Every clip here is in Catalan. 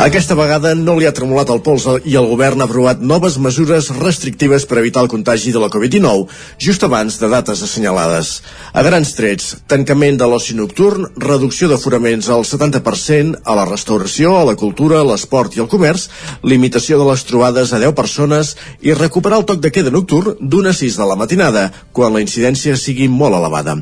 Aquesta vegada no li ha tremolat el pols i el govern ha aprovat noves mesures restrictives per evitar el contagi de la Covid-19 just abans de dates assenyalades. A grans trets, tancament de l'oci nocturn, reducció d'aforaments al 70% a la restauració, a la cultura, a l'esport i al comerç, limitació de les trobades a 10 persones i recuperar el toc de queda nocturn d'una 6 de la matinada, quan la incidència sigui molt elevada.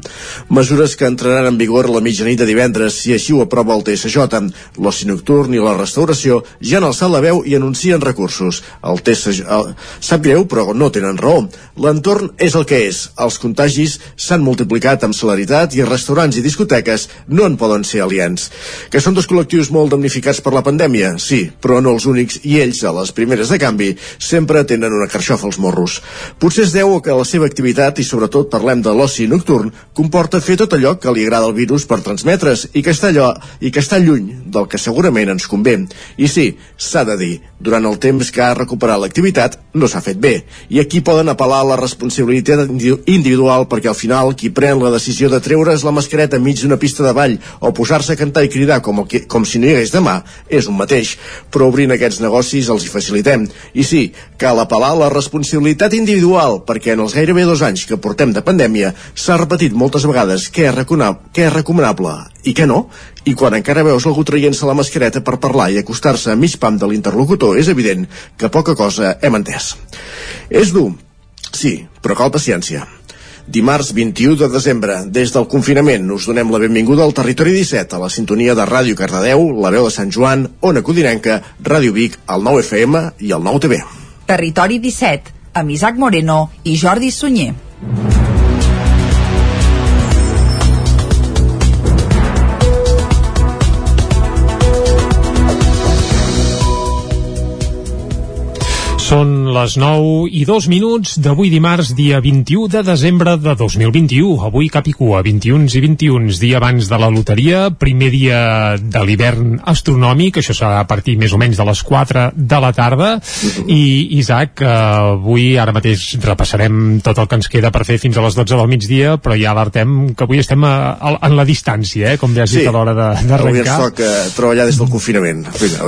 Mesures que entraran en vigor a la mitjanit de divendres si així ho aprova el TSJ. L'oci nocturn i la restauració restauració ja han alçat la veu i anuncien recursos. El TSJ el, sap greu, però no tenen raó. L'entorn és el que és. Els contagis s'han multiplicat amb celeritat i restaurants i discoteques no en poden ser aliens. Que són dos col·lectius molt damnificats per la pandèmia? Sí, però no els únics i ells, a les primeres de canvi, sempre tenen una carxofa als morros. Potser es deu que la seva activitat, i sobretot parlem de l'oci nocturn, comporta fer tot allò que li agrada al virus per transmetre's i que està allò i que està lluny del que segurament ens convé. I sí, s'ha de dir, durant el temps que ha recuperat l'activitat no s'ha fet bé. I aquí poden apel·lar a la responsabilitat individual perquè al final qui pren la decisió de treure's la mascareta enmig d'una pista de ball o posar-se a cantar i cridar com, que, com si no hi hagués demà és un mateix. Però obrint aquests negocis els hi facilitem. I sí, cal apel·lar a la responsabilitat individual perquè en els gairebé dos anys que portem de pandèmia s'ha repetit moltes vegades què és, què és recomanable i què no, i quan encara veus algú traient-se la mascareta per parlar i acostar-se a mig pam de l'interlocutor és evident que poca cosa hem entès. És dur, sí, però cal paciència. Dimarts 21 de desembre, des del confinament, us donem la benvinguda al Territori 17, a la sintonia de Ràdio Cardedeu, la veu de Sant Joan, Ona Codinenca, Ràdio Vic, el 9 FM i el 9 TV. Territori 17, amb Isaac Moreno i Jordi Sunyer. Són les 9 i 2 minuts d'avui dimarts, dia 21 de desembre de 2021. Avui cap i cua, 21 i 21, dia abans de la loteria, primer dia de l'hivern astronòmic, això serà a partir més o menys de les 4 de la tarda. I, Isaac, eh, avui, ara mateix repassarem tot el que ens queda per fer fins a les 12 del migdia, però ja alertem que avui estem a, a, en la distància, eh, com ja has Sí. dit a l'hora d'arrencar. Avui ens toca treballar des del confinament.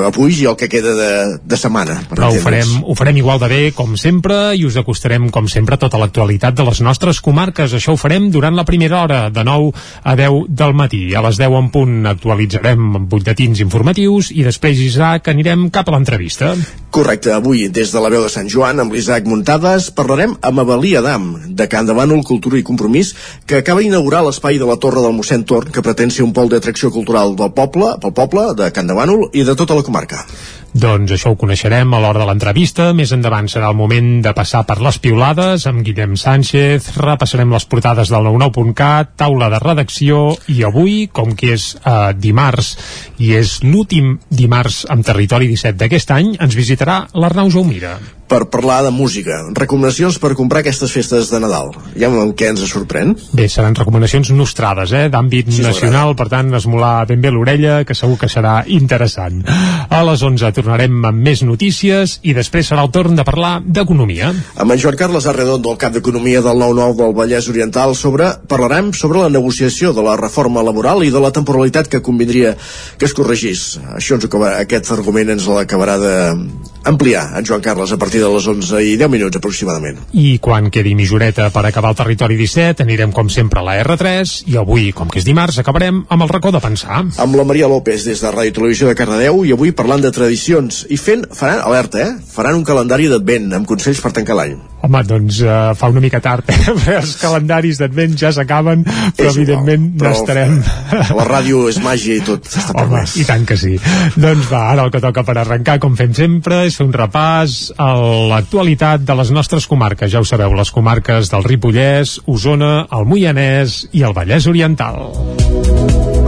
Avui i el que queda de, de setmana. per Però ho farem, ho farem igual de bé com sempre i us acostarem com sempre tota l'actualitat de les nostres comarques. Això ho farem durant la primera hora, de 9 a 10 del matí. A les 10 en punt actualitzarem butlletins informatius i després, Isaac, anirem cap a l'entrevista. Correcte, avui, des de la veu de Sant Joan, amb l'Isaac Muntades, parlarem amb Avalí Adam, de Can de Bànol Cultura i Compromís, que acaba d'inaugurar l'espai de la Torre del mossèn Torn, que pretén ser un pol d'atracció cultural del poble, pel poble, de Can de Bànol i de tota la comarca. Doncs això ho coneixerem a l'hora de l'entrevista. Més endavant serà el moment de passar per les piulades amb Guillem Sánchez. Repassarem les portades del 99.cat, taula de redacció i avui, com que és eh, dimarts i és l'últim dimarts amb Territori 17 d'aquest any, ens visitarà l'Arnau Jaumira. Per parlar de música, recomanacions per comprar aquestes festes de Nadal. Ja amb què ens sorprèn? Bé, seran recomanacions nostrades, eh, d'àmbit Sí, nacional, per tant, esmolar ben bé l'orella, que segur que serà interessant. A les 11 tornarem amb més notícies i després serà el torn de parlar d'economia. Amb en Joan Carles Arredondo, el cap d'Economia del 9-9 del Vallès Oriental, sobre, parlarem sobre la negociació de la reforma laboral i de la temporalitat que convindria que es corregís. Això ens acaba, aquest argument ens l'acabarà d'ampliar en Joan Carles a partir de les 11 i 10 minuts aproximadament. I quan quedi mitjoreta per acabar el territori 17, anirem com sempre a la R3 i avui, com que és dimarts, acabarem amb el racó de pensar. Amb la Maria López des de Ràdio Televisió de Cardedeu i avui parlant de tradicions i fent, faran, alerta, eh? Faran un calendari d'advent amb consells per tancar l'any. Home, doncs uh, fa una mica tard, eh? els calendaris d'advent ja s'acaben, però És igual, evidentment però n'estarem... La ràdio és màgia i tot està Home, i tant que sí. doncs va, ara el que toca per arrencar, com fem sempre, és fer un repàs a l'actualitat de les nostres comarques. Ja ho sabeu, les comarques del Ripollès, Osona, el Moianès i el Vallès Oriental.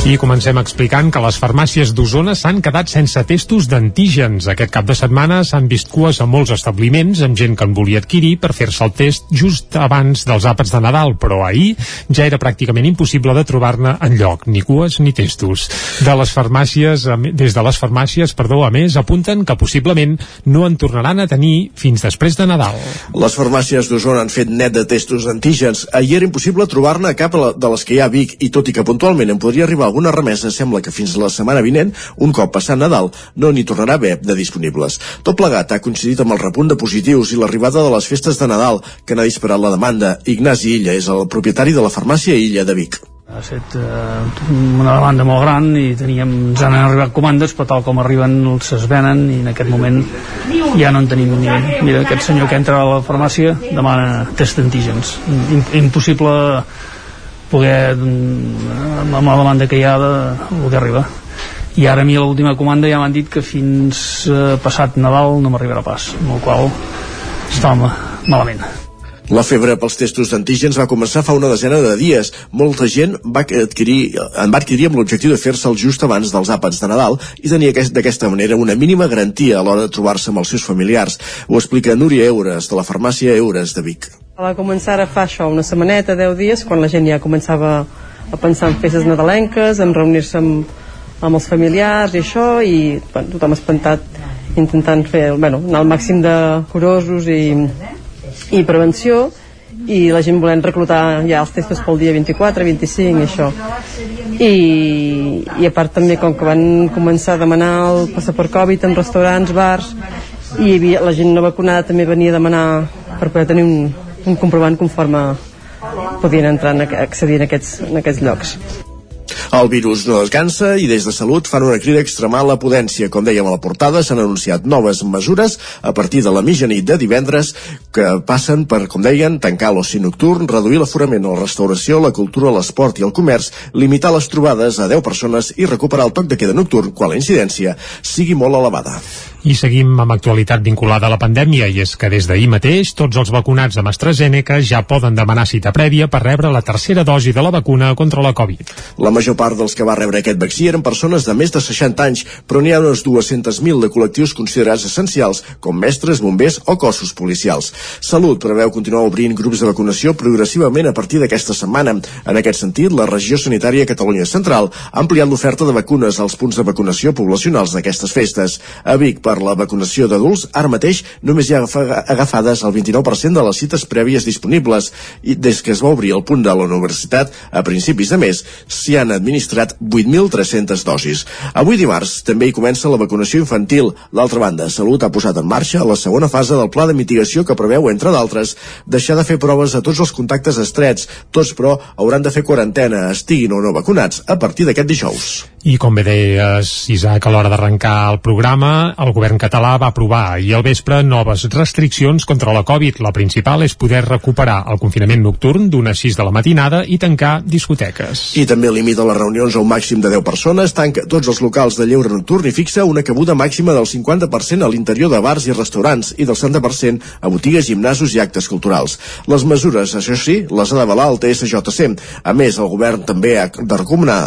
I comencem explicant que les farmàcies d'Osona s'han quedat sense testos d'antígens. Aquest cap de setmana s'han vist cues a molts establiments amb gent que en volia adquirir per fer-se el test just abans dels àpats de Nadal, però ahir ja era pràcticament impossible de trobar-ne en lloc, ni cues ni testos. De les farmàcies, des de les farmàcies, perdó, a més, apunten que possiblement no en tornaran a tenir fins després de Nadal. Les farmàcies d'Osona han fet net de testos d'antígens. Ahir era impossible trobar-ne cap de les que hi ha a Vic i tot i que puntualment en podria arribar alguna remesa, sembla que fins la setmana vinent, un cop passat Nadal, no n'hi tornarà a haver de disponibles. Tot plegat ha coincidit amb el repunt de positius i l'arribada de les festes de Nadal, que n'ha disparat la demanda. Ignasi Illa és el propietari de la farmàcia Illa de Vic. Ha estat eh, una demanda molt gran i teníem, ens han arribat comandes, però tal com arriben es venen i en aquest moment ja no en tenim ni... Mira, aquest senyor que entra a la farmàcia demana test d'antígens. Impossible poder amb la demanda que hi ha de, el que arriba i ara a mi l'última comanda ja m'han dit que fins eh, passat Nadal no m'arribarà pas amb el qual estava malament la febre pels testos d'antígens va començar fa una desena de dies. Molta gent va adquirir, en va adquirir amb l'objectiu de fer-se'l just abans dels àpats de Nadal i tenir d'aquesta manera una mínima garantia a l'hora de trobar-se amb els seus familiars. Ho explica Núria Eures, de la farmàcia Eures de Vic. Va començar a fa això, una setmaneta, 10 dies, quan la gent ja començava a pensar en festes nadalenques, en reunir-se amb, amb els familiars i això, i bueno, tothom espantat intentant fer, bueno, anar al màxim de curosos i, i prevenció i la gent volent reclutar ja els testos pel dia 24, 25 i això. I, i a part també com que van començar a demanar el passaport Covid en restaurants, bars i havia, la gent no vacunada també venia a demanar per poder tenir un comprovant conforme podien entrar en, accedir en aquests, en aquests llocs. El virus no descansa i des de Salut fan una crida a extremar la potència. Com dèiem a la portada, s'han anunciat noves mesures a partir de la mitjanit de divendres que passen per, com deien, tancar l'oci nocturn, reduir l'aforament a la restauració, la cultura, l'esport i el comerç, limitar les trobades a 10 persones i recuperar el toc de queda nocturn quan la incidència sigui molt elevada. I seguim amb actualitat vinculada a la pandèmia i és que des d'ahir mateix tots els vacunats amb AstraZeneca ja poden demanar cita prèvia per rebre la tercera dosi de la vacuna contra la Covid. La major part dels que va rebre aquest vaccí eren persones de més de 60 anys, però n'hi ha unes 200.000 de col·lectius considerats essencials, com mestres, bombers o cossos policials. Salut preveu continuar obrint grups de vacunació progressivament a partir d'aquesta setmana. En aquest sentit, la regió sanitària Catalunya Central ha ampliat l'oferta de vacunes als punts de vacunació poblacionals d'aquestes festes. A Vic, per la vacunació d'adults, ara mateix només hi ha agafades el 29% de les cites prèvies disponibles i des que es va obrir el punt de la universitat a principis de mes s'hi han administrat 8.300 dosis. Avui dimarts també hi comença la vacunació infantil. D'altra banda, Salut ha posat en marxa la segona fase del pla de mitigació que preveu, entre d'altres, deixar de fer proves a tots els contactes estrets. Tots, però, hauran de fer quarantena, estiguin o no vacunats, a partir d'aquest dijous. I com bé deies, Isaac, a l'hora d'arrencar el programa, el govern català va aprovar i al vespre noves restriccions contra la Covid. La principal és poder recuperar el confinament nocturn d'unes 6 de la matinada i tancar discoteques. I també limita les reunions a un màxim de 10 persones, tanca tots els locals de lleure nocturn i fixa una cabuda màxima del 50% a l'interior de bars i restaurants i del 70% a botigues, gimnasos i actes culturals. Les mesures, això sí, les ha d'avalar el TSJC. A més, el govern també ha de recomanar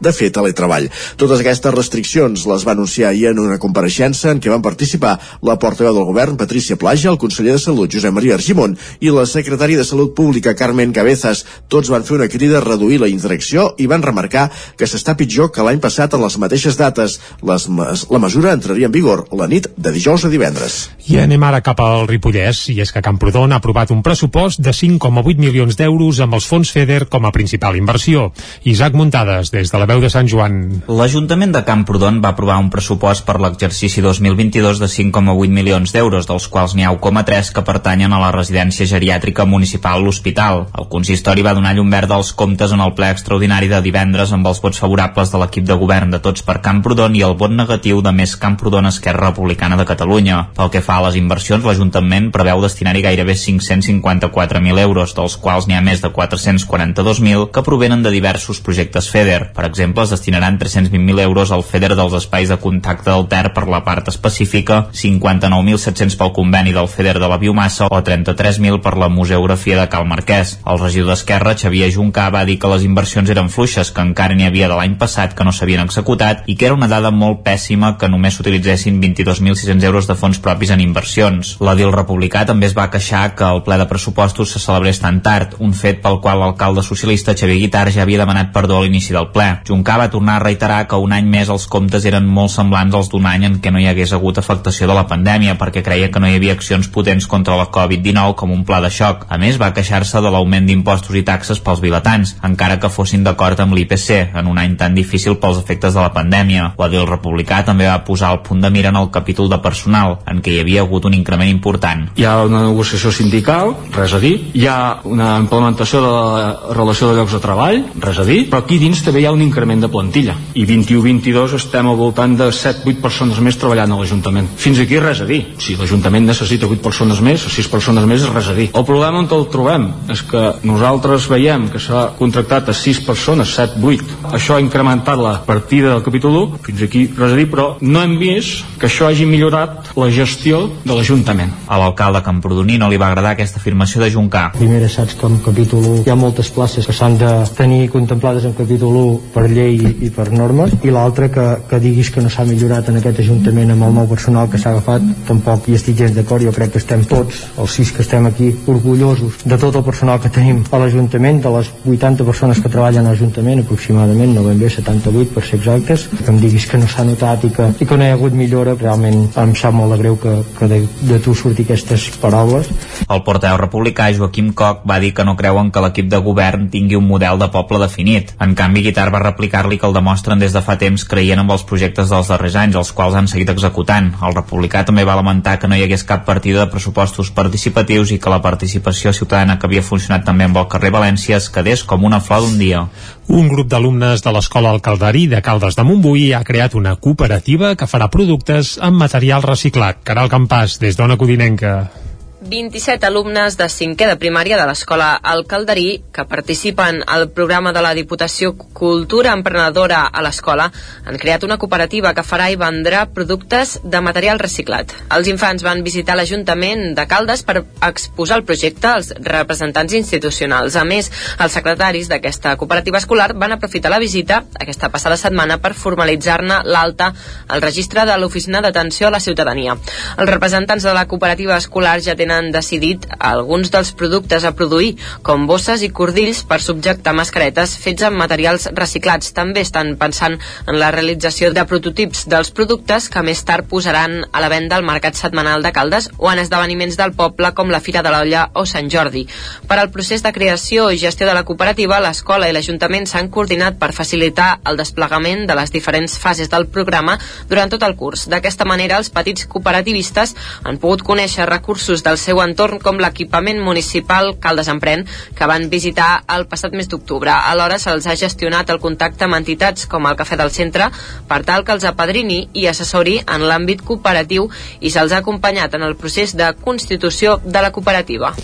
de fer teletreball. Totes aquestes restriccions les va anunciar ahir en una compareixença en què van participar la portaveu del govern, Patricia Plaja, el conseller de Salut, Josep Maria Argimon, i la secretària de Salut Pública, Carmen Cabezas. Tots van fer una crida a reduir la interacció i van remarcar que s'està pitjor que l'any passat en les mateixes dates. Les la mesura entraria en vigor la nit de dijous a divendres. I anem ara cap al Ripollès, i és que Camprodon ha aprovat un pressupost de 5,8 milions d'euros amb els fons FEDER com a principal inversió. Isaac Muntades, des de la veu de Sant Joan. L'Ajuntament de Camprodon va aprovar un pressupost per l'exercici 2022 de 5,8 milions d'euros, dels quals n'hi ha 1,3 que pertanyen a la residència geriàtrica municipal L'Hospital. El consistori va donar llum verda als comptes en el ple extraordinari de divendres amb els vots favorables de l'equip de govern de Tots per Camprodon i el vot negatiu de Més Camprodon Esquerra Republicana de Catalunya. Pel que fa a les inversions, l'Ajuntament preveu destinar-hi gairebé 554.000 euros, dels quals n'hi ha més de 442.000 que provenen de diversos projectes FEDER. Per exemple, es destinaran 320.000 euros al FEDER dels espais de contacte del Ter per la part específica, 59.700 pel conveni del FEDER de la biomassa o 33.000 per la museografia de Cal Marquès. El regidor d'Esquerra, Xavier Juncà, va dir que les inversions eren fluixes, que encara n'hi havia de l'any passat que no s'havien executat i que era una dada molt pèssima que només s'utilitzessin 22.600 euros de fons propis en inversions. L'Adil Republicà també es va queixar que el ple de pressupostos se celebrés tan tard, un fet pel qual l'alcalde socialista Xavier Guitar ja havia demanat perdó a l'inici del ple. Juncà va tornar a reiterar que un any més els comptes eren molt semblants als d'un any en què no hi hagués hagut afectació de la pandèmia perquè creia que no hi havia accions potents contra la Covid-19 com un pla de xoc. A més, va queixar-se de l'augment d'impostos i taxes pels vilatans, encara que fossin d'acord amb l'IPC, en un any tan difícil pels efectes de la pandèmia. L'Adil Republicà també va posar el punt de mira en el capítol de personal, en què hi havia hagut un increment important. Hi ha una negociació sindical, res a dir. Hi ha una implementació de la relació de llocs de treball, res a dir. Però aquí dins també hi ha un increment de plantilla. I 21-22 estem al voltant de 7-8 persones més treballant a l'Ajuntament. Fins aquí res a dir. Si l'Ajuntament necessita 8 persones més o 6 persones més és res a dir. El problema on el trobem és que nosaltres veiem que s'ha contractat a 6 persones, 7-8. Això ha incrementat la partida del capítol 1, fins aquí res a dir, però no hem vist que això hagi millorat la gestió de l'Ajuntament. A l'alcalde Camprodoní no li va agradar aquesta afirmació de Juncà. Primera, saps que en capítol 1 hi ha moltes places que s'han de tenir contemplades en capítol 1 per llei i per normes, i l'altra que, que diguis que no s'ha millorat en aquest Ajuntament amb el nou personal que s'ha agafat, tampoc hi estic gens d'acord, jo crec que estem tots, els sis que estem aquí, orgullosos de tot el personal que tenim a l'Ajuntament, de les 80 persones que treballen a l'Ajuntament, aproximadament, no ben bé 78 per ser exactes, que em diguis que no s'ha notat i que, i que no hi ha hagut millora, realment em sap molt de greu que, que de, de tu surti aquestes paraules. El portaveu republicà Joaquim Coc va dir que no creuen que l'equip de govern tingui un model de poble definit. En canvi, Guitar va replicar-li que el demostren des de fa temps creient amb els projectes dels darrers anys, els quals han seguit executant. El republicà també va lamentar que no hi hagués cap partida de pressupostos participatius i que la participació ciutadana que havia funcionat també amb el carrer València es quedés com una flor d'un dia. Un grup d'alumnes de l'Escola El Calderí de Caldes de Montbui ha creat una cooperativa que farà productes amb material reciclat. Caral Campàs, des d'Ona Codinenca. 27 alumnes de cinquè de primària de l'escola El Calderí que participen al programa de la Diputació Cultura Emprenedora a l'escola han creat una cooperativa que farà i vendrà productes de material reciclat. Els infants van visitar l'Ajuntament de Caldes per exposar el projecte als representants institucionals. A més, els secretaris d'aquesta cooperativa escolar van aprofitar la visita aquesta passada setmana per formalitzar-ne l'alta al registre de l'Oficina d'Atenció a la Ciutadania. Els representants de la cooperativa escolar ja tenen tenen decidit alguns dels productes a produir, com bosses i cordills per subjectar mascaretes fets amb materials reciclats. També estan pensant en la realització de prototips dels productes que més tard posaran a la venda al Mercat Setmanal de Caldes o en esdeveniments del poble com la Fira de l'Olla o Sant Jordi. Per al procés de creació i gestió de la cooperativa, l'escola i l'Ajuntament s'han coordinat per facilitar el desplegament de les diferents fases del programa durant tot el curs. D'aquesta manera, els petits cooperativistes han pogut conèixer recursos del seu entorn com l'equipament municipal Caldes Emprèn que van visitar el passat mes d'octubre. Alhora se'ls ha gestionat el contacte amb entitats com el Cafè del Centre per tal que els apadrini i assessori en l'àmbit cooperatiu i se'ls ha acompanyat en el procés de constitució de la cooperativa.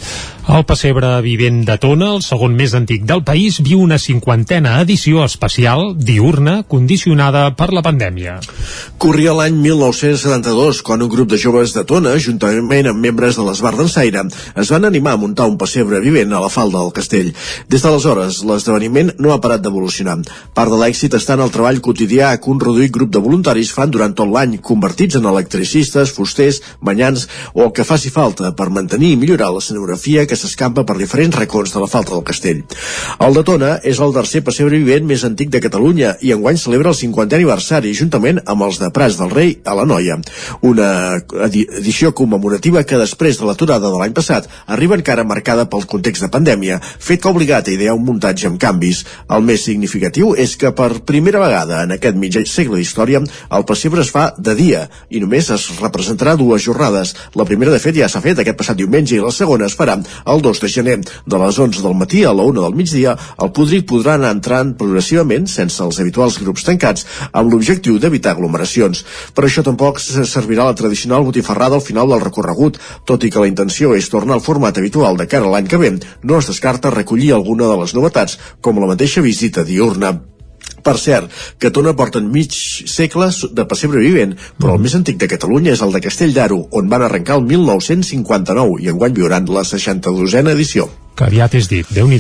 El pessebre vivent de Tona, el segon més antic del país, viu una cinquantena edició especial, diurna, condicionada per la pandèmia. Corria l'any 1972, quan un grup de joves de Tona, juntament amb membres de l'Esbar d'Ensaire, es van animar a muntar un pessebre vivent a la falda del castell. Des d'aleshores, l'esdeveniment no ha parat d'evolucionar. Part de l'èxit està en el treball quotidià que un reduït grup de voluntaris fan durant tot l'any, convertits en electricistes, fusters, banyans o el que faci falta per mantenir i millorar l'escenografia que que s'escampa per diferents racons de la falta del castell. El de Tona és el tercer pessebre vivent més antic de Catalunya i enguany celebra el 50è aniversari juntament amb els de Prats del Rei a la Noia. Una edició commemorativa que després de l'aturada de l'any passat arriba encara marcada pel context de pandèmia, fet que ha obligat a idear un muntatge amb canvis. El més significatiu és que per primera vegada en aquest mig segle d'història el pessebre es fa de dia i només es representarà dues jornades. La primera, de fet, ja s'ha fet aquest passat diumenge i la segona es farà el 2 de gener. De les 11 del matí a la 1 del migdia, el Podric podrà anar entrant progressivament sense els habituals grups tancats, amb l'objectiu d'evitar aglomeracions. Per això tampoc servirà la tradicional botifarrada al final del recorregut, tot i que la intenció és tornar al format habitual de cara a l'any que ve, no es descarta recollir alguna de les novetats, com la mateixa visita diurna. Per cert, que Tona porten mig segle de pessebre vivent, però el més antic de Catalunya és el de Castell d'Aro, on van arrencar el 1959 i enguany viuran la 62a edició que aviat és dit, déu nhi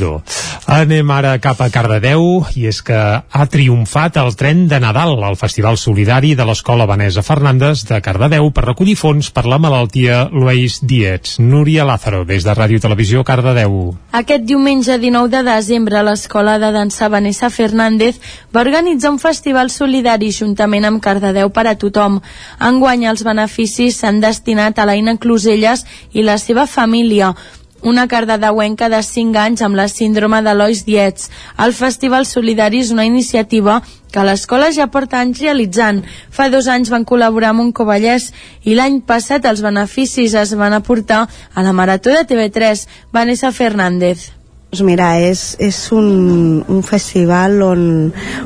Anem ara cap a Cardedeu i és que ha triomfat el tren de Nadal al Festival Solidari de l'Escola Vanessa Fernández de Cardedeu per recollir fons per la malaltia Luis Dietz. Núria Lázaro, des de Ràdio Televisió Cardedeu. Aquest diumenge 19 de desembre l'Escola de Dansa Vanessa Fernández va organitzar un festival solidari juntament amb Cardedeu per a tothom. Enguany els beneficis s'han destinat a l'Aina Closelles i la seva família una cardedeuenca de 5 anys amb la síndrome de Lois Dietz. El Festival Solidari és una iniciativa que l'escola ja porta anys realitzant. Fa dos anys van col·laborar amb un Covellès i l'any passat els beneficis es van aportar a la Marató de TV3, Vanessa Fernández. Doncs mira, és, és un, un festival on,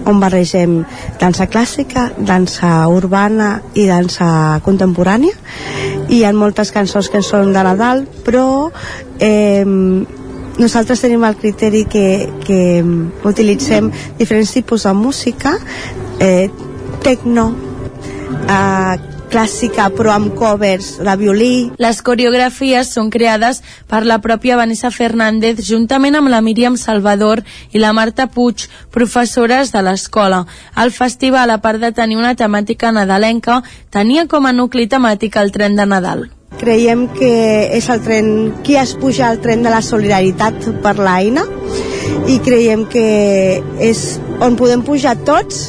on barregem dansa clàssica, dansa urbana i dansa contemporània. Hi ha moltes cançons que són de Nadal però eh, nosaltres tenim el criteri que, que utilitzem diferents tipus de música eh, tecno eh, clàssica però amb covers de violí. Les coreografies són creades per la pròpia Vanessa Fernández juntament amb la Míriam Salvador i la Marta Puig, professores de l'escola. El festival, a part de tenir una temàtica nadalenca, tenia com a nucli temàtic el tren de Nadal. Creiem que és el tren, qui es puja al tren de la solidaritat per l'Aina i creiem que és on podem pujar tots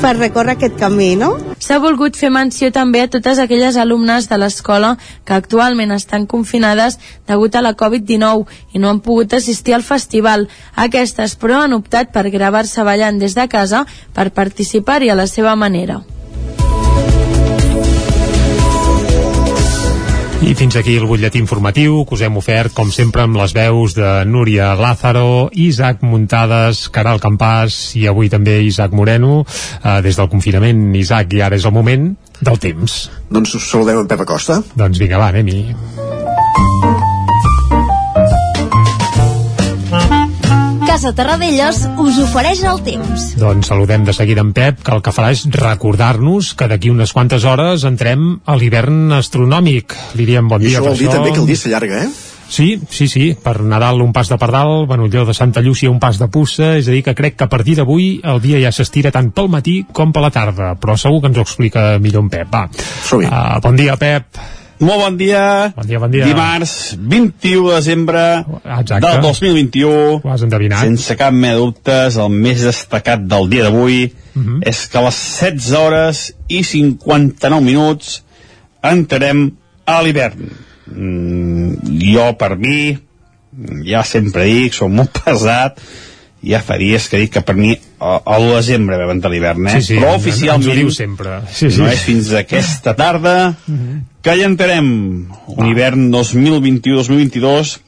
per recórrer aquest camí, no? S'ha volgut fer menció també a totes aquelles alumnes de l'escola que actualment estan confinades degut a la Covid-19 i no han pogut assistir al festival. Aquestes, però, han optat per gravar-se ballant des de casa per participar-hi a la seva manera. I fins aquí el butlletí informatiu que us hem ofert, com sempre, amb les veus de Núria Lázaro, Isaac Muntades, Caral Campàs i avui també Isaac Moreno, eh, des del confinament. Isaac, i ara és el moment del temps. Doncs us saludem en Pep Acosta. Doncs vinga, va, anem-hi. Casa Terradellos us ofereix el temps. Doncs saludem de seguida en Pep, que el que farà és recordar-nos que d'aquí unes quantes hores entrem a l'hivern astronòmic. Li diem bon I dia. això vol dir això... també que el dia s'allarga, eh? Sí, sí, sí, per Nadal un pas de pardal, Benolló de Santa Llúcia un pas de pussa, és a dir que crec que a partir d'avui el dia ja s'estira tant pel matí com per la tarda, però segur que ens ho explica millor en Pep. Va, uh, bon dia, Pep. Molt bon dia. Bon dia, bon dia. Dimarts, 21 de desembre Exacte. del 2021. Ho has endevinat. Sense cap mena dubtes, el més destacat del dia d'avui uh -huh. és que a les 16 hores i 59 minuts entrarem a l'hivern. Mm, jo, per mi, ja sempre dic, som molt pesat, ja fa dies que dic que per mi a l'1 de desembre vam entrar l'hivern, eh? Sí, sí, però oficialment diu sempre. Sí, sí. no és fins aquesta tarda uh -huh. que ja entrarem un hivern 2021-2022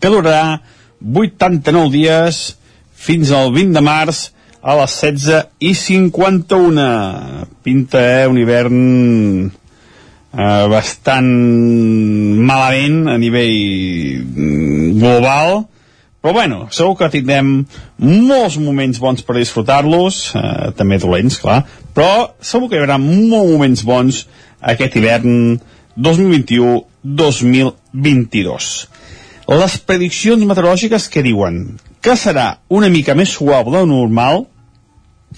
que durarà 89 dies fins al 20 de març a les 16 i 51 pinta eh, un hivern eh, bastant malament a nivell mm, global però bueno, segur que tindrem molts moments bons per disfrutar-los, eh, també dolents, clar, però segur que hi haurà molts moments bons aquest hivern 2021-2022. Les prediccions meteorològiques que diuen que serà una mica més suau de normal,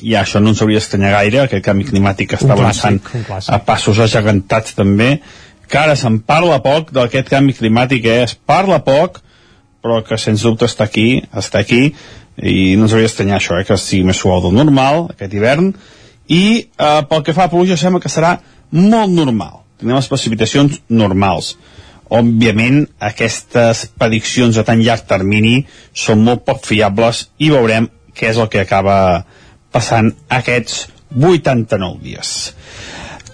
i això no ens hauria d'estranyar gaire, aquest canvi climàtic que està avançant a passos agegantats també, que ara se'n parla poc d'aquest canvi climàtic, eh? es parla poc, però que sens dubte està aquí, està aquí, i no ens hauria d'estranyar això, eh? que sigui més suau del normal, aquest hivern, i eh, pel que fa a pluja sembla que serà molt normal, tindrem les precipitacions normals. Òbviament, aquestes prediccions a tan llarg termini són molt poc fiables i veurem què és el que acaba passant aquests 89 dies.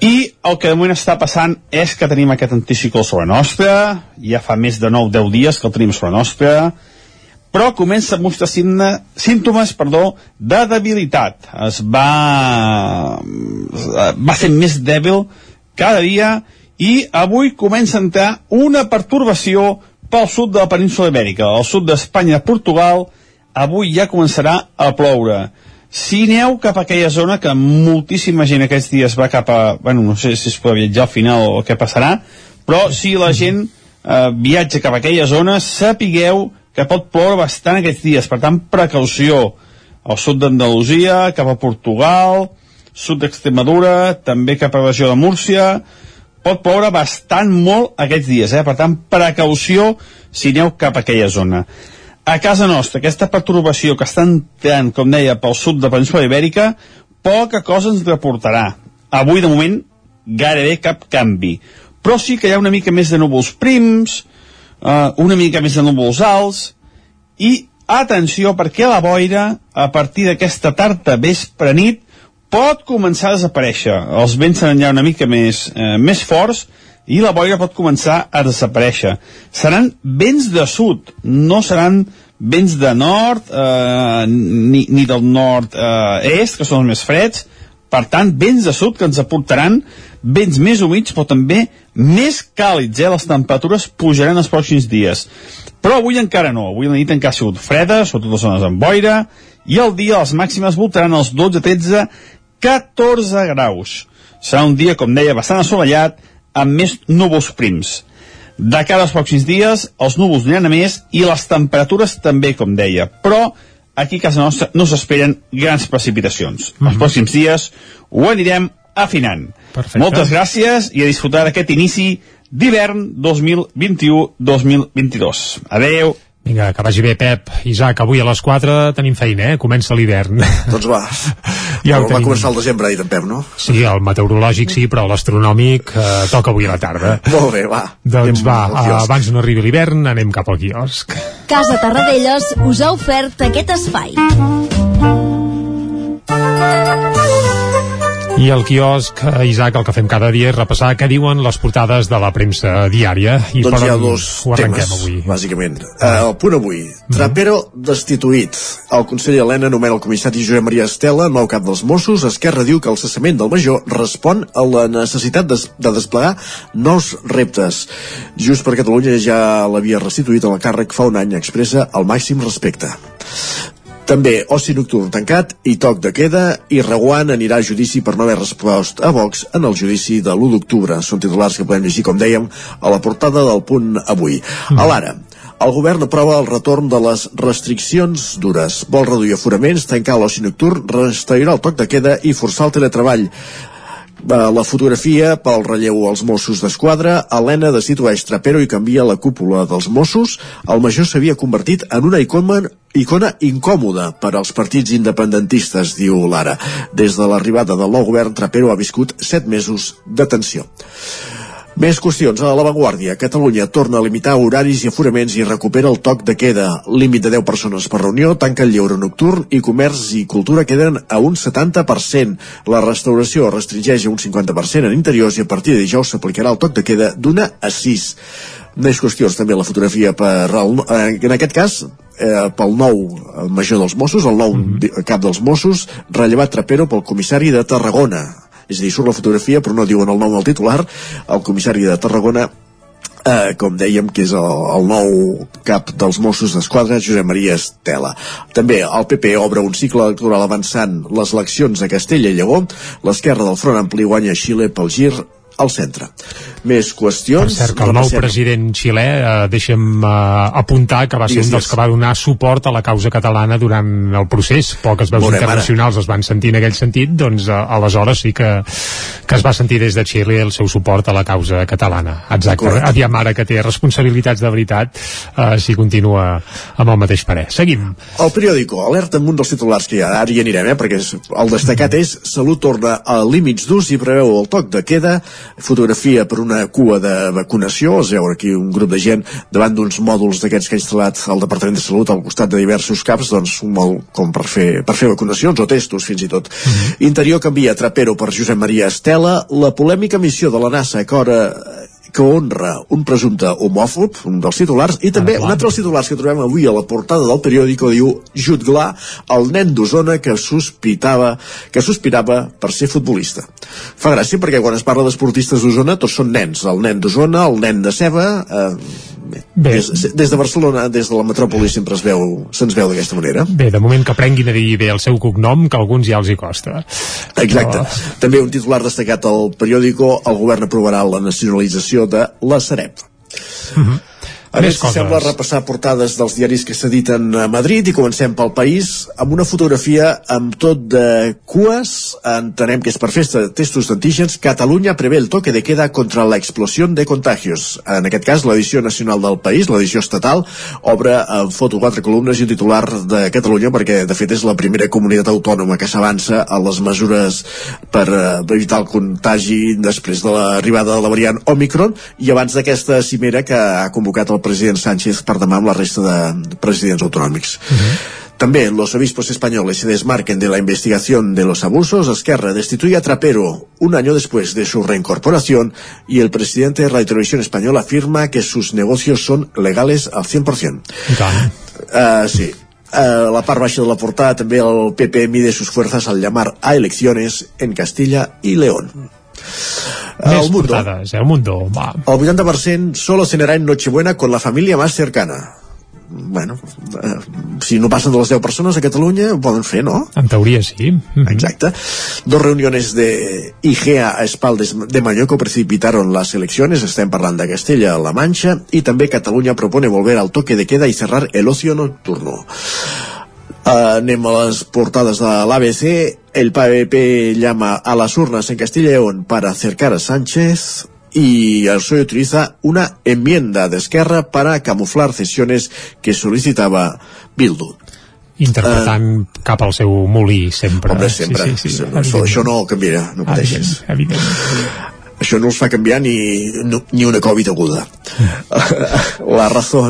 I el que de moment està passant és que tenim aquest anticicló sobre nostra, ja fa més de 9-10 dies que el tenim sobre nostra, però comença a mostrar símptomes perdó, de debilitat. Es va, va ser més dèbil cada dia i avui comença a entrar una pertorbació pel sud de la península ibèrica, al sud d'Espanya i Portugal, avui ja començarà a ploure. Si aneu cap a aquella zona, que moltíssima gent aquests dies va cap a... Bueno, no sé si es pot viatjar al final o què passarà, però si la gent eh, viatja cap a aquella zona, sapigueu que pot ploure bastant aquests dies. Per tant, precaució al sud d'Andalusia, cap a Portugal, sud d'Extremadura, també cap a la regió de Múrcia, pot ploure bastant molt aquests dies, eh? per tant, precaució si aneu cap a aquella zona. A casa nostra, aquesta perturbació que està entrant, com deia, pel sud de Península Ibèrica, poca cosa ens reportarà. Avui, de moment, gairebé cap canvi. Però sí que hi ha una mica més de núvols prims, eh, una mica més de núvols alts, i atenció perquè la boira, a partir d'aquesta tarda vespre nit, pot començar a desaparèixer. Els vents seran ja una mica més, eh, més forts i la boira pot començar a desaparèixer. Seran vents de sud, no seran vents de nord eh, ni, ni del nord-est, eh, que són els més freds, per tant, vents de sud que ens aportaran vents més humits, però també més càlids, eh? les temperatures pujaran els pròxims dies. Però avui encara no, avui la nit encara ha sigut freda, sobretot les zones amb boira, i el dia les màximes voltaran els 12, 13, 14 graus. Serà un dia, com deia, bastant assolellat, amb més núvols prims. De cara als pròxims dies, els núvols aniran a més i les temperatures també, com deia. Però aquí a casa nostra no s'esperen grans precipitacions. Mm -hmm. Els pròxims dies ho anirem afinant. Perfecte. Moltes gràcies i a disfrutar d'aquest inici d'hivern 2021-2022. Adeu. Vinga, que vagi bé, Pep. Isaac, avui a les 4 tenim feina, eh? Comença l'hivern. Doncs va. ja va tenim. començar el desembre ahir, en Pep, no? Sí, el meteorològic sí, però l'astronòmic eh, toca avui a la tarda. Molt bé, va. Doncs va, abans no arribi l'hivern, anem cap al quiosc. Casa Tarradellas us ha ofert aquest espai. I el quiosc, eh, Isaac, el que fem cada dia és repassar què diuen les portades de la premsa diària. I doncs hi ha dos temes, avui. bàsicament. Uh, el punt avui, mhm. Trapero mm destituït. El conseller Helena nomena el comissari Josep Maria Estela, nou cap dels Mossos. Esquerra diu que el cessament del major respon a la necessitat de, de desplegar nous reptes. Just per Catalunya ja l'havia restituït a la càrrec fa un any, expressa el màxim respecte. També oci nocturn tancat i toc de queda i Reguant anirà a judici per no haver respost a Vox en el judici de l'1 d'octubre. Són titulars que podem llegir, com dèiem, a la portada del punt avui. Mm. A l'ara, el govern aprova el retorn de les restriccions dures. Vol reduir aforaments, tancar l'oci nocturn, restaurar el toc de queda i forçar el teletreball. Eh, la fotografia pel relleu als Mossos d'Esquadra, Helena destitueix Trapero i canvia la cúpula dels Mossos. El major s'havia convertit en una icona, icona incòmoda per als partits independentistes, diu Lara. Des de l'arribada del nou govern, Trapero ha viscut set mesos de tensió. Més qüestions a l'avantguàrdia. Catalunya torna a limitar horaris i aforaments i recupera el toc de queda. Límit de 10 persones per reunió, tanca el lleure nocturn i comerç i cultura queden a un 70%. La restauració restringeix a un 50% en interiors i a partir de dijous s'aplicarà el toc de queda d'una a 6. Més qüestions també la fotografia per el, en aquest cas eh, pel nou major dels Mossos, el nou mm -hmm. cap dels Mossos, rellevat Trapero pel comissari de Tarragona és a dir, surt la fotografia però no diuen el nom del titular el comissari de Tarragona eh, com dèiem, que és el, el nou cap dels Mossos d'Esquadra, Josep Maria Estela. També el PP obre un cicle electoral avançant les eleccions a Castella i Lleó, l'esquerra del Front Ampli guanya Xile pel gir al centre. Més qüestions... Per cert, que el nou president xilè, eh, deixem eh, apuntar que va ser un dels que va donar suport a la causa catalana durant el procés. Poques veus Volem internacionals ara. es van sentir en aquell sentit, doncs eh, aleshores sí que, que es va sentir des de Xile el seu suport a la causa catalana. Exacte. Correcte. Aviam ara que té responsabilitats de veritat eh, si continua amb el mateix parer. Seguim. El periòdico alerta amb un dels titulars que ja, ara hi anirem, eh, perquè el destacat és Salut torna a límits durs i preveu el toc de queda fotografia per una cua de vacunació, es veu aquí un grup de gent davant d'uns mòduls d'aquests que ha instal·lat el Departament de Salut al costat de diversos caps, doncs un mòdul com per fer, per fer vacunacions o testos fins i tot. Mhm. Interior canvia Trapero per Josep Maria Estela, la polèmica missió de la NASA que ara que honra un presumpte homòfob, un dels titulars, i també un altre dels titulars que trobem avui a la portada del periòdico diu Jutglar, el nen d'Osona que sospitava que sospirava per ser futbolista. Fa gràcia perquè quan es parla d'esportistes d'Osona tots són nens, el nen d'Osona, el nen de Ceba, eh, Bé. Des, des de Barcelona, des de la metròpoli sempre es veu, se'ns veu d'aquesta manera. Bé, de moment que aprenguin a dir bé el seu cognom, que a alguns ja els hi costa. Exacte. Però... També un titular destacat al periòdico, el govern aprovarà la nacionalització de la Sareb. Uh mhm. -huh. A més, si sembla repassar portades dels diaris que s'editen a Madrid i comencem pel país amb una fotografia amb tot de cues, entenem que és per festa de testos d'antígens, Catalunya prevé el toque de queda contra la explosió de contagios. En aquest cas, l'edició nacional del país, l'edició estatal, obre en foto quatre columnes i un titular de Catalunya perquè, de fet, és la primera comunitat autònoma que s'avança a les mesures per uh, evitar el contagi després de l'arribada de la variant Omicron. I abans d'aquesta cimera que ha convocat el president Sánchez per demà amb la resta de presidents autonòmics. Uh -huh. También los obispos españoles se desmarquen de la investigación de los abusos. Esquerra destituye a Trapero un año después de su reincorporación y el presidente de Radio Televisión Española afirma que sus negocios son legales al 100%. Uh, sí. Uh, la part baixa de la portada també el PP mide sus fuerzas al llamar a elecciones en Castilla y León. Més el mundo. portades, eh? el mundo. Va. El 80% solo cenará en Nochebuena con la familia más cercana bueno, eh, si no passen de les 10 persones a Catalunya ho poden fer, no? En teoria sí. Mm -hmm. Exacte. Dos reuniones de IGEA a espaldes de Mallorca precipitaron las elecciones, estem parlant de Castella-La Manxa, i també Catalunya propone volver al toque de queda y cerrar el ocio nocturno. Uh, anem a les portades de l'ABC. El PVP llama a las urnas en Castilla y León para acercar a Sánchez y el PSOE utiliza una enmienda de Esquerra para camuflar cesiones que solicitaba Bildu interpretant uh, cap al seu molí sempre. Home, sempre. Sí, sí, sí, això, això no canviarà, no pateixis. Evident, evident. Això no els fa canviar ni, ni una Covid aguda. La raó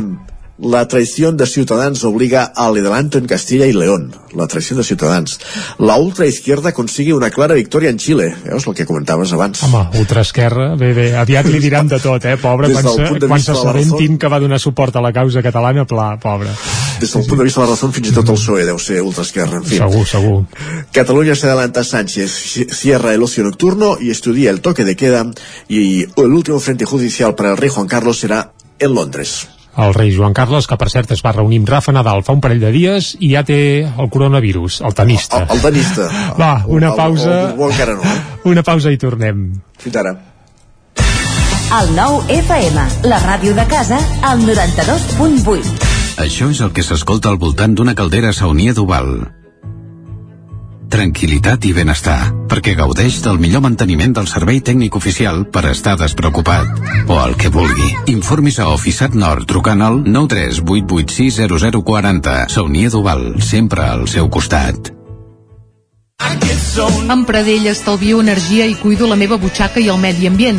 la traición de Ciutadans obliga al adelanto en Castilla y León. La traició de Ciutadans. La ultraizquierda consigue una clara victòria en Xile. Veus el que comentaves abans? Home, ultraesquerra, bé, bé, aviat li diran de tot, eh, pobre, Des quan, se, quan s'assabentin que va donar suport a la causa catalana, pla, pobre. Des del punt de vista de la raó, fins i tot el PSOE deu ser ultraesquerra, en fi. Segur, segur. Catalunya se adelanta Sánchez, cierra el ocio nocturno y estudia el toque de queda y el último frente judicial para el rey Juan Carlos será en Londres el rei Joan Carles, que per cert es va reunir amb Rafa Nadal fa un parell de dies i ja té el coronavirus, el tenista. El, el tenista. Va, una el, pausa. El, el, el, no, eh? Una pausa i tornem. Fins ara. El nou FM, la ràdio de casa, al 92.8. Això és el que s'escolta al voltant d'una caldera saunia d'Oval tranquil·litat i benestar, perquè gaudeix del millor manteniment del servei tècnic oficial per estar despreocupat. O el que vulgui. Informis a Oficiat Nord trucant al 938860040. Saunia Duval, sempre al seu costat. Amb Pradell estalvio energia i cuido la meva butxaca i el medi ambient.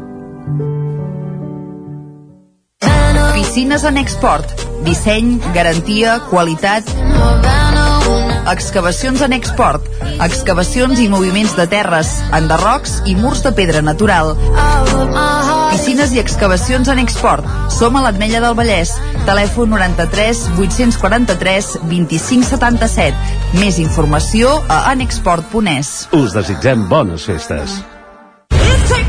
Piscines en export. Disseny, garantia, qualitat... excavacions en export, excavacions i moviments de terres, enderrocs i murs de pedra natural. Piscines i excavacions en export. Som a l'Atmella del Vallès. Telèfon 93 843 2577. Més informació a anexport.es. Us desitgem bones festes.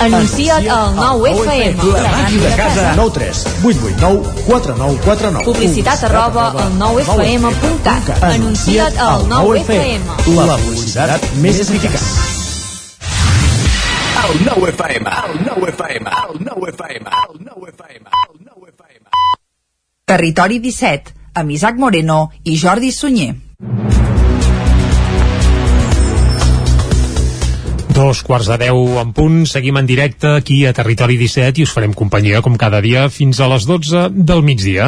Anuncia't al 9FM. La màquina de casa. 9 3 8 8 9 4 9 4 9. Publicitat arroba al 9FM.cat. Anuncia't al 9FM. La publicitat més eficaç. El 9 FM, el 9 FM, el 9 FM, el 9 FM, el 9 FM. Territori 17, amb Isaac Moreno i Jordi Sunyer. Dos quarts de deu en punt, seguim en directe aquí a Territori 17 i us farem companyia com cada dia fins a les 12 del migdia.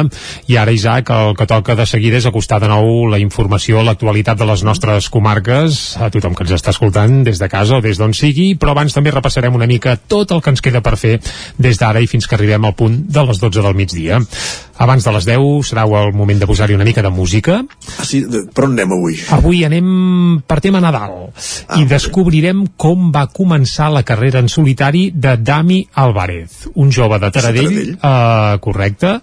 I ara, Isaac, el que toca de seguida és acostar de nou la informació, l'actualitat de les nostres comarques, a tothom que ens està escoltant des de casa o des d'on sigui, però abans també repassarem una mica tot el que ens queda per fer des d'ara i fins que arribem al punt de les 12 del migdia. Abans de les 10 serà el moment de posar-hi una mica de música. Ah, sí? De, per on anem avui? Avui anem per tema Nadal ah, i descobrirem com va començar la carrera en solitari de Dami Álvarez, un jove de Taradell, uh, correcte,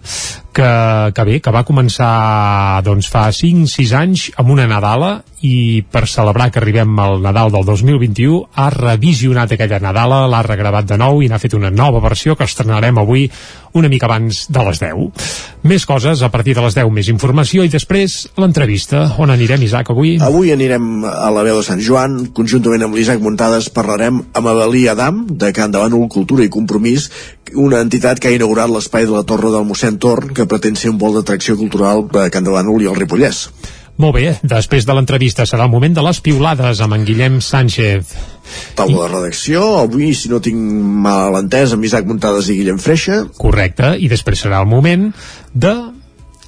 que, que bé, que va començar doncs fa 5-6 anys amb una Nadala i per celebrar que arribem al Nadal del 2021 ha revisionat aquella Nadala, l'ha regravat de nou i n'ha fet una nova versió que estrenarem avui una mica abans de les 10. Més coses a partir de les 10, més informació i després l'entrevista. On anirem, Isaac, avui? Avui anirem a la veu de Sant Joan, conjuntament amb l'Isaac Muntades parlarem amb Avelí Adam, de Can de Bànol, Cultura i Compromís, una entitat que ha inaugurat l'espai de la Torre del mossèn Torn, que pretén ser un vol d'atracció cultural a Can de Bànol i el Ripollès. Molt bé, després de l'entrevista serà el moment de les piulades amb en Guillem Sánchez. Taula de redacció, avui, si no tinc mal entès, amb Isaac Muntades i Guillem Freixa. Correcte, i després serà el moment de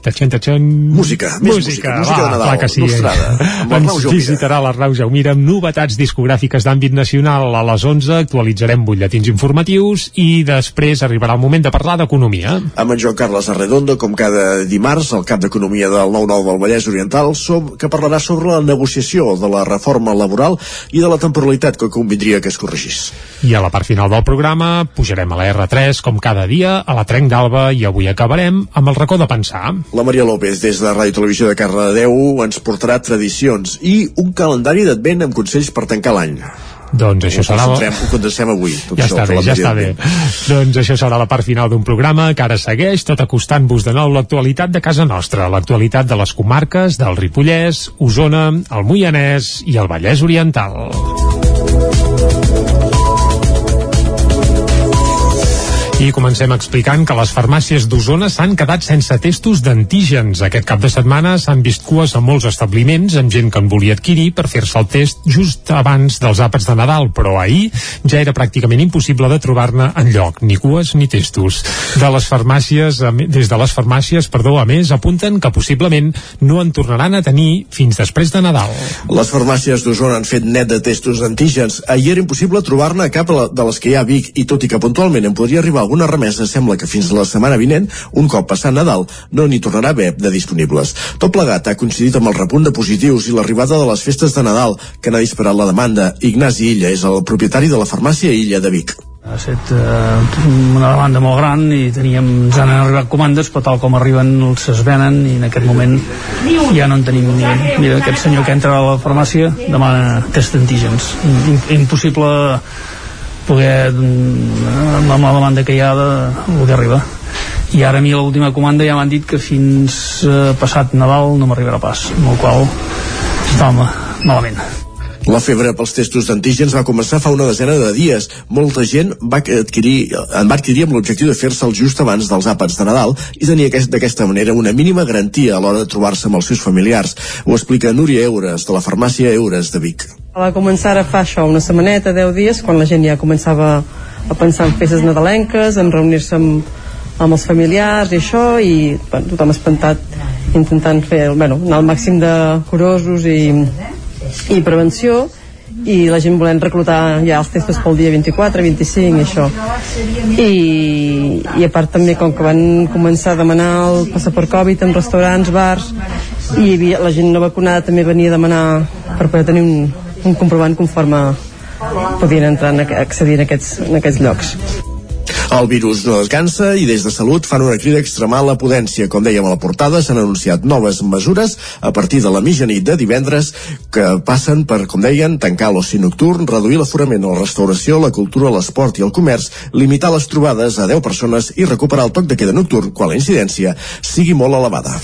Tachan, tachan. Música, més música, música, música va, de Nadal, que sí. nostrada, amb l'Arnau Ens visitarà l'Arnau Jaumira amb novetats discogràfiques d'àmbit nacional. A les 11 actualitzarem butlletins informatius i després arribarà el moment de parlar d'economia. Amb en Joan Carles Arredondo, com cada dimarts, el cap d'Economia del 9-9 del Vallès Oriental, som, que parlarà sobre la negociació de la reforma laboral i de la temporalitat que convindria que es corregís. I a la part final del programa pujarem a la R3 com cada dia a la Trenc d'Alba i avui acabarem amb el racó de pensar. La Maria López, des de Ràdio Televisió de Cardedeu, ens portarà tradicions i un calendari d'advent amb consells per tancar l'any. Doncs això ho serà... ho condensem avui. Tot Ja això, està bé, ja està bé. Doncs això serà la part final d'un programa que ara segueix, tot acostant-vos de nou l'actualitat de casa nostra, l'actualitat de les comarques del Ripollès, Osona, el Moianès i el Vallès Oriental. I comencem explicant que les farmàcies d'Osona s'han quedat sense testos d'antígens. Aquest cap de setmana s'han vist cues a molts establiments amb gent que en volia adquirir per fer-se el test just abans dels àpats de Nadal, però ahir ja era pràcticament impossible de trobar-ne en lloc, ni cues ni testos. De les farmàcies, des de les farmàcies, perdó, a més, apunten que possiblement no en tornaran a tenir fins després de Nadal. Les farmàcies d'Osona han fet net de testos d'antígens. Ahir era impossible trobar-ne cap de les que hi ha a Vic i tot i que puntualment en podria arribar alguna remesa, sembla que fins la setmana vinent, un cop passat Nadal, no n'hi tornarà a haver de disponibles. Tot plegat ha coincidit amb el repunt de positius i l'arribada de les festes de Nadal, que n'ha disparat la demanda. Ignasi Illa és el propietari de la farmàcia Illa de Vic. ha estat eh, una demanda molt gran i teníem, ens han arribat comandes però tal com arriben els es venen i en aquest moment ja no en tenim ni mira aquest senyor que entra a la farmàcia demana test d'antígens Im- impossible poder mm, amb la demanda que hi ha de, el que arriba i ara a mi l'última comanda ja m'han dit que fins eh, passat Nadal no m'arribarà pas amb el qual estava malament La febre pels testos d'antígens va començar fa una desena de dies. Molta gent va adquirir, en va adquirir amb l'objectiu de fer-se'l just abans dels àpats de Nadal i tenir d'aquesta manera una mínima garantia a l'hora de trobar-se amb els seus familiars. Ho explica Núria Eures, de la farmàcia Eures de Vic. Va començar a fa això una setmaneta, 10 dies, quan la gent ja començava a pensar en festes nadalenques, en reunir-se amb, amb els familiars i això, i bueno, tothom espantat intentant fer, bueno, anar al màxim de curosos i i prevenció i la gent volent reclutar ja els testos pel dia 24, 25 i això. I, i a part també com que van començar a demanar el passaport Covid en restaurants, bars i havia, la gent no vacunada també venia a demanar per poder tenir un, un comprovant conforme podien entrar a accedir en aquests, en aquests llocs el virus no descansa i des de Salut fan una crida a extremar la prudència. Com dèiem a la portada, s'han anunciat noves mesures a partir de la mitjanit de divendres que passen per, com deien, tancar l'oci nocturn, reduir l'aforament a la restauració, la cultura, l'esport i el comerç, limitar les trobades a 10 persones i recuperar el toc de queda nocturn quan la incidència sigui molt elevada.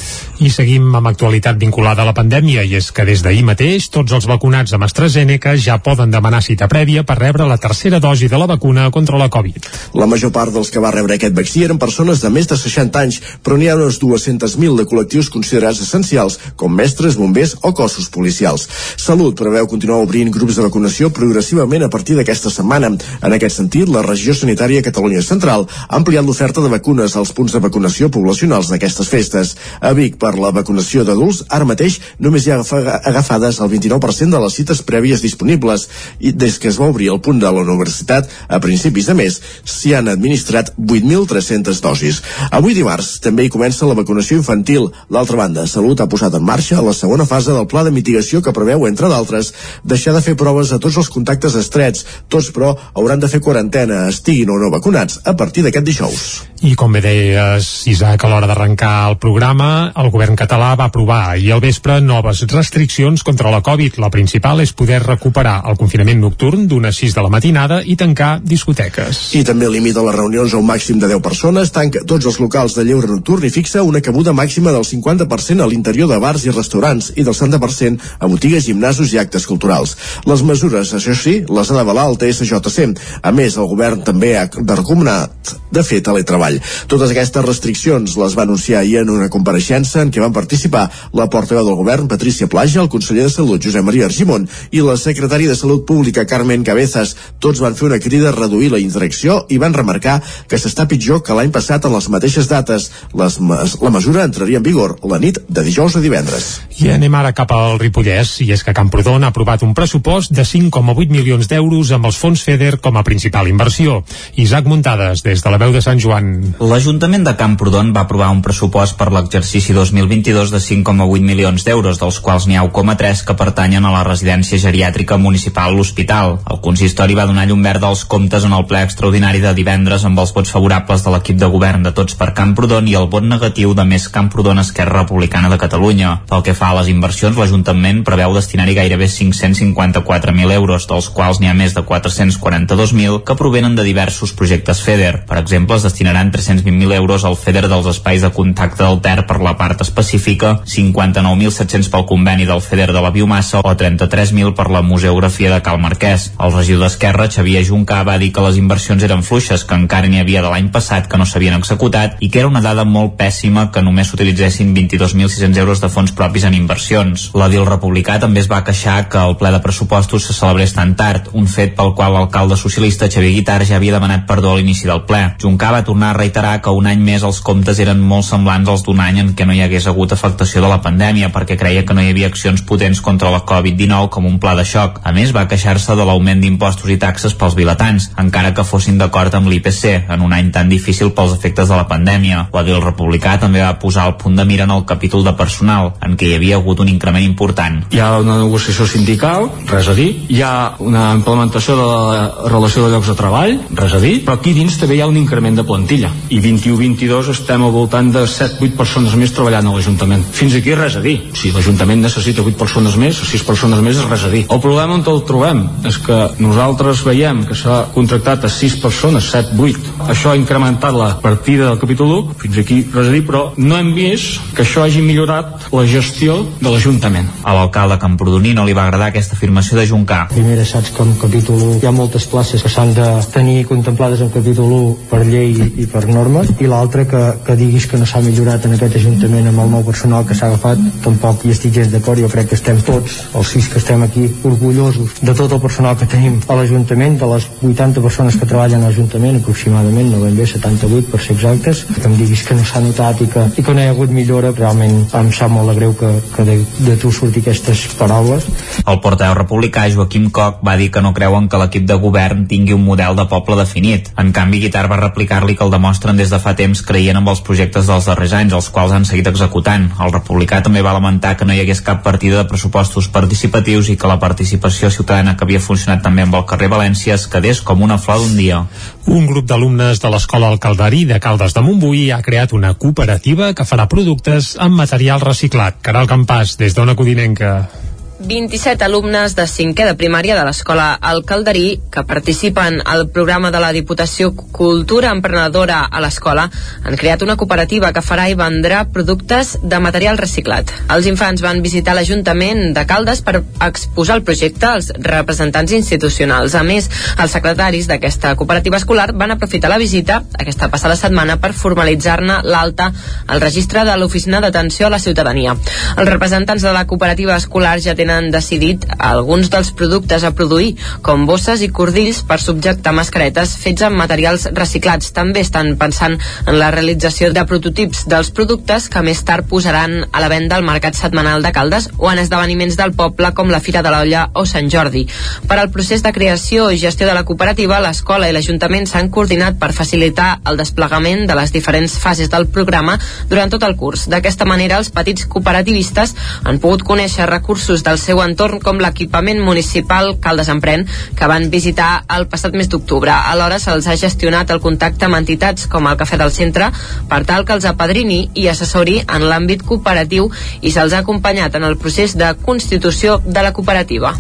I seguim amb actualitat vinculada a la pandèmia i és que des d'ahir mateix tots els vacunats amb AstraZeneca ja poden demanar cita prèvia per rebre la tercera dosi de la vacuna contra la Covid. La major part dels que va rebre aquest vaccí eren persones de més de 60 anys, però n'hi ha unes 200.000 de col·lectius considerats essencials, com mestres, bombers o cossos policials. Salut preveu continuar obrint grups de vacunació progressivament a partir d'aquesta setmana. En aquest sentit, la regió sanitària Catalunya Central ha ampliat l'oferta de vacunes als punts de vacunació poblacionals d'aquestes festes. A Vic, per la vacunació d'adults, ara mateix només hi ha agafades el 29% de les cites prèvies disponibles i des que es va obrir el punt de la universitat a principis de mes s'hi han administrat administrat 8.300 dosis. Avui dimarts també hi comença la vacunació infantil. D'altra banda, Salut ha posat en marxa la segona fase del pla de mitigació que preveu, entre d'altres, deixar de fer proves a tots els contactes estrets. Tots, però, hauran de fer quarantena, estiguin o no vacunats, a partir d'aquest dijous. I com bé deies, Isaac, a l'hora d'arrencar el programa, el govern català va aprovar ahir al vespre noves restriccions contra la Covid. La principal és poder recuperar el confinament nocturn d'unes 6 de la matinada i tancar discoteques. I també limita les reunions a un màxim de 10 persones, tanca tots els locals de lleure nocturn i fixa una cabuda màxima del 50% a l'interior de bars i restaurants i del 70% a botigues, gimnasos i actes culturals. Les mesures, això sí, les ha d'avalar el TSJC. A més, el govern també ha de recomanat de fer teletreball. Totes aquestes restriccions les va anunciar ahir en una compareixença en què van participar la portaveu del govern, Patricia Plaja, el conseller de Salut, Josep Maria Argimon, i la secretària de Salut Pública, Carmen Cabezas. Tots van fer una crida a reduir la interacció i van remarcar que s'està pitjor que l'any passat en les mateixes dates. Les, la mesura entraria en vigor la nit de dijous a divendres. I anem ara cap al Ripollès, i és que Camprodon ha aprovat un pressupost de 5,8 milions d'euros amb els fons FEDER com a principal inversió. Isaac Muntades, des de la veu de Sant Joan. L'Ajuntament de Camprodon va aprovar un pressupost per l'exercici 2022 de 5,8 milions d'euros, dels quals n'hi ha 1,3 que pertanyen a la residència geriàtrica municipal L'Hospital. El consistori va donar llum verda als comptes en el ple extraordinari de divendres amb els vots favorables de l'equip de govern de Tots per Camprodon i el vot negatiu de Més Camprodon Esquerra Republicana de Catalunya. Pel que fa a les inversions, l'Ajuntament preveu destinar-hi gairebé 554.000 euros, dels quals n'hi ha més de 442.000 que provenen de diversos projectes FEDER. Per exemple, es destinaran 320.000 euros al FEDER dels espais de contacte del Ter per la part específica, 59.700 pel conveni del FEDER de la biomassa o 33.000 per la museografia de Cal Marquès. El regidor d'Esquerra, Xavier Juncà, va dir que les inversions eren fluixes, que encara n'hi havia de l'any passat que no s'havien executat i que era una dada molt pèssima que només s'utilitzessin 22.600 euros de fons propis en inversions. L'Adil Republicà també es va queixar que el ple de pressupostos se celebrés tan tard, un fet pel qual l'alcalde socialista Xavier Guitar ja havia demanat perdó a l'inici del ple. Juncà va tornar a reiterar que un any més els comptes eren molt semblants als d'un any en què no hi hagués hagut afectació de la pandèmia perquè creia que no hi havia accions potents contra la Covid-19 com un pla de xoc. A més, va queixar-se de l'augment d'impostos i taxes pels vilatans, encara que fossin d'acord amb l'IPC en un any tan difícil pels efectes de la pandèmia. L'Adil Republicà també va posar el punt de mira en el capítol de personal, en què hi havia hagut un increment important. Hi ha una negociació sindical, res a dir. Hi ha una implementació de la relació de llocs de treball, res a dir. Però aquí dins també hi ha un increment de plantilla. I 21-22 estem al voltant de 7-8 persones més treballant a l'Ajuntament. Fins aquí res a dir. Si l'Ajuntament necessita 8 persones més o 6 persones més és res a dir. El problema on el trobem és que nosaltres veiem que s'ha contractat a 6 persones 7-8 això ha incrementat la partida del capítol 1 fins aquí res a dir però no hem vist que això hagi millorat la gestió de l'Ajuntament. A l'alcalde Camprodoní no li va agradar aquesta afirmació de Juncar Primera, saps que en capítol 1 hi ha moltes places que s'han de tenir contemplades en capítol 1 per llei i per normes i l'altra que, que diguis que no s'ha millorat en aquest Ajuntament amb el nou personal que s'ha agafat tampoc hi estic gens d'acord jo crec que estem tots, els sis que estem aquí orgullosos de tot el personal que tenim a l'Ajuntament, de les 80 persones que treballen a l'Ajuntament aproximadament, no ben bé 78 per ser exactes que em diguis que no s'ha notat i que, i que no hi ha hagut millora, realment em sap molt greu que, que de, de tu surti aquestes paraules. El portaveu republicà Joaquim Coc va dir que no creuen que l'equip de govern tingui un model de poble definit. En canvi, Guitar va replicar-li que el demostren des de fa temps creient amb els projectes dels darrers anys, els quals han seguit executant. El republicà també va lamentar que no hi hagués cap partida de pressupostos participatius i que la participació ciutadana que havia funcionat també amb el carrer València es quedés com una flor d'un dia. Un grup d'alumnes de l'Escola Alcaldarí de Caldes de Montbui ha creat una cooperativa que farà productes amb material reciclat. Caral Campàs, des d'Ona Codinenca. 27 alumnes de cinquè de primària de l'escola El Calderí que participen al programa de la Diputació Cultura Emprenedora a l'escola han creat una cooperativa que farà i vendrà productes de material reciclat. Els infants van visitar l'Ajuntament de Caldes per exposar el projecte als representants institucionals. A més, els secretaris d'aquesta cooperativa escolar van aprofitar la visita aquesta passada setmana per formalitzar-ne l'alta al registre de l'Oficina d'Atenció a la Ciutadania. Els representants de la cooperativa escolar ja tenen tenen decidit alguns dels productes a produir, com bosses i cordills per subjectar mascaretes fets amb materials reciclats. També estan pensant en la realització de prototips dels productes que més tard posaran a la venda al Mercat Setmanal de Caldes o en esdeveniments del poble com la Fira de l'Olla o Sant Jordi. Per al procés de creació i gestió de la cooperativa, l'escola i l'Ajuntament s'han coordinat per facilitar el desplegament de les diferents fases del programa durant tot el curs. D'aquesta manera, els petits cooperativistes han pogut conèixer recursos del seu entorn com l'equipament municipal Caldes Emprèn que van visitar el passat mes d'octubre. Alhora se'ls ha gestionat el contacte amb entitats com el Cafè del Centre per tal que els apadrini i assessori en l'àmbit cooperatiu i se'ls ha acompanyat en el procés de constitució de la cooperativa.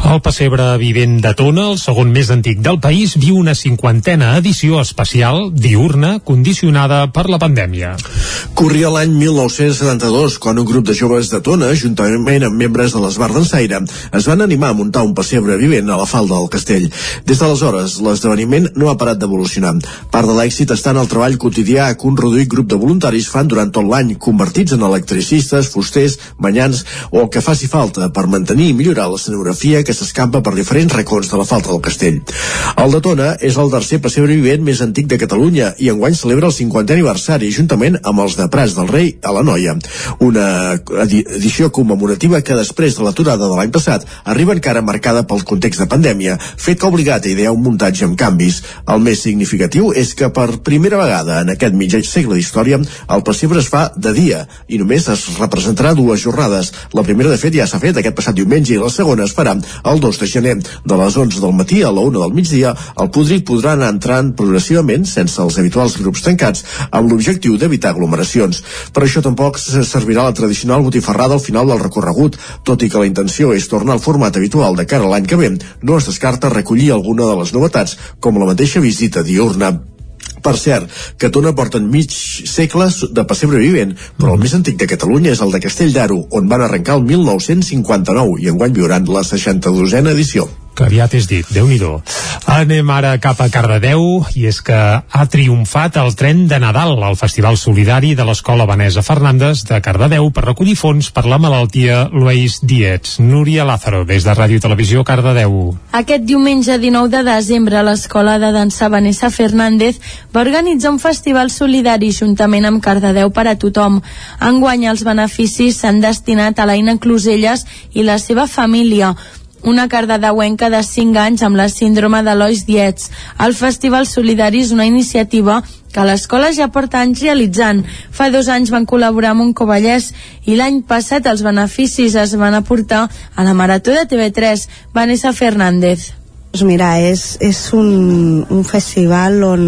El pessebre vivent de Tona, el segon més antic del país, viu una cinquantena edició especial, diurna, condicionada per la pandèmia. Corria l'any 1972, quan un grup de joves de Tona, juntament amb membres de l'Esbar d'Ensaire, es van animar a muntar un pessebre vivent a la falda del castell. Des d'aleshores, l'esdeveniment no ha parat d'evolucionar. Part de l'èxit està en el treball quotidià que un reduït grup de voluntaris fan durant tot l'any, convertits en electricistes, fusters, banyans o el que faci falta per mantenir i millorar l'escenografia que s'escampa per diferents racons de la falta del castell. El de Tona és el tercer pessebre vivent més antic de Catalunya i enguany celebra el 50è aniversari juntament amb els de Prats del Rei a la Noia. Una edició commemorativa que després de l'aturada de l'any passat arriba encara marcada pel context de pandèmia, fet que ha obligat a idear un muntatge amb canvis. El més significatiu és que per primera vegada en aquest mig segle d'història el pessebre es fa de dia i només es representarà dues jornades. La primera, de fet, ja s'ha fet aquest passat diumenge i la segona es farà el 2 de gener. De les 11 del matí a la 1 del migdia, el podrit podrà anar entrant progressivament, sense els habituals grups tancats, amb l'objectiu d'evitar aglomeracions. Per això tampoc servirà la tradicional botifarrada al final del recorregut, tot i que la intenció és tornar al format habitual de cara a l'any que ve, no es descarta recollir alguna de les novetats, com la mateixa visita diurna. Per cert, que Tona porten mig segle de pessebre vivent, però el més antic de Catalunya és el de Castell d'Aro, on van arrencar el 1959 i enguany viuran la 62a edició que aviat és dit, déu nhi Anem ara cap a Cardedeu i és que ha triomfat el tren de Nadal al Festival Solidari de l'Escola Vanessa Fernández de Cardedeu per recollir fons per la malaltia Luis Dietz. Núria Lázaro, des de Ràdio Televisió Cardedeu. Aquest diumenge 19 de desembre l'Escola de Dansa Vanessa Fernández va organitzar un festival solidari juntament amb Cardedeu per a tothom. Enguany els beneficis s'han destinat a l'Aina Closelles i la seva família una cardedeuenca de 5 anys amb la síndrome de Lois Dietz. El Festival Solidari és una iniciativa que l'escola ja porta anys realitzant. Fa dos anys van col·laborar amb un Covallès i l'any passat els beneficis es van aportar a la Marató de TV3, Vanessa Fernández. Doncs mira, és, és un, un festival on,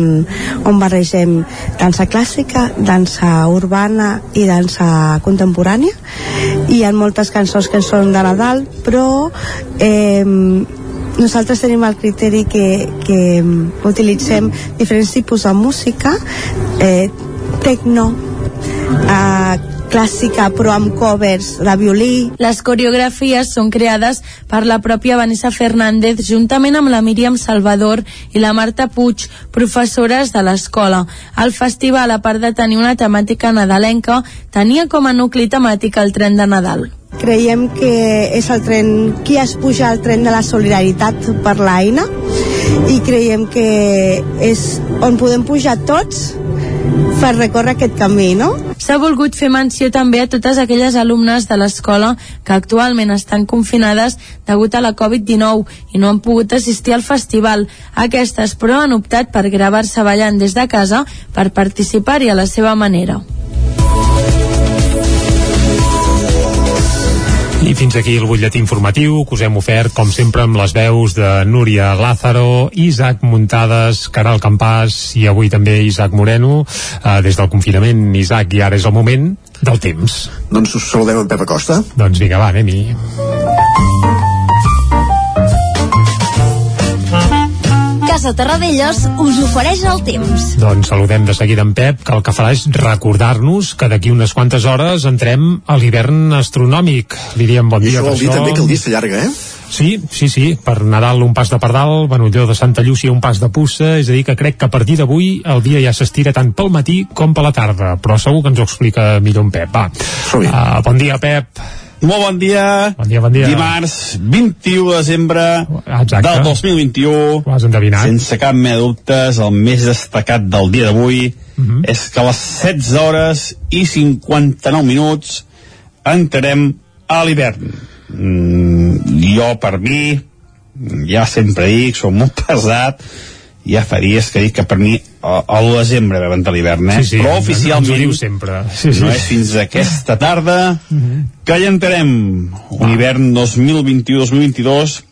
on barregem dansa clàssica, dansa urbana i dansa contemporània. Hi ha moltes cançons que són de Nadal però eh, nosaltres tenim el criteri que, que utilitzem diferents tipus de música eh, tecno eh, clàssica però amb covers de violí. Les coreografies són creades per la pròpia Vanessa Fernández juntament amb la Míriam Salvador i la Marta Puig, professores de l'escola. El festival, a part de tenir una temàtica nadalenca, tenia com a nucli temàtic el tren de Nadal. Creiem que és el tren, qui es puja al tren de la solidaritat per l'Aina i creiem que és on podem pujar tots per recórrer aquest camí, no? S'ha volgut fer menció també a totes aquelles alumnes de l'escola que actualment estan confinades degut a la Covid-19 i no han pogut assistir al festival. Aquestes, però, han optat per gravar-se ballant des de casa per participar-hi a la seva manera. I fins aquí el butlletí informatiu que us hem ofert, com sempre, amb les veus de Núria Lázaro, Isaac Muntades, Caral Campàs i avui també Isaac Moreno. Uh, des del confinament, Isaac, i ara és el moment del temps. Doncs us saludem en Pep Acosta. Doncs vinga, va, anem-hi. Casa Terradellos us ofereix el temps. Doncs saludem de seguida en Pep, que el que farà és recordar-nos que d'aquí unes quantes hores entrem a l'hivern astronòmic. Li diem bon I dia això vol dir també que el dia s'allarga, eh? Sí, sí, sí, per Nadal un pas de pardal, Benolló de Santa Llúcia un pas de puça, és a dir que crec que a partir d'avui el dia ja s'estira tant pel matí com per la tarda, però segur que ens ho explica millor en Pep. Va, uh, bon dia, Pep. Molt bon dia. Bon dia, bon dia. Dimarts 21 de desembre Exacte. del 2021. Ho has endevinat. Sense cap mena dubtes, el més destacat del dia d'avui Mhm. -hmm. és que a les 16 hores i 59 minuts entrarem a l'hivern. Mm, jo, per mi, ja sempre dic, som molt pesat, ja fa dies que dic que per mi a, a l'1 de desembre vam entrar l'hivern, eh? Sí, sí, però oficialment ens ho diu sempre. Sí, sí. no és fins aquesta tarda Mhm. que hi entrarem un hivern 2021-2022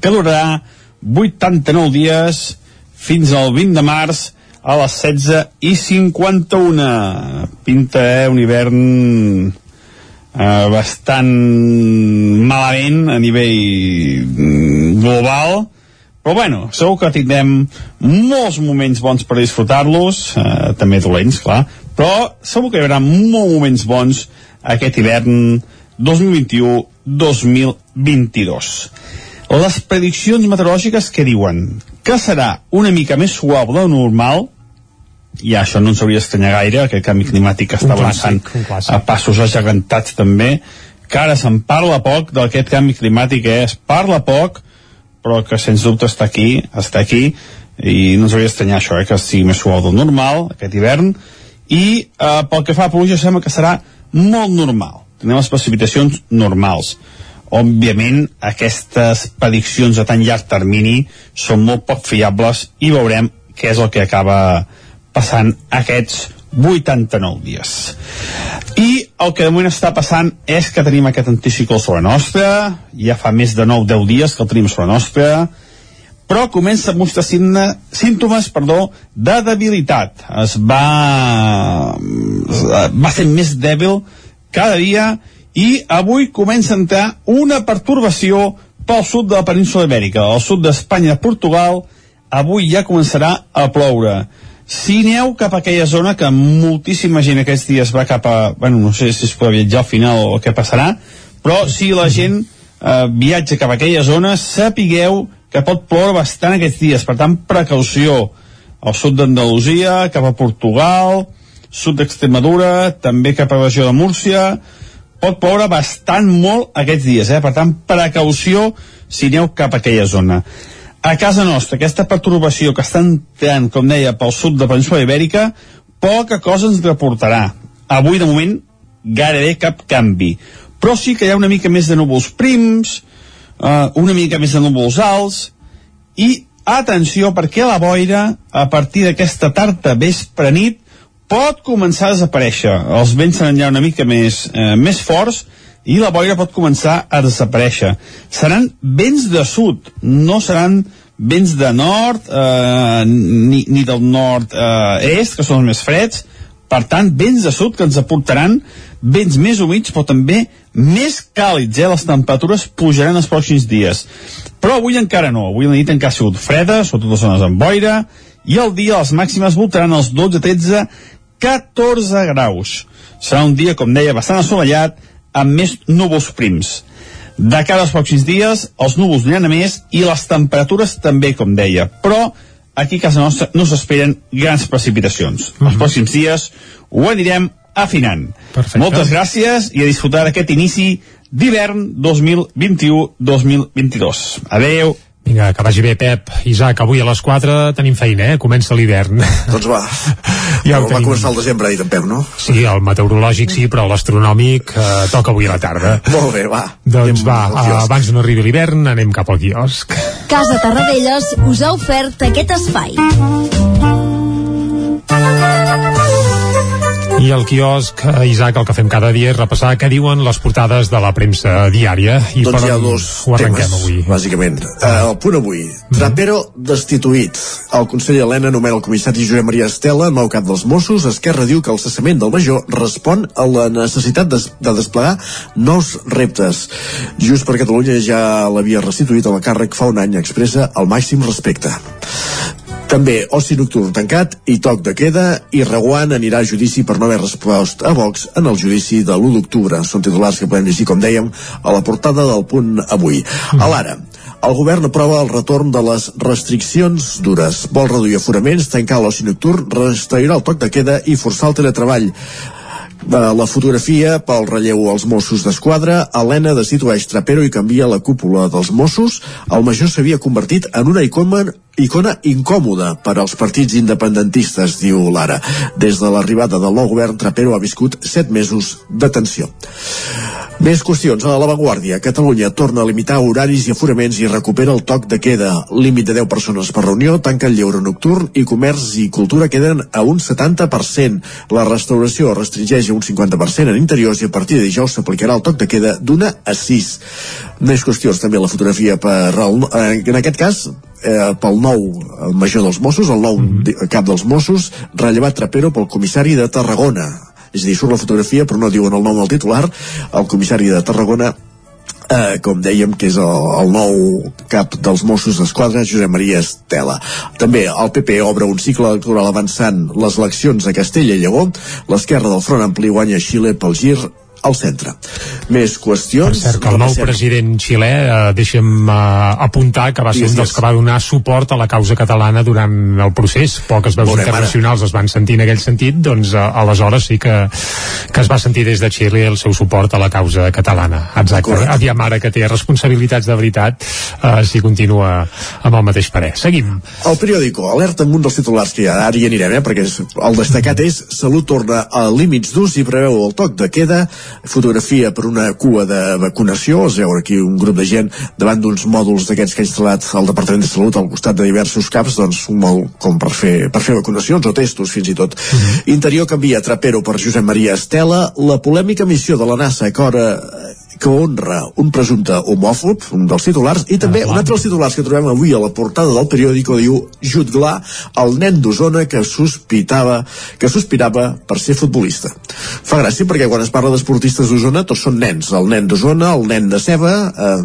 que durarà 89 dies fins al 20 de març a les 16 i 51 pinta eh, un hivern eh, bastant malament a nivell mm, global però bueno, segur que tindrem molts moments bons per disfrutar-los, eh, també dolents, clar, però segur que hi haurà molts moments bons aquest hivern 2021-2022. Les prediccions meteorològiques que diuen que serà una mica més suau del normal, i això no ens hauria d'estranyar gaire, aquest canvi climàtic que està avançant a passos agegantats també, que ara se'n parla poc d'aquest canvi climàtic, eh? es parla poc, però que sens dubte està aquí, està aquí, i no ens hauria d'estranyar això, eh? que sigui més suau del normal, aquest hivern, i eh, pel que fa a pluja sembla que serà molt normal. Tenim les precipitacions normals. Òbviament, aquestes prediccions a tan llarg termini són molt poc fiables i veurem què és el que acaba passant aquests 89 dies. I el que de moment està passant és que tenim aquest anticicló sobre nostra, ja fa més de 9-10 dies que el tenim sobre nostra, però comença a mostrar signe, símptomes perdó, de debilitat. Es va, va ser més dèbil cada dia i avui comença a entrar una pertorbació pel sud de la península ibèrica, al sud d'Espanya i Portugal, avui ja començarà a ploure. Si aneu cap a aquella zona que moltíssima gent aquests dies va cap a... Bueno, no sé si es pot viatjar al final o què passarà, però si la gent eh, viatja cap a aquella zona, sapigueu que pot ploure bastant aquests dies. Per tant, precaució al sud d'Andalusia, cap a Portugal, sud d'Extremadura, també cap a la regió de Múrcia, pot ploure bastant molt aquests dies, eh? per tant, precaució si aneu cap a aquella zona. A casa nostra, aquesta perturbació que està entrant, com deia, pel sud de la península Ibèrica, poca cosa ens reportarà. Avui, de moment, gairebé cap canvi. Però sí que hi ha una mica més de núvols prims, eh, una mica més de núvols alts, i atenció, perquè la boira, a partir d'aquesta tarda vespre nit, pot començar a desaparèixer. Els vents seran ja una mica més, eh, més forts i la boira pot començar a desaparèixer. Seran vents de sud, no seran vents de nord eh, ni, ni del nord-est, que són els més freds, per tant, vents de sud que ens aportaran vents més humits, però també més càlids, eh? Les temperatures pujaran els pròxims dies. Però avui encara no. Avui la nit encara ha sigut freda, sobretot les zones amb boira, i el dia les màximes voltaran els 12, 13, 14 graus. Serà un dia, com deia, bastant assolellat, amb més núvols prims. De cara als pròxims dies, els núvols aniran a més i les temperatures també, com deia. Però aquí a casa nostra no s'esperen grans precipitacions. Mm -hmm. Els pròxims dies ho anirem afinant. Perfecte. Moltes gràcies i a disfrutar d'aquest inici d'hivern 2021-2022. Adeu. Vinga, que vagi bé, Pep. Isaac, avui a les 4 tenim feina, eh? Comença l'hivern. Doncs va. Ja va tenim. començar el desembre, ha dit en Pep, no? Sí, el meteorològic sí, però l'astronòmic eh, toca avui a la tarda. Molt bé, va. Doncs Anem va, eh, abans no arribi l'hivern, anem cap al quiosc. Casa Tarradellas us ha ofert aquest espai. I al quiosc, eh, Isaac, el que fem cada dia és repassar què diuen les portades de la premsa diària. I doncs per hi ha dos ho temes, avui. bàsicament. Uh, el punt avui. Trapero destituït. El conseller Helena nomena el comissari Josep Maria Estela, nou cap dels Mossos. Esquerra diu que el cessament del major respon a la necessitat de, de desplegar nous reptes. Just per Catalunya ja l'havia restituït a la càrrec fa un any, expressa el màxim respecte. També oci nocturn tancat i toc de queda i Reguant anirà a judici per no haver respost a Vox en el judici de l'1 d'octubre. Són titulars que podem llegir, com dèiem, a la portada del punt avui. A l'ara, el govern aprova el retorn de les restriccions dures. Vol reduir aforaments, tancar l'oci nocturn, restaurar el toc de queda i forçar el teletreball. De la fotografia pel relleu als Mossos d'Esquadra, Helena destitueix Trapero i canvia la cúpula dels Mossos. El major s'havia convertit en una icona, icona incòmoda per als partits independentistes, diu Lara. Des de l'arribada del nou govern, Trapero ha viscut set mesos de tensió. Més qüestions. A l'avantguàrdia, Catalunya torna a limitar horaris i aforaments i recupera el toc de queda. Límit de 10 persones per reunió, tanca el lleure nocturn i comerç i cultura queden a un 70%. La restauració restringeix a un 50% en interiors i a partir de dijous s'aplicarà el toc de queda d'una a 6. Més qüestions també la fotografia per en aquest cas eh, pel nou el major dels Mossos, el nou mm -hmm. cap dels Mossos, rellevat Trapero pel comissari de Tarragona. És a dir, surt la fotografia però no diuen el nom del titular el comissari de Tarragona eh, com dèiem que és el, el nou cap dels Mossos d'Esquadra Josep Maria Estela. També el PP obre un cicle electoral avançant les eleccions a Castella i Lleó. L'esquerra del Front Ampli guanya Xile pel gir al centre. Més Per qüestions... cert, que el nou president xilè, eh, deixa'm eh, apuntar que va ser un dels que va donar suport a la causa catalana durant el procés. Poques veus Veurem ara. internacionals es van sentir en aquell sentit, doncs eh, aleshores sí que, que es va sentir des de Xile el seu suport a la causa catalana. Exacte. Correcte. Aviam ara que té responsabilitats de veritat, eh, si continua amb el mateix parer. Seguim. El periòdico alerta amb un dels titulars que ara hi anirem, eh, perquè el destacat és Salut torna a límits durs i preveu el toc de queda, fotografia per una cua de vacunació, es veu aquí un grup de gent davant d'uns mòduls d'aquests que ha instal·lat el Departament de Salut al costat de diversos caps, doncs un mòdul com per fer, per fer vacunacions o testos fins i tot. Interior canvia Trapero per Josep Maria Estela, la polèmica missió de la NASA que hora que honra un presumpte homòfob, un dels titulars, i també un altre dels titulars que trobem avui a la portada del periòdico diu Jutglar, el nen d'Osona que sospitava que sospirava per ser futbolista. Fa gràcia perquè quan es parla d'esportistes d'Osona tots són nens, el nen d'Osona, el nen de Ceba, eh,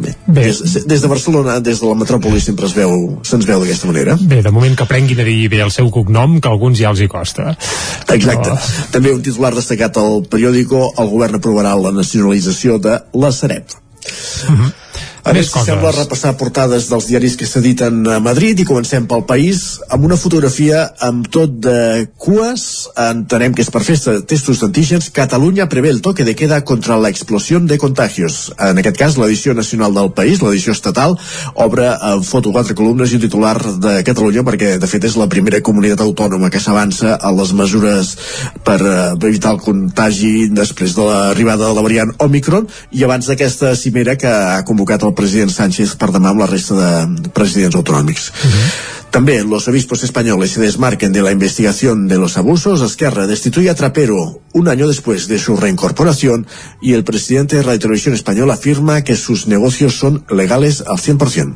bé, Bé. Des, des de Barcelona, des de la metròpoli sempre es veu, se'ns veu d'aquesta manera. Bé, de moment que aprenguin a dir bé el seu cognom, que alguns ja els hi costa. Exacte. També un titular destacat al periòdico, el govern aprovarà la nacionalització de la Sareb. A Més més, coses. sembla repassar portades dels diaris que s'editen a Madrid i comencem pel país amb una fotografia amb tot de cues, entenem que és per festa testos d'antígens, Catalunya prevé el toque de queda contra la explosión de contagios. En aquest cas, l'edició nacional del país, l'edició estatal, obre en foto quatre columnes i un titular de Catalunya perquè de fet és la primera comunitat autònoma que s'avança a les mesures per eh, evitar el contagi després de l'arribada de la variant Omicron i abans d'aquesta cimera que ha convocat el el president Sánchez per demà amb la resta de presidents autonòmics. Uh -huh. También los obispos españoles se desmarquen de la investigación de los abusos. Esquerra destituye a Trapero un año después de su reincorporación y el presidente de Radio Televisión Española afirma que sus negocios son legales al 100%.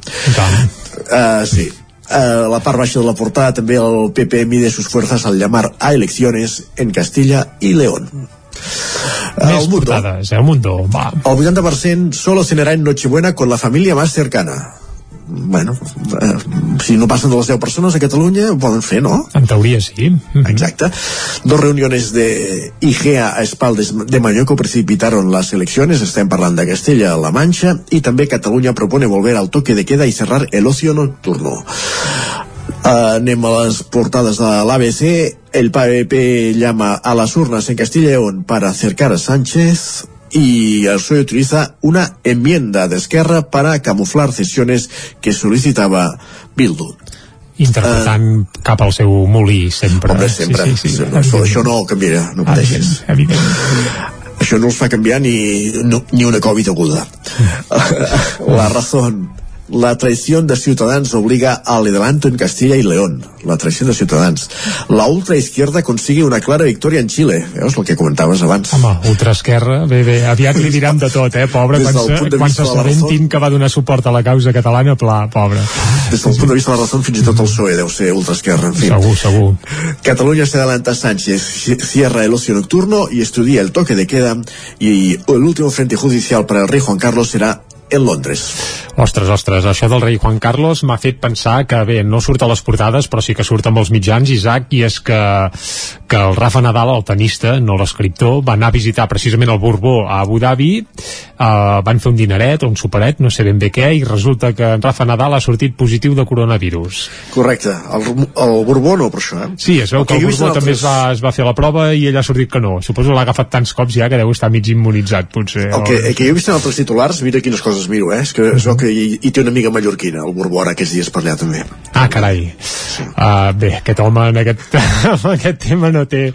Uh, sí. Uh, la part baixa de la portada també el PP mide sus fuerzas al llamar a elecciones en Castilla y León. Més el mundo, portades, eh? el mundo, va. El 80% solo cenará en Nochebuena con la familia más cercana bueno, eh, si no passen de les 10 persones a Catalunya ho poden fer, no? En teoria sí. Mm -hmm. Exacte. Dos reuniones de IGEA a espaldes de Mañoco precipitaron las elecciones, estem parlant de Castella-La Mancha, i també Catalunya propone volver al toque de queda y cerrar el ocio nocturno. Uh, anem a les portades de l'ABC. El PAEP llama a las urnas en Castilla y León para acercar a Sánchez y el PSOE utiliza una enmienda de Esquerra para camuflar cesiones que solicitaba Bildu interpretant uh, cap al seu molí sempre. Home, sempre. Sí, sí, sí, no, això, això no canviarà, no pateixis. Això no els fa canviar ni, no, ni una Covid aguda. La raó la traición de Ciutadans obliga al adelanto en Castilla y León. La traición de Ciutadans. La ultraizquierda consigue una clara victòria en Xile. Veus el que comentaves abans? Home, ultraesquerra, bé, bé, aviat li diran de tot, eh, pobre, Des quan, se, quan s'assabentin que va donar suport a la causa catalana, pla, pobre. Des del punt de vista de la raó, fins i tot el PSOE deu ser ultraesquerra. En fi. Segur, segur. Cataluña se adelanta Sánchez, cierra el ocio nocturno y estudia el toque de queda y el último frente judicial para el rey Juan Carlos será en Londres. Ostres, ostres, això del rei Juan Carlos m'ha fet pensar que, bé, no surt a les portades, però sí que surt amb els mitjans, Isaac, i és que, que el Rafa Nadal, el tenista, no l'escriptor, va anar a visitar precisament el Borbó a Abu Dhabi, eh, van fer un dineret o un superet, no sé ben bé què, i resulta que en Rafa Nadal ha sortit positiu de coronavirus. Correcte, el, el Borbó no, per això, eh? Sí, es veu el que, que el Borbó altres... també es va, es va fer la prova i ell ha sortit que no. Suposo que l'ha agafat tants cops ja que deu estar mig immunitzat, potser. El que, el que jo he vist en altres titulars, mira quines coses miro, eh? És que es veu que hi, hi té una amiga mallorquina, el Borbó, ara aquests dies per allà també. Ah, carai. Sí. Uh, bé, aquest home en aquest, en aquest tema no té,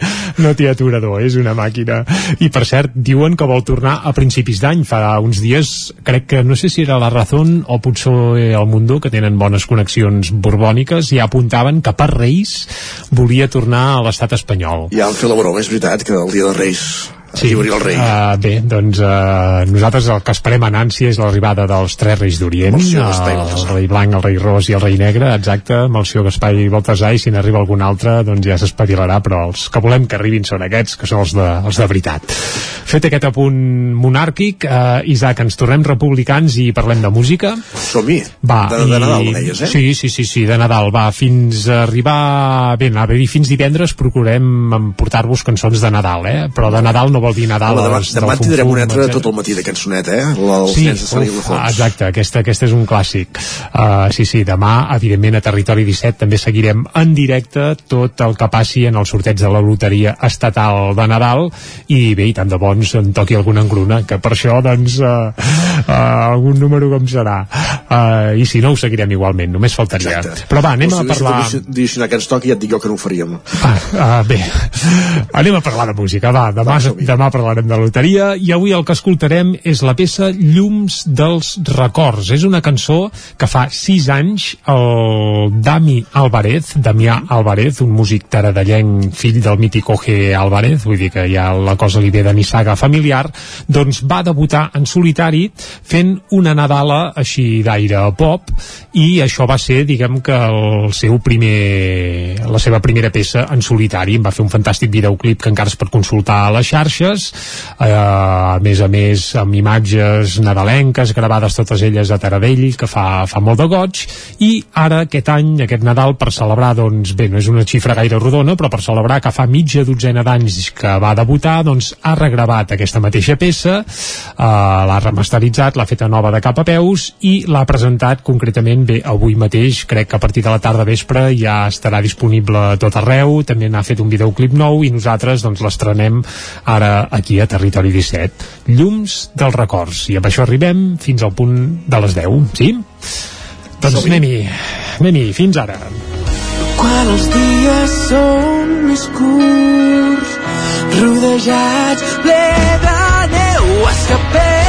no té aturador, és una màquina. I per cert, diuen que vol tornar a principis d'any, fa uns dies, crec que no sé si era la Razón o potser el Mundo, que tenen bones connexions borbòniques, ja apuntaven que per Reis volia tornar a l'estat espanyol. Ja han fet la broma, és veritat, que el dia de Reis sí, el rei. Uh, bé, doncs uh, nosaltres el que esperem en ànsia és l'arribada dels tres reis d'Orient, el, el rei blanc, el rei ros i el rei negre, exacte, senyor Gaspar i Baltasar, i si n'arriba algun altre, doncs ja s'espavilarà, però els que volem que arribin són aquests, que són els de, els de veritat. Fet aquest apunt monàrquic, uh, Isaac, ens tornem republicans i parlem de música. Som-hi, va, de, de Nadal, deies, eh? Sí, sí, sí, sí, de Nadal, va, fins a arribar... Bé, a dir, fins divendres procurem portar-vos cançons de Nadal, eh? Però de Nadal no vol dir Nadal Home, demà, demà tindrem una altra tot el matí de cançoneta, eh? La, els sí, nens de Sant uf, exacte, aquesta, aquesta és un clàssic. Uh, sí, sí, demà, evidentment a Territori 17 també seguirem en directe tot el que passi en el sorteig de la loteria estatal de Nadal. I bé, i tant de bons en toqui alguna engruna que per això, doncs uh, uh, algun número com serà. Uh, i si no ho seguirem igualment, només faltaria. Exacte. però va, anem si a parlar si que ens toqui ja et dic jo que no ho faríem. Ah, uh, bé, anem a parlar de música va, demà, va, demà parlarem de loteria i avui el que escoltarem és la peça Llums dels records. És una cançó que fa sis anys el Dami Álvarez, Damià Álvarez, un músic taradellenc, fill del mític Oje Álvarez, vull dir que ja la cosa li ve de nissaga familiar, doncs va debutar en solitari fent una Nadala així d'aire pop i això va ser, diguem que el seu primer la seva primera peça en solitari, va fer un fantàstic videoclip que encara es pot consultar a les xarxes eh, a més a més amb imatges nadalenques gravades totes elles a Taradell que fa, fa molt de goig. I ara aquest any, aquest Nadal per celebrar doncs bé, no és una xifra gaire rodona però per celebrar que fa mitja dotzena d'anys que va debutar, doncs ha regravat aquesta mateixa peça eh, l'ha remasteritzat, l'ha feta nova de cap a peus i l'ha presentat concretament bé, avui mateix, crec que a partir de la tarda vespre ja estarà disponible a tot arreu, també n'ha fet un videoclip nou i nosaltres doncs l'estrenem ara aquí a Territori 17. Llums dels records. I amb això arribem fins al punt de les 10, sí? Doncs anem-hi, anem fins ara. Quan els dies són més curts, rodejats ple de neu, escapem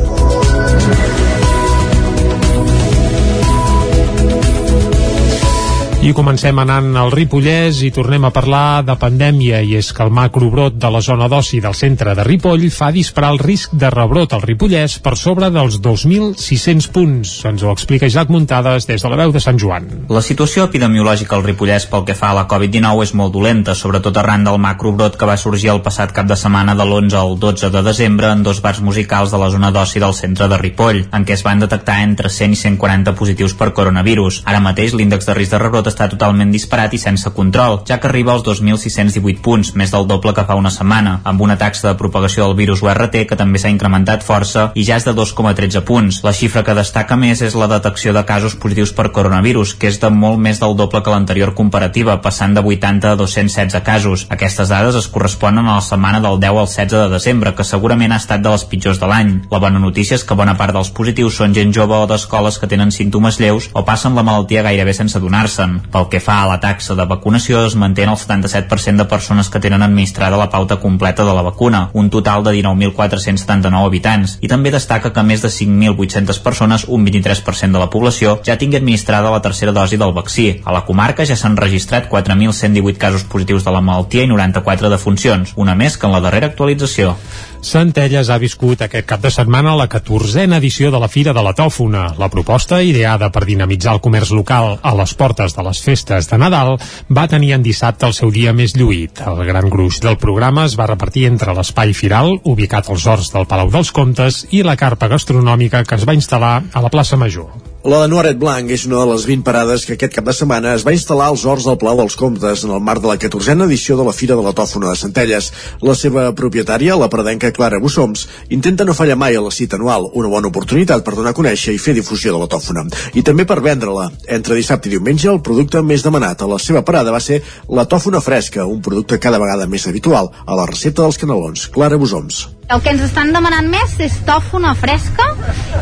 I comencem anant al Ripollès i tornem a parlar de pandèmia i és que el macrobrot de la zona d'oci del centre de Ripoll fa disparar el risc de rebrot al Ripollès per sobre dels 2.600 punts. Ens ho explica Isaac Muntades des de la veu de Sant Joan. La situació epidemiològica al Ripollès pel que fa a la Covid-19 és molt dolenta, sobretot arran del macrobrot que va sorgir el passat cap de setmana de l'11 al 12 de desembre en dos bars musicals de la zona d'oci del centre de Ripoll, en què es van detectar entre 100 i 140 positius per coronavirus. Ara mateix l'índex de risc de rebrot està totalment disparat i sense control, ja que arriba als 2.618 punts, més del doble que fa una setmana, amb una taxa de propagació del virus URT que també s'ha incrementat força i ja és de 2,13 punts. La xifra que destaca més és la detecció de casos positius per coronavirus, que és de molt més del doble que l'anterior comparativa, passant de 80 a 216 casos. Aquestes dades es corresponen a la setmana del 10 al 16 de desembre, que segurament ha estat de les pitjors de l'any. La bona notícia és que bona part dels positius són gent jove o d'escoles que tenen símptomes lleus o passen la malaltia gairebé sense adonar-se'n. Pel que fa a la taxa de vacunació, es manté el 77% de persones que tenen administrada la pauta completa de la vacuna, un total de 19.479 habitants, i també destaca que més de 5.800 persones, un 23% de la població, ja tingui administrada la tercera dosi del vaccí. A la comarca ja s'han registrat 4.118 casos positius de la malaltia i 94 defuncions, una més que en la darrera actualització. Centelles ha viscut aquest cap de setmana la 14a edició de la Fira de la Tòfona. La proposta, ideada per dinamitzar el comerç local a les portes de les festes de Nadal, va tenir en dissabte el seu dia més lluït. El gran gruix del programa es va repartir entre l'espai firal, ubicat als horts del Palau dels Comtes, i la carpa gastronòmica que es va instal·lar a la plaça Major. La Noaret Blanc és una de les 20 parades que aquest cap de setmana es va instal·lar als horts del Palau dels Comtes en el marc de la 14a edició de la Fira de la Tòfona de Centelles. La seva propietària, la predenca Clara Bussoms, intenta no fallar mai a la cita anual, una bona oportunitat per donar a conèixer i fer difusió de la tòfona. I també per vendre-la. Entre dissabte i diumenge, el producte més demanat a la seva parada va ser la tòfona fresca, un producte cada vegada més habitual a la recepta dels canelons. Clara Bussoms. El que ens estan demanant més és tòfona fresca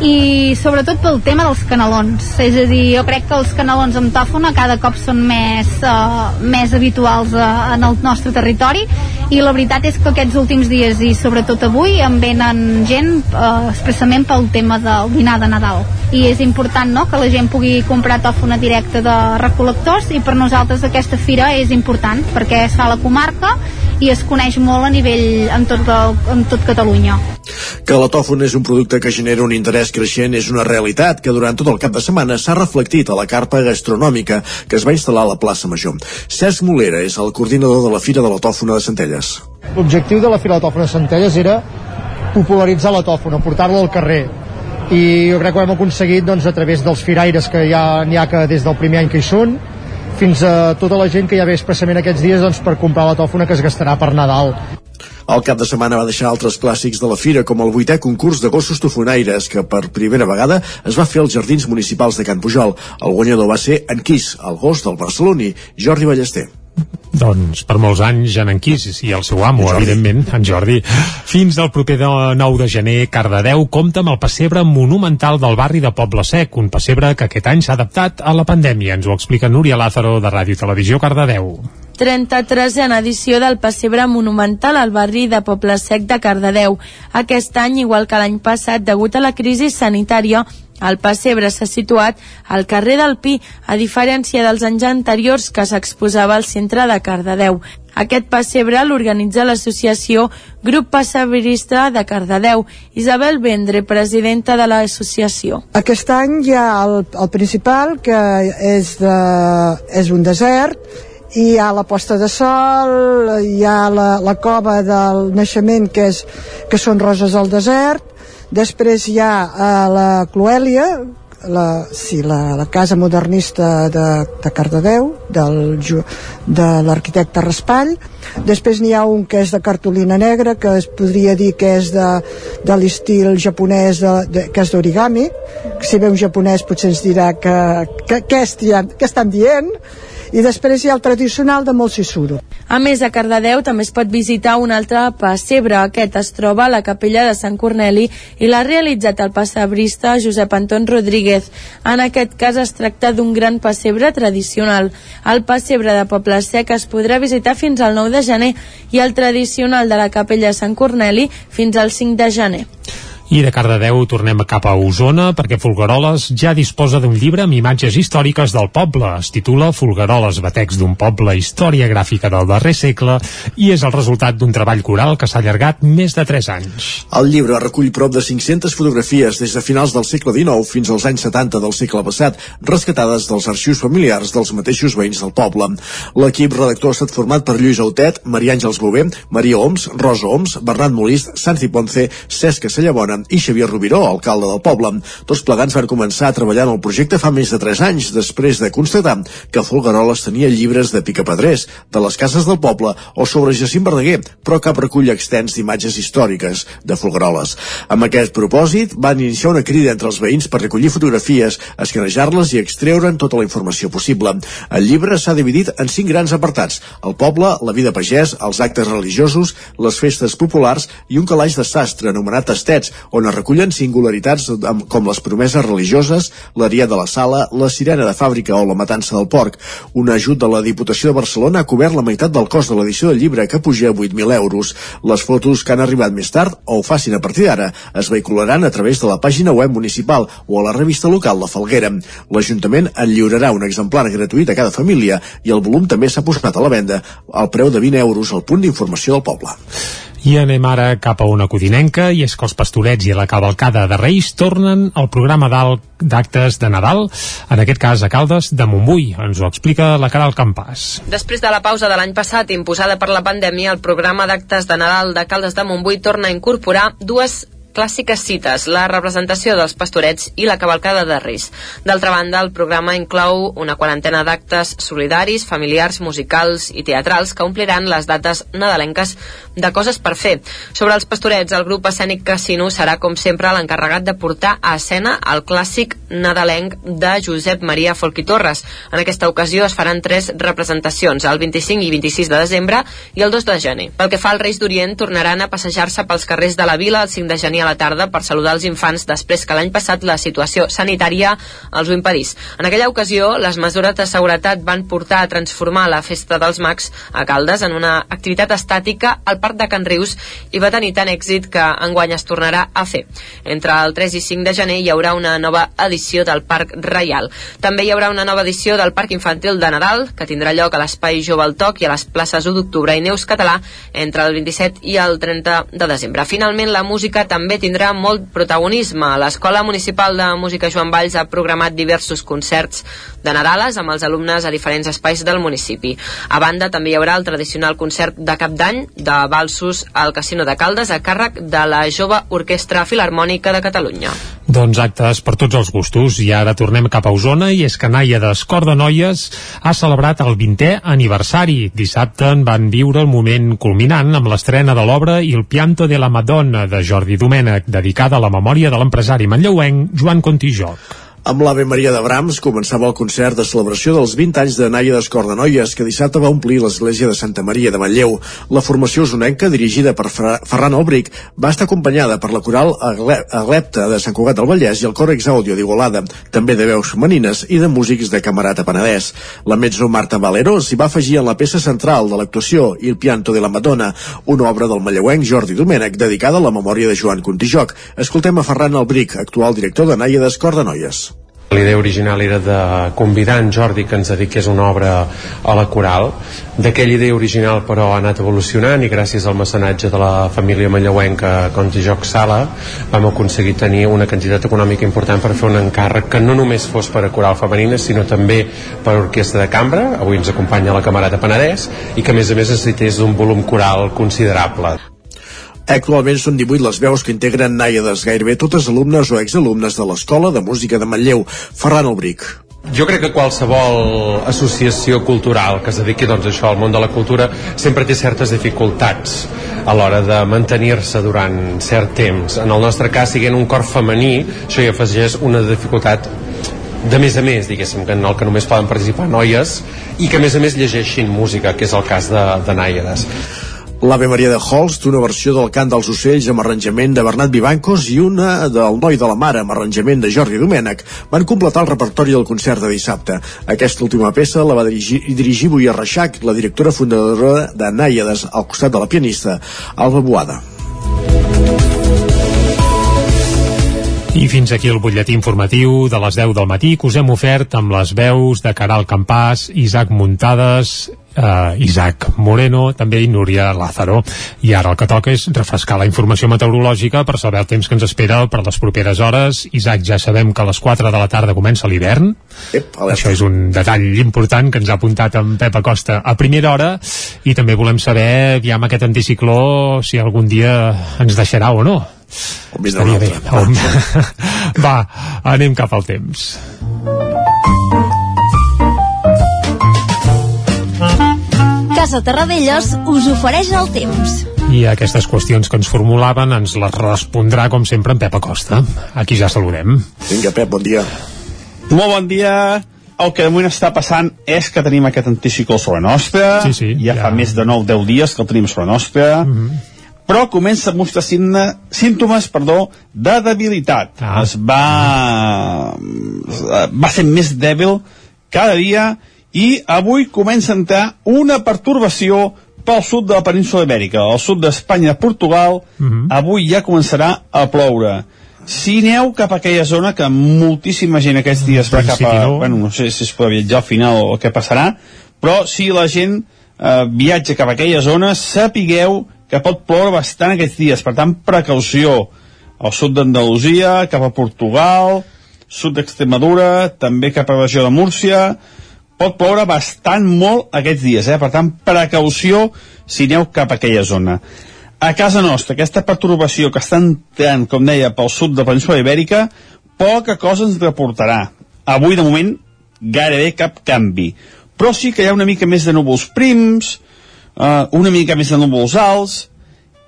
i sobretot pel tema dels canelons. És a dir, jo crec que els canelons amb tòfona cada cop són més, uh, més habituals uh, en el nostre territori i la veritat és que aquests últims dies i sobretot avui em venen gent uh, expressament pel tema del dinar de Nadal. I és important no, que la gent pugui comprar tòfona directa de recol·lectors i per nosaltres aquesta fira és important perquè es fa a la comarca i es coneix molt a nivell en tot, el, en tot Catalunya. Que la tòfona és un producte que genera un interès creixent és una realitat que durant tot el cap de setmana s'ha reflectit a la carpa gastronòmica que es va instal·lar a la plaça Major. Cesc Molera és el coordinador de la Fira de la Tòfona de Centelles. L'objectiu de la Fira de la Tòfona de Centelles era popularitzar la tòfona, portar-la al carrer i jo crec que ho hem aconseguit doncs, a través dels firaires que ja n'hi ha que des del primer any que hi són fins a tota la gent que ja ve expressament aquests dies doncs, per comprar la tòfona que es gastarà per Nadal. El cap de setmana va deixar altres clàssics de la fira, com el vuitè concurs de gossos tofonaires, que per primera vegada es va fer als Jardins Municipals de Can Pujol. El guanyador va ser en Quis, el gos del barceloní, Jordi Ballester. Doncs per molts anys en en Quis i el seu amo, evidentment, en Jordi. Fins al proper de 9 de gener, Cardedeu compta amb el pessebre monumental del barri de Poble Sec, un pessebre que aquest any s'ha adaptat a la pandèmia. Ens ho explica Núria Lázaro de Ràdio Televisió Cardedeu. 33a edició del Pessebre Monumental al barri de Poble Sec de Cardedeu. Aquest any, igual que l'any passat, degut a la crisi sanitària, el pessebre s'ha situat al carrer del Pi, a diferència dels anys anteriors que s'exposava al centre de Cardedeu. Aquest pessebre l'organitza l'associació Grup Pessebrista de Cardedeu. Isabel Vendre, presidenta de l'associació. Aquest any hi ha el, el principal, que és, de, és un desert, hi ha la posta de sol, hi ha la, la cova del naixement, que, és, que són roses al desert, després hi ha eh, la Cloèlia, la, sí, la, la casa modernista de, de Cardedeu, del, de l'arquitecte Raspall. Després n'hi ha un que és de cartolina negra, que es podria dir que és de, de l'estil japonès, de, de, que és d'origami. Si ve un japonès potser ens dirà que, que, que, estan, que estan dient i després hi ha el tradicional de Molsissuro. A més, a Cardedeu també es pot visitar un altre pessebre. Aquest es troba a la capella de Sant Corneli i l'ha realitzat el pessebrista Josep Anton Rodríguez. En aquest cas es tracta d'un gran pessebre tradicional. El pessebre de Poble Sec es podrà visitar fins al 9 de gener i el tradicional de la capella de Sant Corneli fins al 5 de gener. I de Cardedeu tornem cap a Osona perquè Folgueroles ja disposa d'un llibre amb imatges històriques del poble. Es titula Folgueroles, batecs d'un poble, història gràfica del darrer segle i és el resultat d'un treball coral que s'ha allargat més de 3 anys. El llibre recull prop de 500 fotografies des de finals del segle XIX fins als anys 70 del segle passat, rescatades dels arxius familiars dels mateixos veïns del poble. L'equip redactor ha estat format per Lluís Autet, Maria Àngels Bové, Maria Oms, Rosa Oms, Bernat Molist, Santi Ponce, Cesc Sallabona i Xavier Rubiró, alcalde del poble. Tots plegats van començar a treballar en el projecte fa més de 3 anys, després de constatar que Folgueroles tenia llibres de picapedrers, de les cases del poble o sobre Jacint Verdaguer, però cap recull extens d'imatges històriques de Folgueroles. Amb aquest propòsit, van iniciar una crida entre els veïns per recollir fotografies, escanejar-les i extreure'n tota la informació possible. El llibre s'ha dividit en cinc grans apartats. El poble, la vida pagès, els actes religiosos, les festes populars i un calaix de sastre anomenat Tastets, on es recullen singularitats com les promeses religioses, l'aria de la sala, la sirena de fàbrica o la matança del porc. Un ajut de la Diputació de Barcelona ha cobert la meitat del cost de l'edició del llibre que puja a 8.000 euros. Les fotos que han arribat més tard o ho facin a partir d'ara es vehicularan a través de la pàgina web municipal o a la revista local La Falguera. L'Ajuntament en lliurarà un exemplar gratuït a cada família i el volum també s'ha posat a la venda al preu de 20 euros al punt d'informació del poble. I anem ara cap a una codinenca i és que els pastorets i la cavalcada de Reis tornen al programa d'actes de Nadal, en aquest cas a Caldes de Montbui. Ens ho explica la Caral Campàs. Després de la pausa de l'any passat imposada per la pandèmia, el programa d'actes de Nadal de Caldes de Montbui torna a incorporar dues clàssiques cites, la representació dels pastorets i la cavalcada de Reis. D'altra banda, el programa inclou una quarantena d'actes solidaris, familiars, musicals i teatrals que ompliran les dates nadalenques de coses per fer. Sobre els pastorets, el grup escènic Casino serà, com sempre, l'encarregat de portar a escena el clàssic nadalenc de Josep Maria Folch i Torres. En aquesta ocasió es faran tres representacions, el 25 i 26 de desembre i el 2 de gener. Pel que fa als Reis d'Orient, tornaran a passejar-se pels carrers de la vila el 5 de gener a la tarda per saludar els infants després que l'any passat la situació sanitària els ho impedís. En aquella ocasió, les mesures de seguretat van portar a transformar la Festa dels Mags a Caldes en una activitat estàtica al Parc de Can Rius i va tenir tant èxit que enguany es tornarà a fer. Entre el 3 i 5 de gener hi haurà una nova edició del Parc Reial. També hi haurà una nova edició del Parc Infantil de Nadal, que tindrà lloc a l'Espai Jove al Toc i a les places 1 d'octubre i Neus Català entre el 27 i el 30 de desembre. Finalment, la música també tindrà molt protagonisme. L'Escola Municipal de Música Joan Valls ha programat diversos concerts de Nadales amb els alumnes a diferents espais del municipi. A banda, també hi haurà el tradicional concert de cap d'any de Balsos al Casino de Caldes a càrrec de la jove Orquestra Filarmònica de Catalunya. Doncs actes per tots els gustos. I ara tornem cap a Osona i és que Naia d'Escor de Noies ha celebrat el 20è aniversari. Dissabte en van viure el moment culminant amb l'estrena de l'obra Il pianto de la Madonna de Jordi Domènech, dedicada a la memòria de l'empresari manlleuenc Joan Contijoc. Amb l'Ave Maria de Brahms començava el concert de celebració dels 20 anys de Naia Noies, que dissabte va omplir l'església de Santa Maria de Manlleu. La formació usonenca, dirigida per Ferran Albric, va estar acompanyada per la coral Agle Aglepta de Sant Cugat del Vallès i el cor Exaudio d'Igualada, també de veus femenines i de músics de Camarata Penedès. La mezzo Marta Valero s'hi va afegir en la peça central de l'actuació Il pianto de la Madonna, una obra del manlleuenc Jordi Domènech dedicada a la memòria de Joan Contijoc. Escoltem a Ferran Albric, actual director de Naia Noies. La idea original era de convidar en Jordi que ens dediqués una obra a la coral. D'aquella idea original, però, ha anat evolucionant i gràcies al mecenatge de la família manlleuenca Conti Joc Sala vam aconseguir tenir una quantitat econòmica important per fer un encàrrec que no només fos per a coral femenina, sinó també per a orquestra de cambra, avui ens acompanya la Camarata Penedès, i que a més a més necessités un volum coral considerable. Actualment són 18 les veus que integren Nàiades, gairebé totes alumnes o exalumnes de l'Escola de Música de Manlleu. Ferran Albric. Jo crec que qualsevol associació cultural que es dediqui doncs, això al món de la cultura sempre té certes dificultats a l'hora de mantenir-se durant cert temps. En el nostre cas, siguent un cor femení, això hi afegeix una dificultat de més a més, diguéssim, que en el que només poden participar noies i que a més a més llegeixin música, que és el cas de, de Nàiades. L'Ave Maria de Holst, una versió del cant dels ocells amb arranjament de Bernat Vivancos i una del Noi de la Mare amb arranjament de Jordi Domènech van completar el repertori del concert de dissabte. Aquesta última peça la va dirigir, dirigir Buia Reixac, la directora fundadora de Nàiades, al costat de la pianista Alba Boada. I fins aquí el butlletí informatiu de les 10 del matí que us hem ofert amb les veus de Caral Campàs, Isaac Muntades, eh, Isaac Moreno, també i Núria Lázaro. I ara el que toca és refrescar la informació meteorològica per saber el temps que ens espera per les properes hores. Isaac, ja sabem que a les 4 de la tarda comença l'hivern. Això és un detall important que ens ha apuntat en Pep Acosta a primera hora i també volem saber, aviam aquest anticicló, si algun dia ens deixarà o no. Altre. On... Va, anem cap al temps. Casa Terradellos us ofereix el temps. I aquestes qüestions que ens formulaven ens les respondrà, com sempre, en Pep Acosta. Aquí ja saludem. Vinga, Pep, bon dia. Molt bon dia. El que de moment està passant és que tenim aquest anticicló sobre nostra. Sí, sí, ja, ja, fa més de 9-10 dies que el tenim sobre nostra. Mm -hmm. Però comença a mostrar signa, símptomes perdó, de debilitat. Ah. Es va, va ser més dèbil cada dia i avui comença a entrar una pertorbació pel sud de la península ibèrica, al sud d'Espanya, Portugal, uh -huh. avui ja començarà a ploure. Si aneu cap a aquella zona que moltíssima gent aquests dies va cap a... no. Bueno, no sé si es pot viatjar al final o què passarà, però si la gent eh, viatja cap a aquella zona, sapigueu que pot ploure bastant aquests dies, per tant, precaució al sud d'Andalusia, cap a Portugal, sud d'Extremadura, també cap a la regió de Múrcia, pot ploure bastant molt aquests dies, eh? per tant, precaució si aneu cap a aquella zona. A casa nostra, aquesta perturbació que està entrant, com deia, pel sud de la península ibèrica, poca cosa ens reportarà. Avui, de moment, gairebé cap canvi. Però sí que hi ha una mica més de núvols prims, eh, una mica més de núvols alts,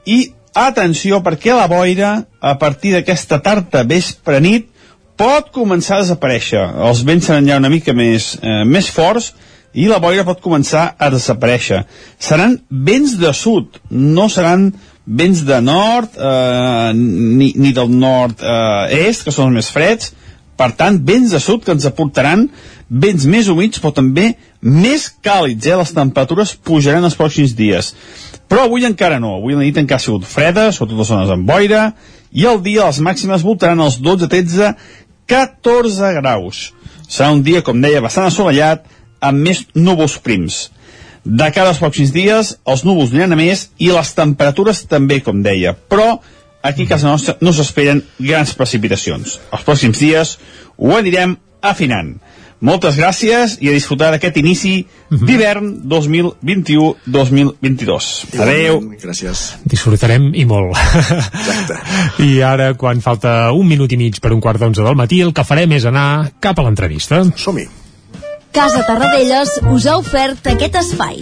i atenció, perquè la boira, a partir d'aquesta tarda vespre nit, pot començar a desaparèixer. Els vents seran ja una mica més, eh, més forts i la boira pot començar a desaparèixer. Seran vents de sud, no seran vents de nord eh, ni, ni del nord-est, eh, que són els més freds. Per tant, vents de sud que ens aportaran vents més humits, però també més càlids. Eh? Les temperatures pujaran els pròxims dies. Però avui encara no. Avui la nit encara ha sigut freda, sobretot les zones amb boira, i el dia les màximes voltaran els 12-13 14 graus. Serà un dia, com deia, bastant assolellat, amb més núvols prims. De cara als pròxims dies, els núvols aniran a més i les temperatures també, com deia. Però aquí a casa nostra no s'esperen grans precipitacions. Els pròxims dies ho anirem afinant. Moltes gràcies i a disfrutar d'aquest inici d'hivern 2021-2022. Adeu. Gràcies. Disfrutarem i molt. Exacte. I ara, quan falta un minut i mig per un quart d'onze del matí, el que farem és anar cap a l'entrevista. Som-hi. Casa Tarradellas us ha ofert aquest espai.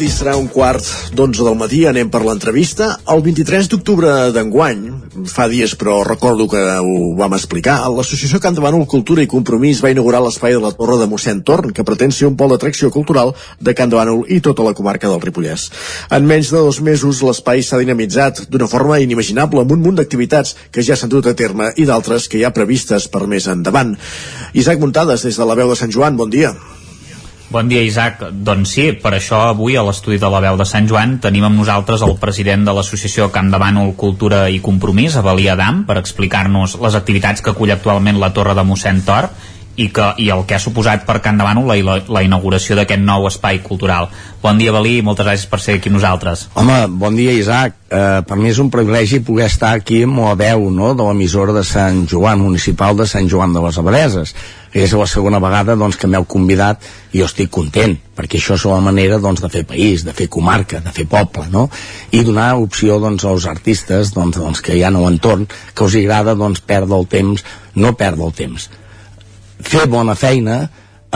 I serà un quart d'onze del matí, anem per l'entrevista. El 23 d'octubre d'enguany, fa dies però recordo que ho vam explicar, l'associació Can Bànol Cultura i Compromís va inaugurar l'espai de la Torre de mossèn Torn, que pretén ser un pol d'atracció cultural de Can Bànol i tota la comarca del Ripollès. En menys de dos mesos l'espai s'ha dinamitzat d'una forma inimaginable amb un munt d'activitats que ja s'han dut a terme i d'altres que hi ha previstes per més endavant. Isaac Muntades, des de la veu de Sant Joan, bon dia. Bon dia, Isaac. Doncs sí, per això avui a l'estudi de la veu de Sant Joan tenim amb nosaltres el president de l'associació Camp de Bànol Cultura i Compromís, Avalí Adam, per explicar-nos les activitats que acull actualment la Torre de mossèn Tor i, que, i el que ha suposat per Can de Bànol la, la, la inauguració d'aquest nou espai cultural. Bon dia, Avalí, i moltes gràcies per ser aquí nosaltres. Home, bon dia, Isaac. Uh, per mi és un privilegi poder estar aquí amb la veu no, de l'emissora de Sant Joan, municipal de Sant Joan de les Abadeses que és la segona vegada doncs, que m'heu convidat i jo estic content, perquè això és la manera doncs, de fer país, de fer comarca, de fer poble, no? I donar opció doncs, als artistes doncs, doncs, que hi ha a l'entorn que us agrada doncs, perdre el temps, no perdre el temps. Fer bona feina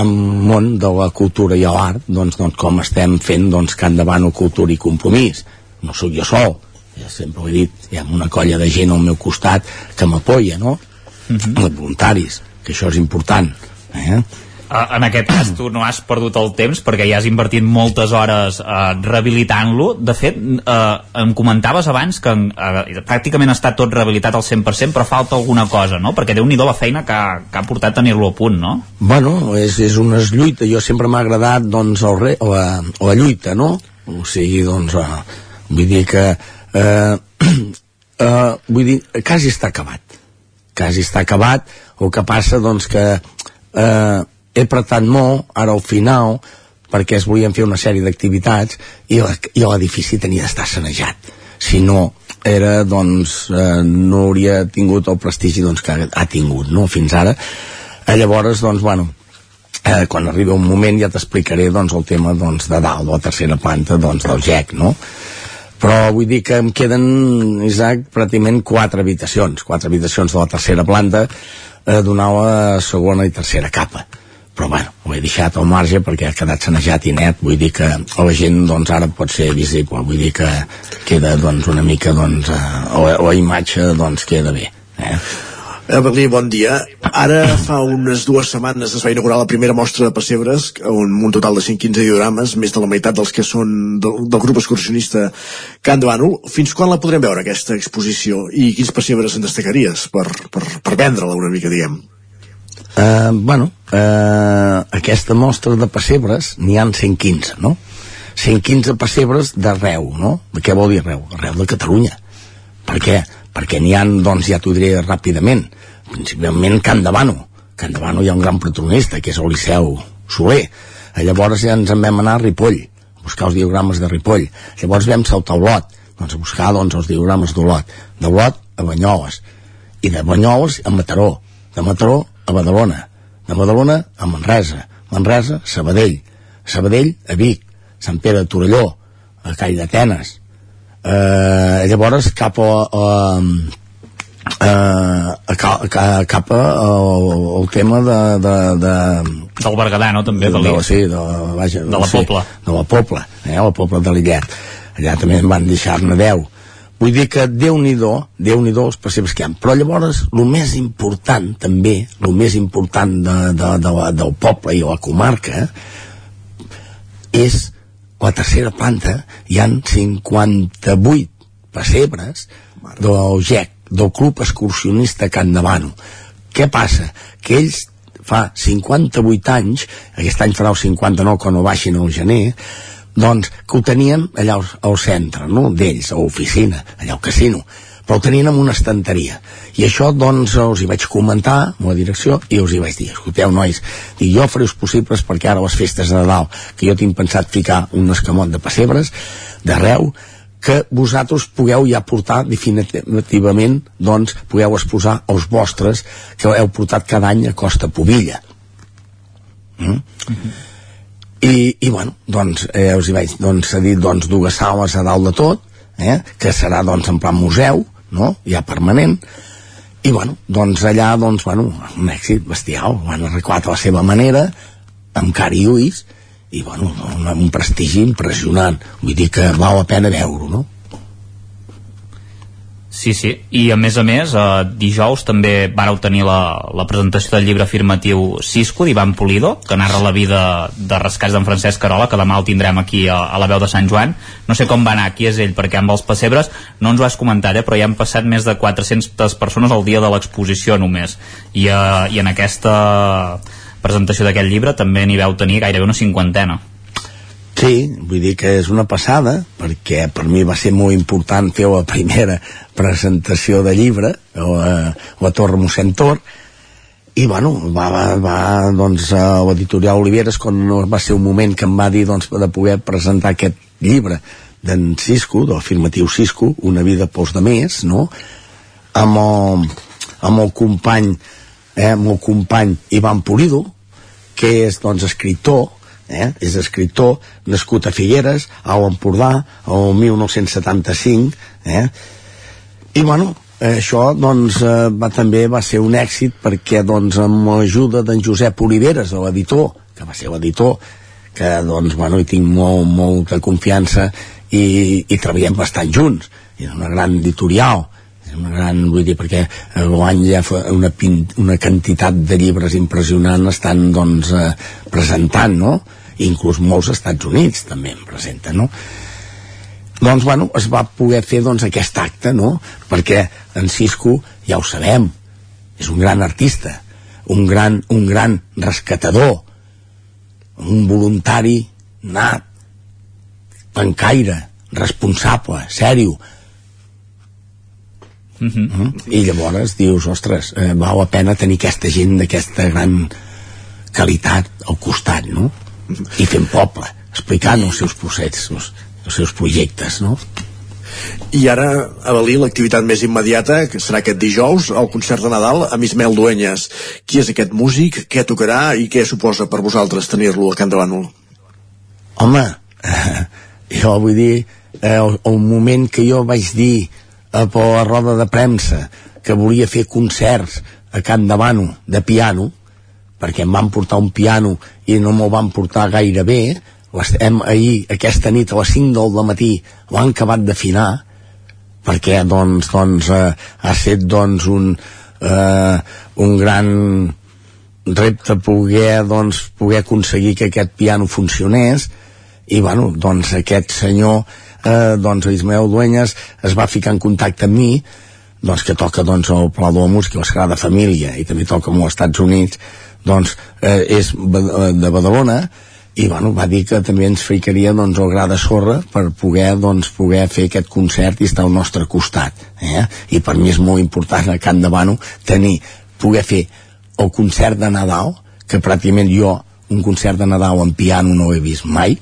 en món de la cultura i l'art, doncs, doncs, com estem fent doncs, Can Davant o Cultura i Compromís. No sóc jo sol, ja sempre ho he dit, hi ha una colla de gent al meu costat que m'apoya, no? Uh -huh. Els voluntaris que això és important eh? En aquest cas tu no has perdut el temps perquè ja has invertit moltes hores uh, rehabilitant-lo de fet uh, em comentaves abans que uh, pràcticament està tot rehabilitat al 100% però falta alguna cosa no? perquè déu nhi la feina que ha, que ha portat tenir-lo a punt no? Bueno, és, és una lluita jo sempre m'ha agradat doncs, el re, la, la lluita no? o sigui doncs uh, vull dir que uh, uh, vull dir, quasi està acabat quasi està acabat el que passa doncs que eh, he apretat molt ara al final perquè es volien fer una sèrie d'activitats i l'edifici tenia d'estar sanejat si no era doncs eh, no hauria tingut el prestigi doncs, que ha tingut no? fins ara eh, llavors doncs bueno eh, quan arriba un moment ja t'explicaré doncs, el tema doncs, de dalt, de la tercera planta doncs, del GEC no? Però vull dir que em queden, Isaac, pràcticament quatre habitacions, quatre habitacions de la tercera planta, eh, donar la segona i tercera capa. Però bueno, ho he deixat al marge perquè ha quedat sanejat i net, vull dir que la gent doncs ara pot ser visible, vull dir que queda doncs una mica doncs, eh, la, la imatge doncs queda bé. Eh? Berlí, bon dia. Ara fa unes dues setmanes es va inaugurar la primera mostra de pessebres, un, un total de 115 diorames, més de la meitat dels que són del, del grup excursionista Can de Bànol. Fins quan la podrem veure, aquesta exposició? I quins pessebres en destacaries per, per, per vendre-la una mica, diguem? Uh, bueno, uh, aquesta mostra de pessebres n'hi han 115, no? 115 pessebres d'arreu, no? De què vol dir arreu? Arreu de Catalunya. Per què? Perquè n'hi han, doncs ja t'ho diré ràpidament, principalment Can de Bano. Can de Bano hi ha un gran protagonista, que és el Liceu Soler. Llavors ja ens en vam anar a Ripoll, a buscar els diogrames de Ripoll. Llavors vam saltar a Olot, doncs a buscar doncs, els diogrames d'Olot. D'Olot a Banyoles. I de Banyoles a Mataró. De Mataró a Badalona. De Badalona a Manresa. Manresa, Sabadell. Sabadell a Vic. Sant Pere de Torelló. A Call d'Atenes eh, llavors cap a, a, a, a, cap a, el, el tema de, de, de del Berguedà, no? També, de, de, de, sí, de, vaja, de la sí, Pobla. de la Pobla, eh, la Pobla de l'Illet. Allà també en van deixar-ne 10 vull dir que Déu-n'hi-do Déu-n'hi-do els pessebres que hi ha. Però llavors el més important també el més important de, de, de, de, del poble i la comarca és la tercera planta hi han 58 pessebres del GEC, del Club Excursionista Can Davano. Què passa? Que ells fa 58 anys, aquest any farà el 59 quan ho baixin al gener, doncs que ho tenien allà al, al centre, no? d'ells, a l'oficina, allà al casino, però ho tenien en una estanteria. I això, doncs, els hi vaig comentar amb la direcció i us hi vaig dir, escolteu, nois, dic, jo faré els possibles perquè ara les festes de Nadal, que jo tinc pensat ficar un escamot de pessebres d'arreu, que vosaltres pugueu ja portar definitivament, doncs, pugueu exposar els vostres que heu portat cada any a Costa Pobilla. Mm? Mm -hmm. I, i bueno, doncs eh, us hi vaig doncs, dir doncs, dues sales a dalt de tot eh, que serà doncs en plan museu no? ja permanent i bueno, doncs allà doncs, bueno, un èxit bestial, ho han arreglat a la seva manera amb cara i ulls i bueno, un, un prestigi impressionant vull dir que val la pena veure-ho no? Sí, sí, i a més a més, eh, dijous també vareu tenir la, la presentació del llibre afirmatiu Cisco d'Ivan Polido, que narra la vida de rescats d'en Francesc Carola, que demà el tindrem aquí a, a la veu de Sant Joan. No sé com va anar, qui és ell, perquè amb els pessebres no ens ho has comentat, eh, però ja han passat més de 400 persones al dia de l'exposició només. I, eh, I en aquesta presentació d'aquest llibre també n'hi veu tenir gairebé una cinquantena. Sí, vull dir que és una passada, perquè per mi va ser molt important fer la primera presentació de llibre a la, a Torre Mossèn Tor, i bueno, va, va, va doncs a l'editorial Oliveres quan va ser un moment que em va dir doncs, de poder presentar aquest llibre d'en Cisco, de l'afirmatiu Cisco, Una vida pels de més, no? amb el, amb el company eh, amb el company Ivan Pulido que és doncs escriptor eh? és escriptor nascut a Figueres, a l'Empordà el 1975 eh? i bueno això doncs eh, va, també va ser un èxit perquè doncs amb l'ajuda d'en Josep Oliveres, l'editor que va ser l'editor que doncs bueno hi tinc molt, molta confiança i, i treballem bastant junts és una gran editorial una gran, vull dir, perquè l'any ja fa una, una quantitat de llibres impressionant estan doncs eh, presentant, no? inclús molts Estats Units també em presenten, no? Doncs, bueno, es va poder fer doncs, aquest acte, no? Perquè en Cisco, ja ho sabem, és un gran artista, un gran, un gran rescatador, un voluntari nat, pencaire, responsable, sèrio. Mm -hmm. Mm? I llavors dius, ostres, eh, val la pena tenir aquesta gent d'aquesta gran qualitat al costat, no? i fent poble, explicant els seus processos, els seus projectes, no? I ara, Avalí, l'activitat més immediata, que serà aquest dijous, el concert de Nadal amb Ismael Duenyes. Qui és aquest músic, què tocarà i què suposa per vosaltres tenir-lo a Can de Bànol? Home, eh, jo vull dir, eh, el, el moment que jo vaig dir per la roda de premsa que volia fer concerts a Can Bànol de piano, perquè em van portar un piano i no m'ho van portar gaire bé. Hem ahir, aquesta nit a les 5 del matí ho han acabat d'afinar perquè doncs, doncs eh, ha estat doncs un eh, un gran repte poder, doncs, poder aconseguir que aquest piano funcionés. I bueno, doncs aquest senyor eh, doncs Ismael Dueñas es va ficar en contacte amb mi doncs que toca doncs el Pla de la Música la Sagrada Família i també toca als Estats Units doncs eh, és de Badalona i bueno, va dir que també ens ficaria doncs, el gra de sorra per poder, doncs, poder fer aquest concert i estar al nostre costat eh? i per mi és molt important a Can de Bano tenir, poder fer el concert de Nadal que pràcticament jo un concert de Nadal en piano no he vist mai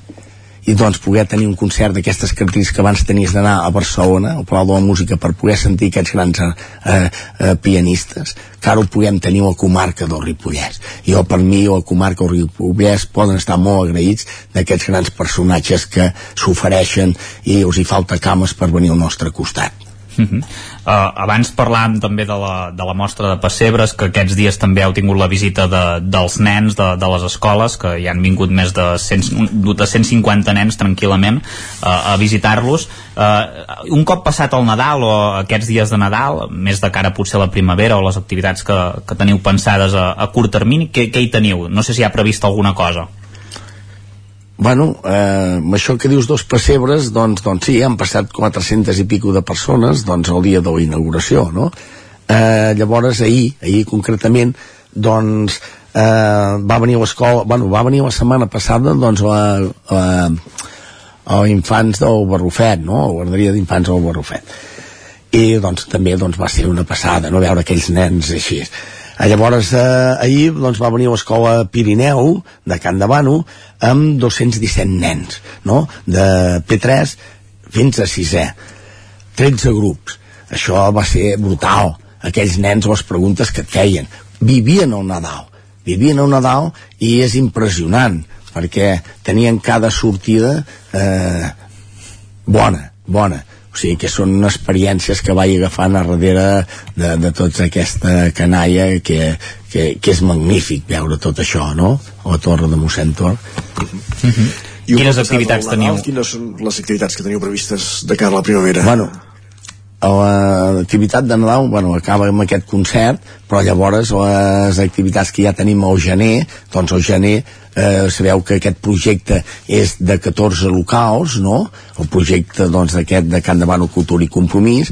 i doncs poder tenir un concert d'aquestes característiques que abans tenies d'anar a Barcelona, al Palau de la Música, per poder sentir aquests grans eh, eh, pianistes, que ara ho puguem tenir a la comarca del Ripollès. Jo, per mi, a la comarca del Ripollès poden estar molt agraïts d'aquests grans personatges que s'ofereixen i us hi falta cames per venir al nostre costat. Uh -huh. uh, abans parlàvem també de la, de la mostra de pessebres que aquests dies també heu tingut la visita de, dels nens de, de les escoles que hi han vingut més de, 100, de 150 nens tranquil·lament uh, a visitar-los uh, un cop passat el Nadal o aquests dies de Nadal més de cara potser a la primavera o les activitats que, que teniu pensades a, a curt termini què, què hi teniu? No sé si hi ha previst alguna cosa Bueno, eh, això que dius dos pessebres, doncs, doncs sí, han passat 400 i pico de persones doncs, el dia de la inauguració, no? Eh, llavors, ahir, ahir concretament, doncs, eh, va venir l'escola, bueno, va venir la setmana passada, doncs, la, la, a infants del Barrufet, no? A guarderia d'infants del Barrufet. I, doncs, també, doncs, va ser una passada, no?, veure aquells nens així. Eh, Llavors, eh, ahir doncs, va venir a l'escola Pirineu de Can de Bano amb 217 nens, no? de P3 fins a 6è. 13 grups. Això va ser brutal. Aquells nens, les preguntes que et feien. Vivien el Nadal. Vivien el Nadal i és impressionant perquè tenien cada sortida eh, bona, bona o sigui que són experiències que vaig agafant a darrere de, de tota aquesta canalla que, que, que és magnífic veure tot això, no? A la torre de mossèn Tor. I un Quines activitats Nadal, teniu? Quines són les activitats que teniu previstes de cara a la primavera? Bueno, l'activitat de Nadal, bueno, acaba amb aquest concert, però llavors les activitats que ja tenim al gener, doncs al gener eh, sabeu que aquest projecte és de 14 locals, no? El projecte doncs d'aquest de Can Davant Cultura i Compromís,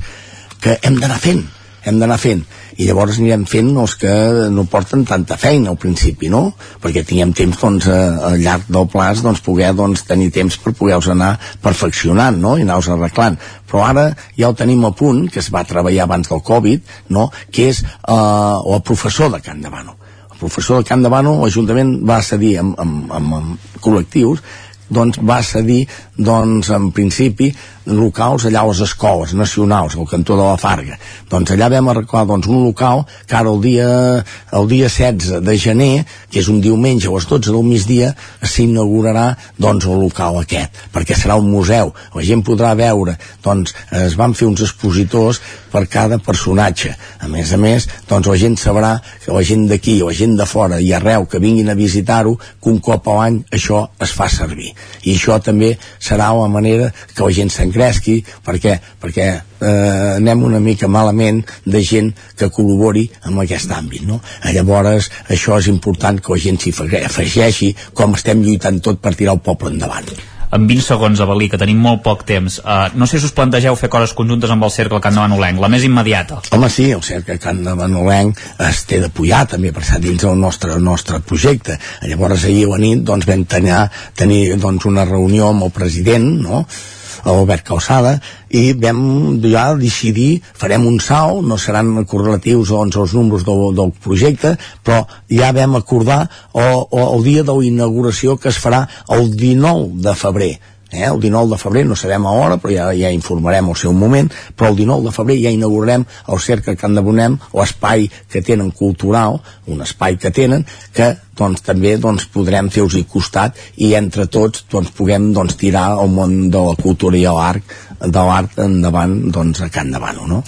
que hem d'anar fent, hem d'anar fent i llavors anirem fent els que no porten tanta feina al principi, no? Perquè tinguem temps, doncs, a, al llarg del plaç, doncs, poder, doncs, tenir temps per poder-los anar perfeccionant, no? I anar-los arreglant. Però ara ja ho tenim a punt, que es va treballar abans del Covid, no? Que és eh, el professor de Can Davano. El professor de Can Davano, l'Ajuntament va cedir amb, amb, amb, amb col·lectius doncs va cedir doncs en principi locals allà a les escoles nacionals, al cantó de la Farga. Doncs allà vam arreglar doncs, un local que ara el dia, el dia 16 de gener, que és un diumenge a les 12 del migdia, s'inaugurarà doncs el local aquest, perquè serà un museu, la gent podrà veure doncs es van fer uns expositors per cada personatge, a més a més doncs la gent sabrà que la gent d'aquí, la gent de fora i arreu que vinguin a visitar-ho, que un cop a l'any això es fa servir. I això també serà la manera que la gent s'engresqui perquè, perquè eh, anem una mica malament de gent que col·labori amb aquest àmbit no? llavors això és important que la gent s'hi afegeixi com estem lluitant tot per tirar el poble endavant en 20 segons, Avalí, que tenim molt poc temps. Uh, no sé si us plantegeu fer coses conjuntes amb el Cercle Can de Manolenc, la més immediata. Home, sí, el Cercle Can de Manolenc es té de pujar també per estar dins del nostre, el nostre projecte. Llavors ahir a la nit doncs, vam tenir, tenir doncs, una reunió amb el president, no?, Albert Calçada i vam ja decidir farem un salt, no seran correlatius doncs, als números del, del projecte però ja vam acordar o, o el dia de la inauguració que es farà el 19 de febrer eh? el 19 de febrer, no sabem a hora però ja, ja informarem al seu moment però el 19 de febrer ja inaugurarem el Cercle Can de Bonem, l'espai que tenen cultural, un espai que tenen que doncs també doncs, podrem fer-los costat i entre tots doncs, puguem doncs, tirar el món de la cultura i l'art de l'art endavant doncs, a Can Davano no?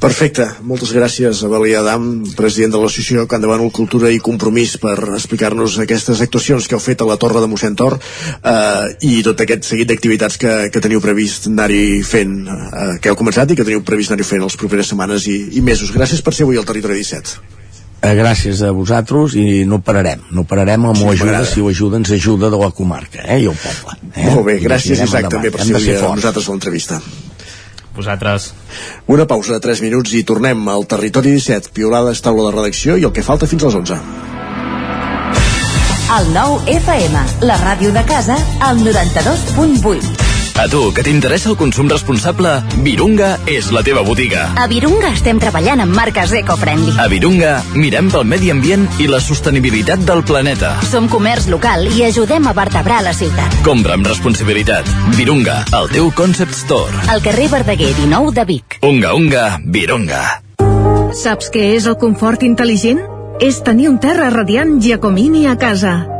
Perfecte, moltes gràcies a Beli Adam, president de l'associació Can Davano Cultura i Compromís per explicar-nos aquestes actuacions que heu fet a la Torre de Mossèn Tor eh, i tot aquest seguit d'activitats que, que teniu previst anar-hi fent eh, que heu començat i que teniu previst anar-hi fent les properes setmanes i, i mesos. Gràcies per ser avui al Territori 17 eh, gràcies a vosaltres i no pararem, no pararem amb Sí, l'ajuda, si l'ajuda ens ajuda de la comarca eh, i el poble eh? Molt bé, gràcies Isaac endavant. també per ser avui amb forts. nosaltres a l'entrevista. Vosaltres. Una pausa de 3 minuts i tornem al Territori 17, piolades, taula de redacció i el que falta fins a les 11. El nou FM, la ràdio de casa, al 92.8. A tu, que t'interessa el consum responsable, Virunga és la teva botiga. A Virunga estem treballant amb marques eco-friendly. A Virunga mirem pel medi ambient i la sostenibilitat del planeta. Som comerç local i ajudem a vertebrar la ciutat. Compra amb responsabilitat. Virunga, el teu concept store. Al carrer Verdaguer 19 de Vic. Unga, unga, Virunga. Saps què és el confort intel·ligent? És tenir un terra radiant Giacomini a casa.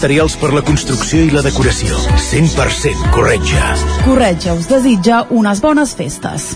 materials per la construcció i la decoració. 100% Corretja. Corretja us desitja unes bones festes.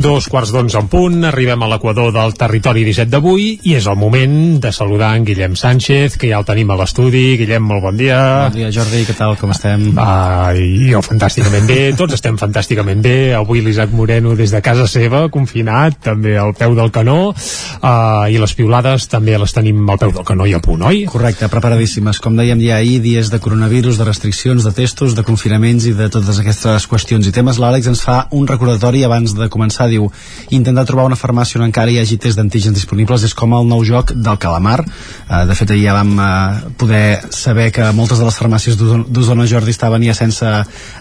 Dos quarts d'onze en punt, arribem a l'equador del territori 17 d'avui i és el moment de saludar en Guillem Sánchez, que ja el tenim a l'estudi. Guillem, molt bon dia. Bon dia, Jordi, què tal, com estem? Ah, jo fantàsticament bé, tots estem fantàsticament bé. Avui l'Isaac Moreno des de casa seva, confinat, també al peu del canó, uh, i les piulades també les tenim al peu del canó i a punt, oi? Correcte, preparadíssimes. Com dèiem ja ahir, dies de coronavirus, de restriccions, de testos, de confinaments i de totes aquestes qüestions i temes. L'Àlex ens fa un recordatori abans de començar diu intentar trobar una farmàcia on encara hi hagi test d'antígens disponibles és com el nou joc del calamar. Uh, de fet ahir ja vam uh, poder saber que moltes de les farmàcies d'Osona Jordi estaven ja sense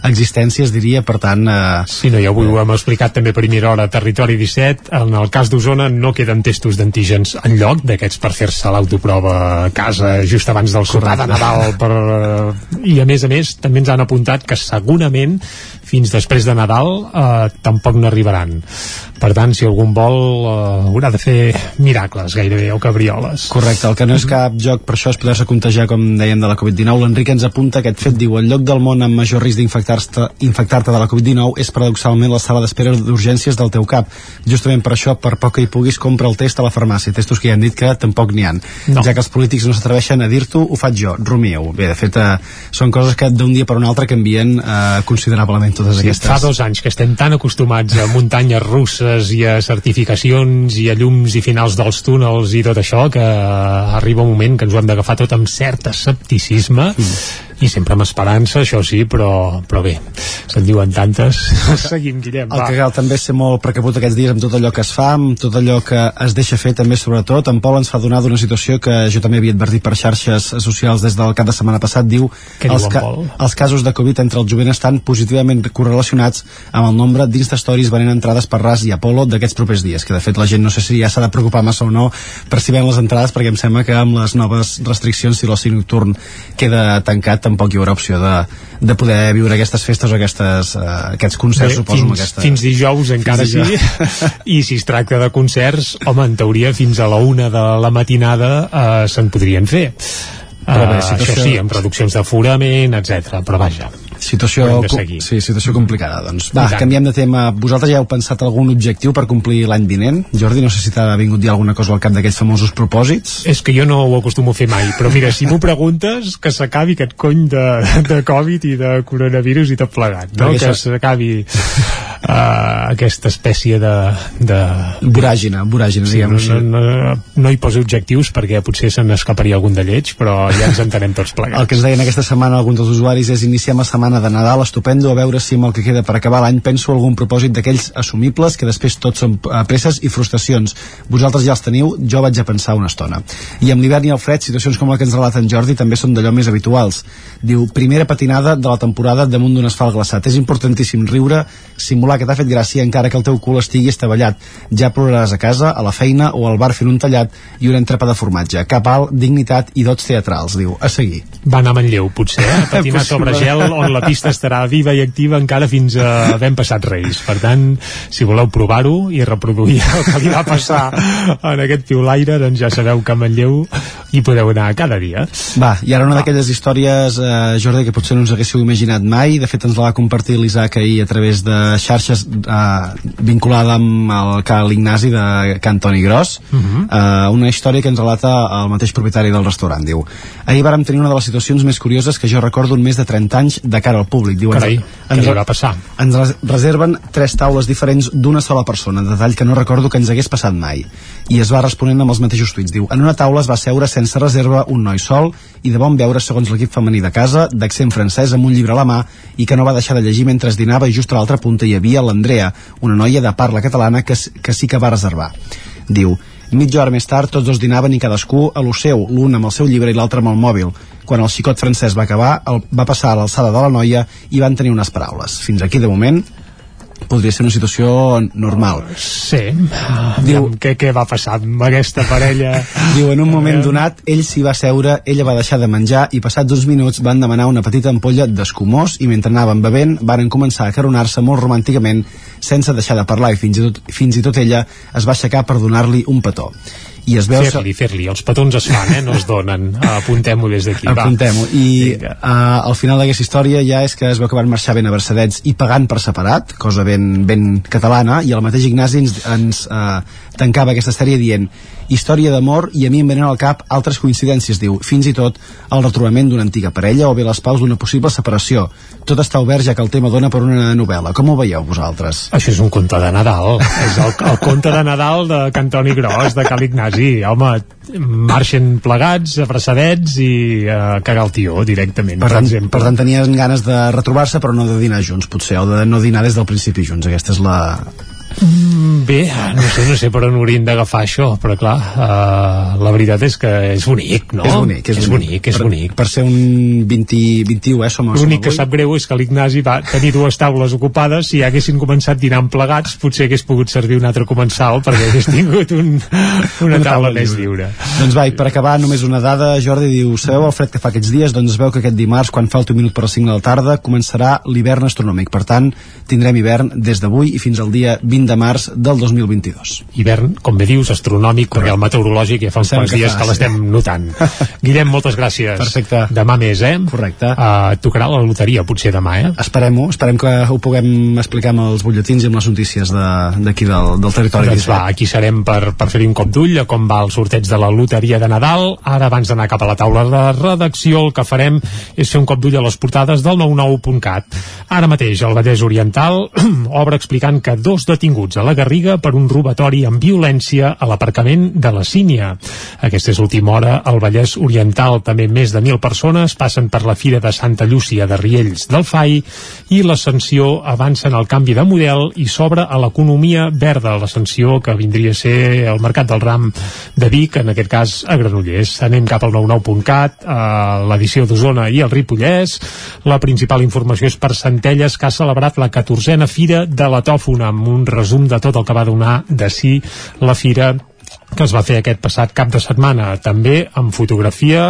existències diria, per tant uh, Sí, no, ja avui ho hem explicat també a primera hora a Territori 17, en el cas d'Osona no queden testos d'antígens en lloc d'aquests per fer-se l'autoprova a casa just abans del sopar de Nadal. Per, uh, i a més a més també ens han apuntat que segurament fins després de Nadal eh, tampoc n'arribaran per tant si algun vol eh, haurà de fer miracles gairebé o cabrioles. Correcte, el que no és cap joc per això és poder-se contagiar com dèiem de la Covid-19 l'Enric ens apunta aquest fet, diu el lloc del món amb major risc d'infectar-te infectar de la Covid-19 és paradoxalment la sala d'espera d'urgències del teu cap. Justament per això, per poc que hi puguis compra el test a la farmàcia, testos que ja han dit que tampoc n'hi han, No. ja que els polítics no s'atreveixen a dir-t'ho, ho faig jo, rumieu bé, de fet, eh, són coses que d'un dia per un altre canvien eh, considerablement totes Sí, aquestes. fa dos anys que estem tan acostumats a muntanyes russes i a certificacions i a llums i finals dels túnels i tot això que arriba un moment que ens ho hem d'agafar tot amb cert escepticisme mm. I sempre amb esperança, això sí, però, però bé, se'n diuen tantes. Seguim, Guillem, El va. que cal també és ser molt precaput aquests dies amb tot allò que es fa, amb tot allò que es deixa fer també sobretot. En Pol ens fa donar d'una situació que jo també havia advertit per xarxes socials des del cap de setmana passat. Diu Què diu els, en Pol? els casos de Covid entre el jovent estan positivament correlacionats amb el nombre d'Instastories venent entrades per RAS i Apolo d'aquests propers dies, que de fet la gent no sé si ja s'ha de preocupar massa o no per si ven les entrades, perquè em sembla que amb les noves restriccions, si l'oci nocturn queda tancat, tampoc hi haurà opció de, de poder viure aquestes festes o aquestes, uh, aquests concerts, Bé, suposo, fins, aquesta... fins dijous encara Fins sí dijous. i si es tracta de concerts home, en teoria fins a la una de la matinada eh, se'n podrien fer Però bé, Uh, situació- això sí, amb reduccions d'aforament, etc. però vaja. Situació, sí, situació complicada doncs. va, canviem de tema vosaltres ja heu pensat algun objectiu per complir l'any vinent? Jordi, no sé si t'ha vingut dir alguna cosa al cap d'aquells famosos propòsits És que jo no ho acostumo a fer mai, però mira, si m'ho preguntes, que s'acabi aquest cony de, de Covid i de coronavirus i tot plegat, no? Perquè Que això- s'acabi uh, aquesta espècie de... de... voràgina, voràgina Sí, diguem no, no, no, no hi poso objectius perquè potser se n'escaparia algun de lleig, però ja ens entenem tots plegats. El que ens deien aquesta setmana alguns dels usuaris és iniciem la setmana de Nadal estupendo, a veure si amb el que queda per acabar l'any penso algun propòsit d'aquells assumibles que després tots són eh, presses i frustracions. Vosaltres ja els teniu, jo vaig a pensar una estona. I amb l'hivern i el fred, situacions com la que ens relata en Jordi també són d'allò més habituals. Diu, primera patinada de la temporada damunt d'un asfalt glaçat. És importantíssim riure, simular que t'ha fet gràcia encara que el teu cul estigui estavellat. Ja ploraràs a casa, a la feina o al bar fent un tallat i un entrepà de formatge. Cap alt, dignitat i dots teatrals, diu. A seguir. Va anar a Manlleu, potser, eh? a patinar sobre gel, on la pista estarà viva i activa encara fins a havent passat Reis. Per tant, si voleu provar-ho i reproduir el que li va passar en aquest piulaire, doncs ja sabeu que a Manlleu hi podeu anar cada dia. Va, i ara una d'aquelles històries, eh, Jordi, que potser no us haguéssiu imaginat mai. De fet, ens la va compartir l'Isaac ahir a través de xarxes eh, vinculada amb el Cal Ignasi de Can Toni Gros. Uh -huh. eh, una història que ens relata el mateix propietari del restaurant. Diu, ahir vàrem tenir una de les situacions més curioses que jo recordo en més de 30 anys de cara al públic. Diu, ens- Carai, què ens, li va passar? ens res- reserven tres taules diferents d'una sola persona, detall que no recordo que ens hagués passat mai. I es va responent amb els mateixos tuits. Diu, en una taula es va seure sense reserva un noi sol i de bon veure segons l'equip femení de casa, d'accent francès amb un llibre a la mà i que no va deixar de llegir mentre es dinava i just a l'altra punta hi havia l'Andrea, una noia de parla catalana que, que sí que va reservar. Diu, mitja hora més tard tots dos dinaven i cadascú a lo seu, l'un amb el seu llibre i l'altre amb el mòbil. Quan el xicot francès va acabar, el, va passar a l'alçada de la noia i van tenir unes paraules. Fins aquí, de moment, podria ser una situació normal. Sí. Diu, què, què va passar amb aquesta parella? Diu, en un moment donat, ell s'hi va seure, ella va deixar de menjar i passats uns minuts van demanar una petita ampolla d'escumós i mentre anaven bevent varen començar a caronar-se molt romànticament sense deixar de parlar i fins i tot, fins i tot ella es va aixecar per donar-li un petó. I es veu... Fer-li, fer-li. Els petons es fan, eh? No es donen. Apuntem-ho des d'aquí. Apuntem-ho. I uh, al final d'aquesta història ja és que es veu que van marxar ben abraçadets i pagant per separat, cosa ben, ben catalana, i el mateix Ignasi ens, ens uh, tancava aquesta sèrie dient història d'amor i a mi em venen al cap altres coincidències, diu, fins i tot el retrobament d'una antiga parella o bé les paus d'una possible separació. Tot està obert ja que el tema dona per una novel·la. Com ho veieu vosaltres? Això és un conte de Nadal. és el, el conte de Nadal de Cantoni Gros, de Cal Ignasi. Home, marxen plegats, abraçadets i uh, cagar el tió directament, per, Per tant, exemple. per tant, tenien ganes de retrobar-se però no de dinar junts, potser, o de no dinar des del principi junts. Aquesta és la, Bé, no sé, no sé per on hauríem d'agafar això, però clar, uh, la veritat és que és bonic, no? És bonic, és, és bonic, és per, bonic. Per ser un 20, 21, eh, som, L'únic que sap greu és que l'Ignasi va tenir dues taules ocupades si haguessin començat dinant plegats potser hagués pogut servir un altre comensal perquè hagués tingut un, una, una taula més lliure. Doncs va, per acabar, només una dada, Jordi diu, sabeu el fred que fa aquests dies? Doncs es veu que aquest dimarts, quan falta un minut per les 5 de la tarda, començarà l'hivern astronòmic. Per tant, tindrem hivern des d'avui i fins al dia 20 de març del 2022. Hivern, com bé dius, astronòmic, perquè el meteorològic ja fa uns quants que dies que sí. l'estem notant. Guillem, moltes gràcies. Perfecte. Demà més, eh? Correcte. Uh, tocarà la loteria, potser demà, eh? Esperem-ho, esperem que ho puguem explicar amb els butlletins i amb les notícies de- d'aquí del, del territori. Doncs va, aquí serem per, per fer-hi un cop d'ull a com va el sorteig de la loteria de Nadal. Ara, abans d'anar cap a la taula de redacció, el que farem és fer un cop d'ull a les portades del 99.cat. Ara mateix, el Vallès Oriental obre explicant que dos detinguts a la Garriga per un robatori amb violència a l'aparcament de la Sínia. Aquesta és l'última hora al Vallès Oriental. També més de 1.000 persones passen per la Fira de Santa Llúcia de Riells del FAI i l'ascensió avança en el canvi de model i s'obre a l'economia verda, l'ascensió que vindria a ser el Mercat del Ram de Vic, en aquest cas a Granollers. Anem cap al 99.cat, a l'edició d'Osona i el Ripollès. La principal informació és per Centelles, que ha celebrat la 14a Fira de la Tòfona, amb un resum de tot el que va donar de si la Fira que es va fer aquest passat cap de setmana. També amb fotografia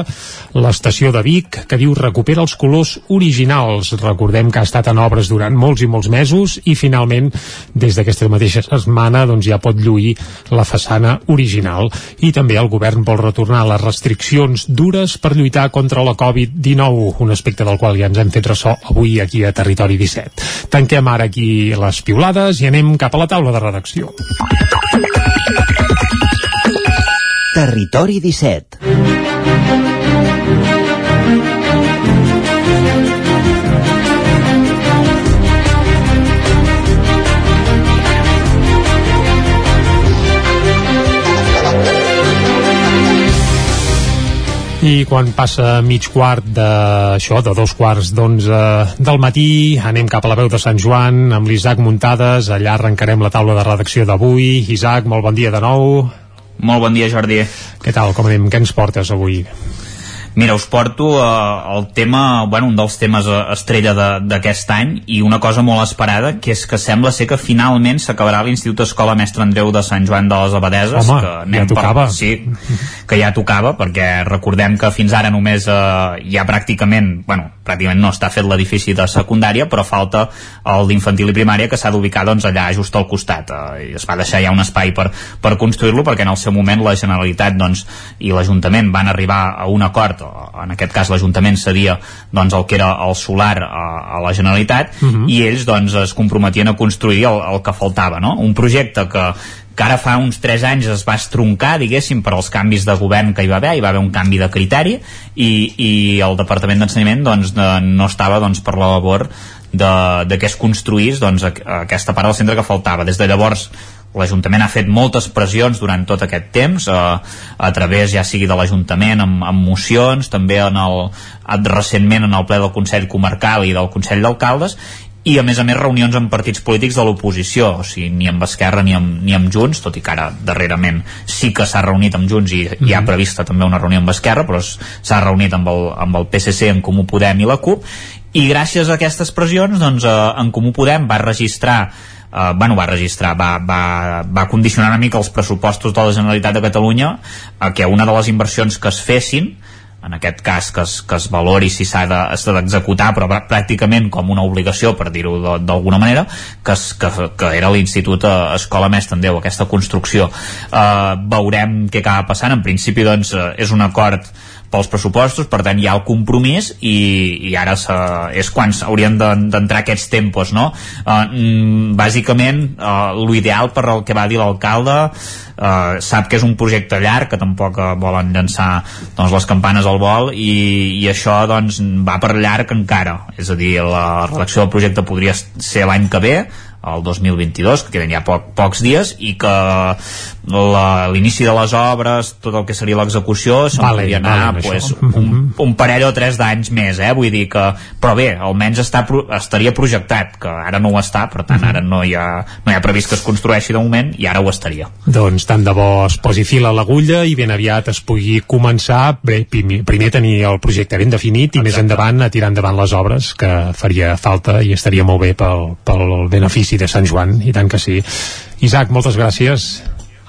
l'estació de Vic, que diu recupera els colors originals. Recordem que ha estat en obres durant molts i molts mesos i finalment des d'aquesta mateixa setmana doncs, ja pot lluir la façana original. I també el govern vol retornar les restriccions dures per lluitar contra la Covid-19, un aspecte del qual ja ens hem fet ressò avui aquí a Territori 17. Tanquem ara aquí les piulades i anem cap a la taula de redacció. Territori 17 I quan passa mig quart d'això, de dos quarts d'onze del matí, anem cap a la veu de Sant Joan amb l'Isaac Muntades, allà arrencarem la taula de redacció d'avui. Isaac, molt bon dia de nou. Molt bon dia, Jordi. Què tal, com anem? Què ens portes avui? Mira, us porto uh, el tema, bueno, un dels temes uh, estrella d'aquest any i una cosa molt esperada, que és que sembla ser que finalment s'acabarà l'Institut Escola Mestre Andreu de Sant Joan de les Abadeses. Home, que ja tocava. Per, sí, que ja tocava, perquè recordem que fins ara només uh, ja pràcticament, bueno, pràcticament no està fet l'edifici de secundària, però falta el d'infantil i primària que s'ha d'ubicar doncs, allà just al costat. Uh, i es va deixar ja un espai per, per construir-lo, perquè en el seu moment la Generalitat doncs, i l'Ajuntament van arribar a un acord en aquest cas l'Ajuntament cedia doncs, el que era el solar a, a la Generalitat Mhm. uh -huh. i ells doncs, es comprometien a construir el, el que faltava no? un projecte que que ara fa uns 3 anys es va estroncar, diguéssim, per als canvis de govern que hi va haver, hi va haver un canvi de criteri i, i el Departament d'Ensenyament doncs, de, no estava doncs, per la labor de, de que es construís doncs, a, a aquesta part del centre que faltava. Des de llavors l'Ajuntament ha fet moltes pressions durant tot aquest temps eh, a través ja sigui de l'Ajuntament amb, amb mocions, també en el, recentment en el ple del Consell Comarcal i del Consell d'Alcaldes i a més a més reunions amb partits polítics de l'oposició, o sigui, ni amb Esquerra ni amb, ni amb Junts, tot i que ara darrerament sí que s'ha reunit amb Junts i hi ha prevista també una reunió amb Esquerra, però s'ha reunit amb el, amb el PSC, en Comú Podem i la CUP, i gràcies a aquestes pressions, doncs, eh, en Comú Podem va registrar Uh, bueno, va registrar, va, va, va condicionar una mica els pressupostos de la Generalitat de Catalunya a que una de les inversions que es fessin en aquest cas que es, que es valori si s'ha de- d'executar però prà- pràcticament com una obligació per dir-ho de- d'alguna manera que, es, que, que era l'Institut eh, Escola Mestre en Déu, aquesta construcció. Eh, veurem què acaba passant. En principi doncs eh, és un acord pels pressupostos, per tant hi ha el compromís i, i ara se, és quan haurien de- d'entrar aquests tempos no? Uh, mm, bàsicament uh, l'ideal per el que va dir l'alcalde uh, sap que és un projecte llarg que tampoc uh, volen llançar doncs, les campanes al vol i, i això doncs, va per llarg encara és a dir, la redacció del projecte podria ser l'any que ve el 2022, que queden ja poc, pocs dies i que l'inici de les obres, tot el que seria l'execució se'n Vale, podria anar vale, pues, un, un parell o tres d'anys més eh? vull dir que, però bé, almenys està, estaria projectat, que ara no ho està per tant ara no hi, ha, no hi ha previst que es construeixi de moment i ara ho estaria. Doncs tant de bo es posi fil a l'agulla i ben aviat es pugui començar bé, primer, tenir el projecte ben definit i més endavant a tirar endavant les obres que faria falta i estaria molt bé pel, pel benefici de Sant Joan i tant que sí. Isaac, moltes gràcies.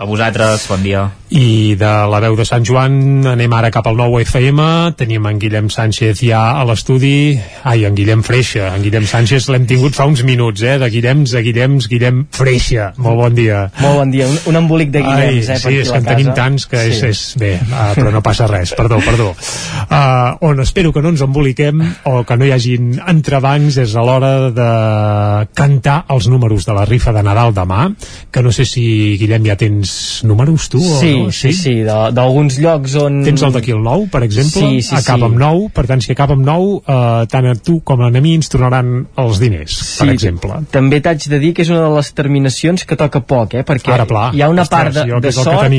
A vosaltres, bon dia I de la veu de Sant Joan anem ara cap al nou FM. Tenim en Guillem Sánchez ja a l'estudi. Ai, en Guillem Freixa. En Guillem Sánchez l'hem tingut fa uns minuts, eh? De Guillems a Guillems, Guillem Freixa. Molt bon dia. Molt bon dia, un, un embolic de Guillems, Ai, eh, per sí, és que en tenim tants que és, Sí. és bé, uh, però no passa res, perdó, perdó. Uh, on espero que no ens emboliquem o que no hi hagin entrebancs és a l'hora de cantar els números de la rifa de Nadal demà, que no sé si, Guillem, ja tens números tu Sí, o no? sí, sí, de- d'alguns llocs on... Tens el d'aquí el 9, per exemple, Sí, sí, acaba sí. amb 9, per tant, si acaba amb 9, uh, tant a tu com a mi ens tornaran els diners, per exemple. També t'haig de dir que és una de les terminacions que toca poc, eh? perquè Ara, pla. hi ha una Ostres, part de, de sort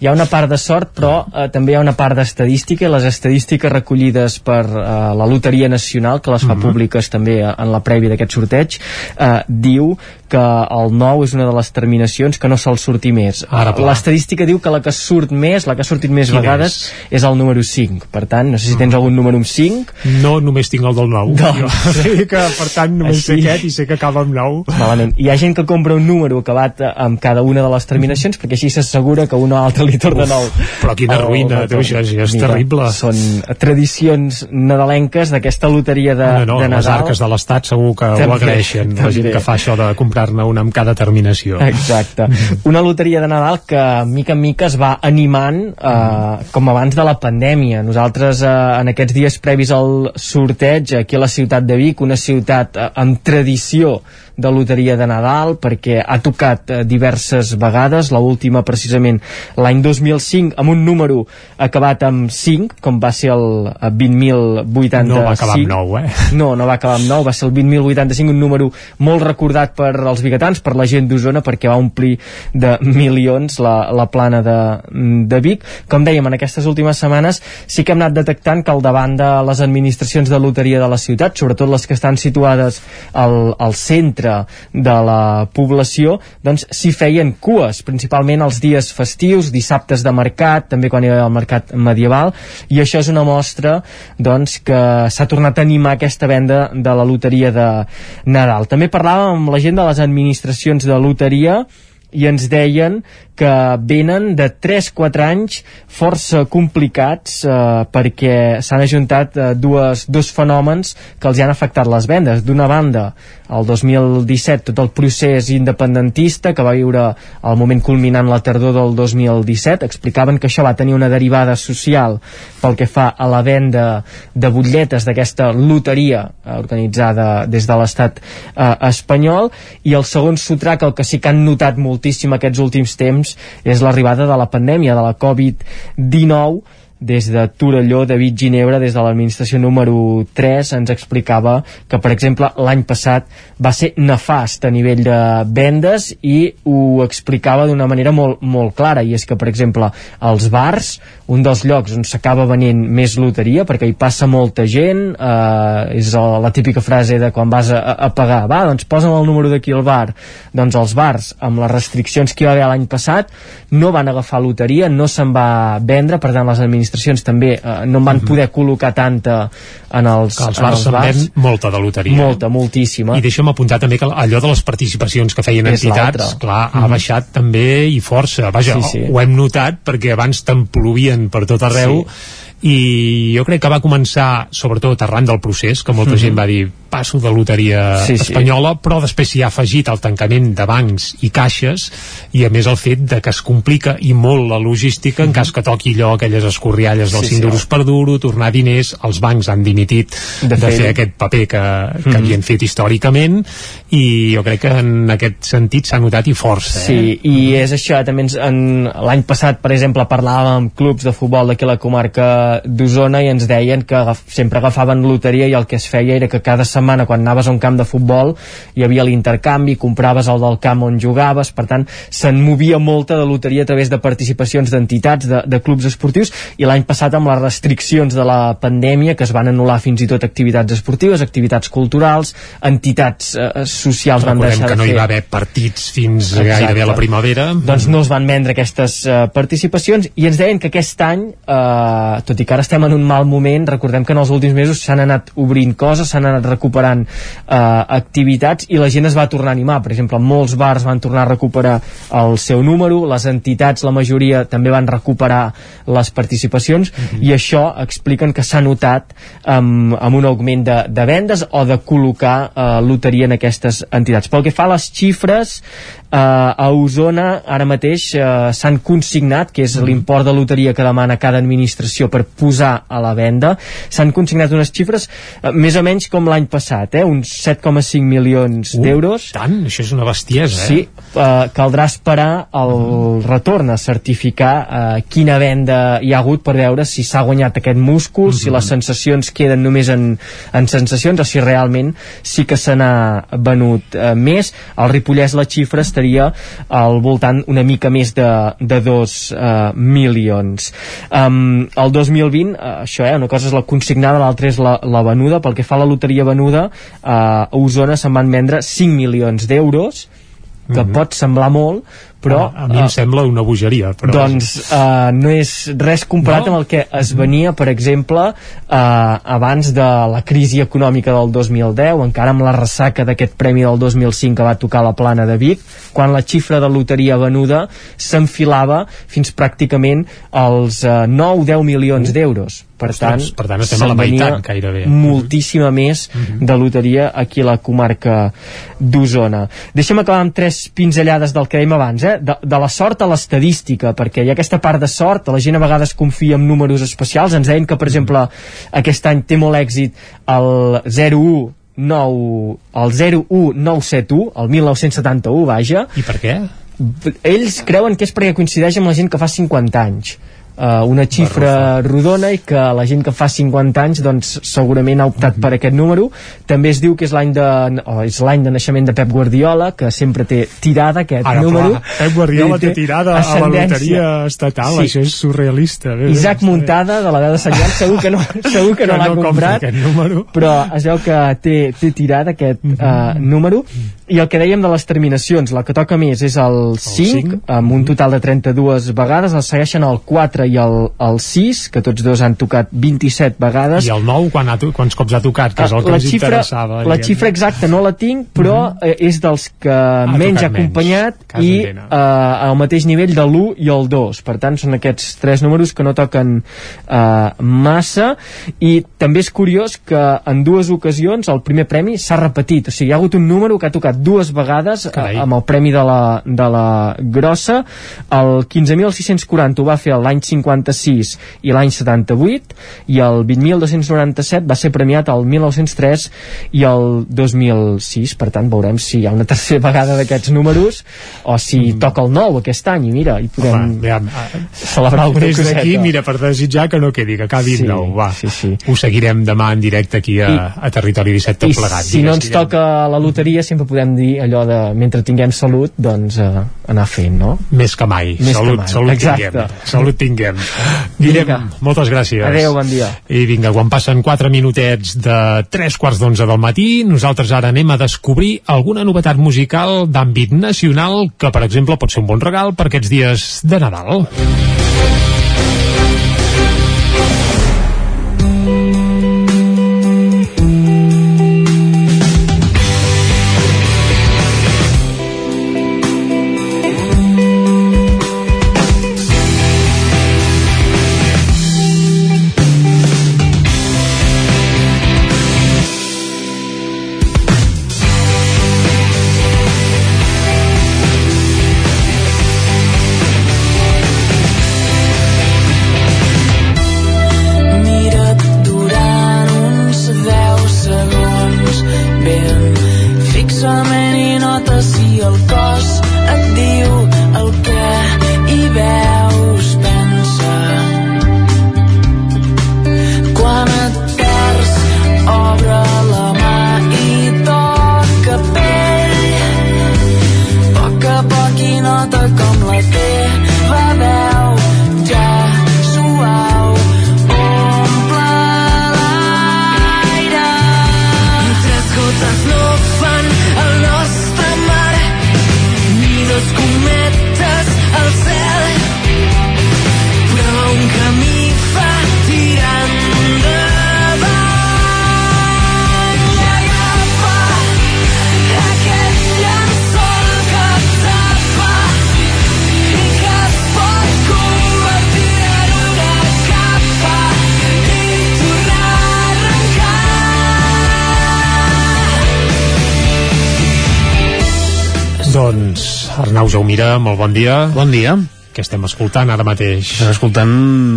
hi ha una part de sort però eh, també hi ha una part d'estadística i les estadístiques recollides per eh, la Loteria Nacional que les fa Mhm. públiques també eh, en la prèvia d'aquest sorteig eh, diu que el 9 és una de les terminacions que no sol sortir més. L'estadística diu que la que surt més, la que ha sortit més Quina vegades, és? el número 5. Per tant, no sé si tens algun número amb 5. No, només tinc el del 9. Doncs- Jo sé que, per tant, només Així- sé aquest i sé que acaba amb 9. Malament. Hi ha gent que compra un número acabat eh, amb cada una de les terminacions perquè així s'assegura que un o altre li torna nou. Però quina El ruïna, retorn. tu, això, això és Mira, terrible. Són tradicions nadalenques d'aquesta loteria de, no, no, de les Nadal. arques de l'Estat segur que També, ho agraeixen, la gent que fa això de comprar-ne una amb cada terminació. Exacte. Una loteria de Nadal que mica en mica es va animant eh, com abans de la pandèmia. Nosaltres eh, en aquests dies previs al sorteig aquí a la ciutat de Vic, una ciutat eh, amb tradició de loteria de Nadal perquè ha tocat eh, diverses vegades, la última precisament l'any 2005 amb un número acabat amb 5, com va ser el eh, 20.085. No va acabar amb 9, eh? No, no va acabar amb 9, va ser el 20.085, un número molt recordat per als biguetans, per la gent d'Osona, perquè va omplir de milions la, la plana de, de Vic. Com dèiem, en aquestes últimes setmanes sí que hem anat detectant que al davant de les administracions de loteria de la ciutat, sobretot les que estan situades al, al centre de la població, doncs s'hi feien cues, principalment els dies festius, dissabtes de mercat, també quan hi havia el mercat medieval, i això és una mostra doncs, que s'ha tornat a animar aquesta venda de la loteria de Nadal. També parlàvem amb la gent de les administracions de loteria i ens deien que venen de 3-4 anys força complicats eh, perquè s'han ajuntat eh, dues, dos fenòmens que els han afectat les vendes. D'una banda, el 2017, tot el procés independentista que va viure el moment culminant la tardor del 2017, explicaven que això va tenir una derivada social pel que fa a la venda de butlletes d'aquesta loteria eh, organitzada des de l'estat eh, espanyol i el segon sotrac, el que sí que han notat moltíssim aquests últims temps és l'arribada de la pandèmia, de la Covid-19 des de Torelló, David Ginebra, des de l'administració número 3, ens explicava que, per exemple, l'any passat va ser nefast a nivell de vendes i ho explicava d'una manera molt, molt clara, i és que, per exemple, als bars, un dels llocs on s'acaba venent més loteria, perquè hi passa molta gent, eh, és la típica frase de quan vas a, a pagar, va, doncs posa'm el número d'aquí al bar. Doncs els bars, amb les restriccions que hi va haver l'any passat, no van agafar loteria, no se'n va vendre, per tant, les administracions també eh, no en van poder col·locar tanta en els, Que els en bars els bars. molta de loteria. Molta, moltíssima. I deixa'm apuntar també que allò de les participacions que feien És entitats, clar, ha Mhm. baixat també i força. Vaja, Sí, sí. ho hem notat perquè abans t'emplovien per tot arreu i jo crec que va començar sobretot arran del procés, que molta Mhm. gent va dir passo de loteria Sí, sí. espanyola, però després s'hi ha afegit el tancament de bancs i caixes i a més el fet de que es complica i molt la logística en cas que toqui allò, aquelles escorrialles dels Mhm. Sí, 5 sí. duros per duro, tornar diners, els bancs han dimitit De de, fer aquest paper que, que Mhm. havien fet històricament i jo crec que en aquest sentit s'ha notat i força. Sí, eh? i és això, també ens, en, l'any passat, per exemple, parlàvem amb clubs de futbol d'aquí la comarca d'Osona i ens deien que agaf, sempre agafaven loteria i el que es feia era que cada setmana quan anaves a un camp de futbol hi havia l'intercanvi, compraves el del camp on jugaves, per tant se'n movia molta de loteria a través de participacions d'entitats, de, de clubs esportius i l'any passat amb les restriccions de la pandèmia que es van anul·lar fins i tot activitats esportives, activitats culturals entitats eh, socials van Recordem deixar que de no hi fer va haver partits fins Exacte. gairebé a la primavera. doncs no es van vendre aquestes uh, participacions i ens deien que aquest any uh, tot i que ara estem en un mal moment recordem que en els últims mesos s'han anat obrint coses s'han anat recuperant uh, activitats i la gent es va tornar a animar. Per exemple, molts bars van tornar a recuperar el seu número, les entitats la majoria també van recuperar les participacions i això expliquen que s'ha notat amb, amb un augment de, de vendes o de col·locar uh, loteria en aquestes entitats. Pel que fa a les xifres eh, a Osona ara mateix eh, s'han consignat, que és l'import de loteria que demana cada administració per posar a la venda, s'han consignat unes xifres eh, més o menys com l'any passat, eh, uns 7,5 milions Uh, d'euros. Tant, això és una bestiesa, eh? Sí, eh, caldrà esperar el retorn a certificar eh, quina venda hi ha hagut per veure si s'ha guanyat aquest múscul, si les sensacions queden només en, en sensacions o si realment sí que se n'ha venut eh, més. Al Ripollès la xifra estaria al voltant una mica més de, de dos eh, milions. Um, el 2020, eh, això, eh, una cosa és la consignada, l'altra és la, la venuda. Pel que fa a la loteria venuda, eh, a Osona se'n van vendre 5 milions d'euros, que Mhm. pot semblar molt, però... a, a mi em sembla una bogeria però doncs uh, no és res comparat No? amb el que es venia, per exemple, uh, abans de la crisi econòmica del 2010, encara amb la ressaca d'aquest premi del 2005 que va tocar la plana de Vic, quan la xifra de loteria venuda s'enfilava fins pràcticament als uh, 9-10 milions d'euros. Per tant, per tant, estem a la meitat, gairebé. moltíssima més de loteria aquí a la comarca d'Osona. Deixa'm acabar amb tres pinzellades del que dèiem abans, eh? de, de la sort a l'estadística, perquè hi ha aquesta part de sort, la gent a vegades confia en números especials, ens deien que, per exemple, aquest any té molt èxit el 01 9, el 01971, el 1971, vaja. I per què? Ells creuen que és perquè coincideix amb la gent que fa 50 anys. Uh, una xifra rodona i que la gent que fa 50 anys doncs segurament ha optat per aquest número també es diu que és l'any de, és l'any de naixement de Pep Guardiola que sempre té tirada aquest Ara, número clar, Pep Guardiola té tirada a la loteria estatal, Sí. això és surrealista. Bé, bé, Isaac bé. Muntada de la veu de Sant Joan segur que no, segur que no l'ha no comprat però es veu que té, té tirada aquest Mhm. uh, número i el que dèiem de les terminacions la que toca més és el 5, cinc. amb un total de 32 vegades el segueixen el 4 i el, el 6 que tots dos han tocat 27 vegades I el 9, quan ha, quants cops ha tocat, que és el que la ens xifra, interessava. la diguem. xifra exacta no la tinc però eh, és dels que menys ha menys. acompanyat Cas i eh, al mateix nivell de l'1 i el 2 per tant són aquests tres números que no toquen eh, massa i també és curiós que en dues ocasions el primer premi s'ha repetit o sigui, hi ha hagut un número que ha tocat dues vegades Carai. eh, amb el premi de la, de la grossa el 15.640 ho va fer l'any 56 i l'any 78 i el 20.297 va ser premiat el 1903 i el 2006 per tant veurem si hi ha una tercera vegada d'aquests números o si toca el 9 aquest any i mira, i podem Mm. Home, ja, celebrar alguna Des coseta d'aquí, mira, per desitjar que no quedi, que acabi Sí, nou, va. sí, sí. Ho seguirem demà en directe aquí a, I- a Territori 17 tot i plegat. si no ens toca la loteria sempre podem dir allò de mentre tinguem salut doncs eh, anar fent, no? Més que mai. Més salut, que mai, salut exacte. tinguem. Salut tinguem. Guillem, moltes gràcies. Adéu, bon dia. I vinga, quan passen 4 minutets de 3 quarts d'11 del matí, nosaltres ara anem a descobrir alguna novetat musical d'àmbit nacional que, per exemple, pot ser un bon regal per aquests dies de Nadal. Jaumira, molt bon dia. Bon dia. Què estem escoltant ara mateix? Estem escoltant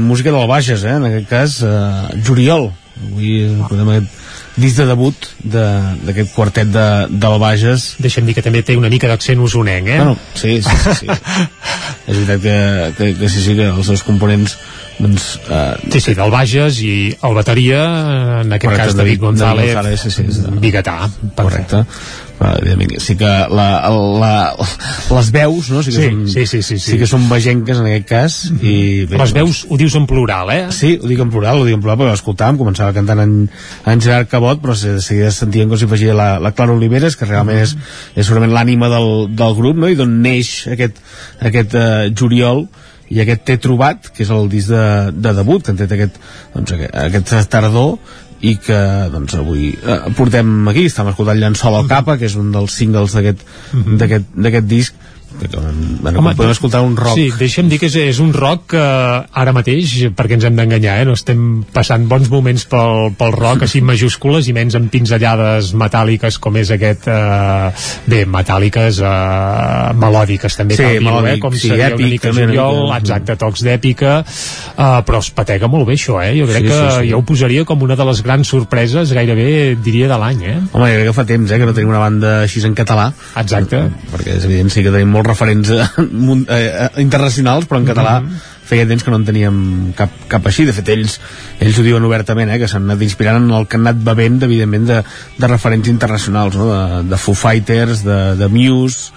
música del Bages, eh? en aquest cas, eh, Juriol. Avui podem aquest disc de debut de- d'aquest quartet de, del Bages. Deixa'm dir que també té una mica d'accent usonenc, eh? Bueno, sí, sí, sí. sí. És veritat que, que, que sí, sí, que els seus components doncs, eh, Sí, sí, del Bages i el bateria, en aquest Correcte, cas David David- González, David González, sí, sí, és de- biguetà. correcte evidentment sí que la, la, les veus no? sí, que Sí, són, sí, sí, sí, sí. sí que són vegenques en aquest cas i bé, Les veus ho dius en plural, eh? Sí, ho dic en plural, ho dic en plural perquè l'escoltàvem, començava cantant en, en Gerard Cabot, però de seguida sentíem com si afegia la, la Clara Oliveres, que realment és, és segurament l'ànima del, del grup, no? i d'on neix aquest, aquest uh, juliol i aquest T'he trobat, que és el disc de, de debut, que han tret aquest, doncs, aquest, aquest tardor, i que doncs, avui eh, portem aquí, estem escoltant Llençol al capa, que és un dels singles d'aquest d'aquest disc bueno, Home, podem escoltar un rock Sí, deixa'm dir que és, és un rock que ara mateix, perquè ens hem d'enganyar, eh? no estem passant bons moments pel, pel rock així majúscules i menys amb pinzellades metàl·liques com és aquest eh, bé, metàl·liques eh, melòdiques també Sí, cal dir-ho, eh? com sí, seria èpic, una mica també una juliol, mica. exacte, tocs d'èpica eh, però es patega molt bé això, eh? jo crec Sí, que sí, sí. jo ho posaria com una de les grans sorpreses gairebé diria de l'any eh? Home, jo crec que fa temps eh, que no tenim una banda així en català. Exacte. Perquè és evident sí que tenim molts referents eh, eh, eh, internacionals, però en català Mhm. feia temps que no en teníem cap, cap així. De fet, ells, ells ho diuen obertament, eh, que s'han anat inspirant en el que han anat bevent, evidentment, de, de referents internacionals, no? de, de Foo Fighters, de, de Muse,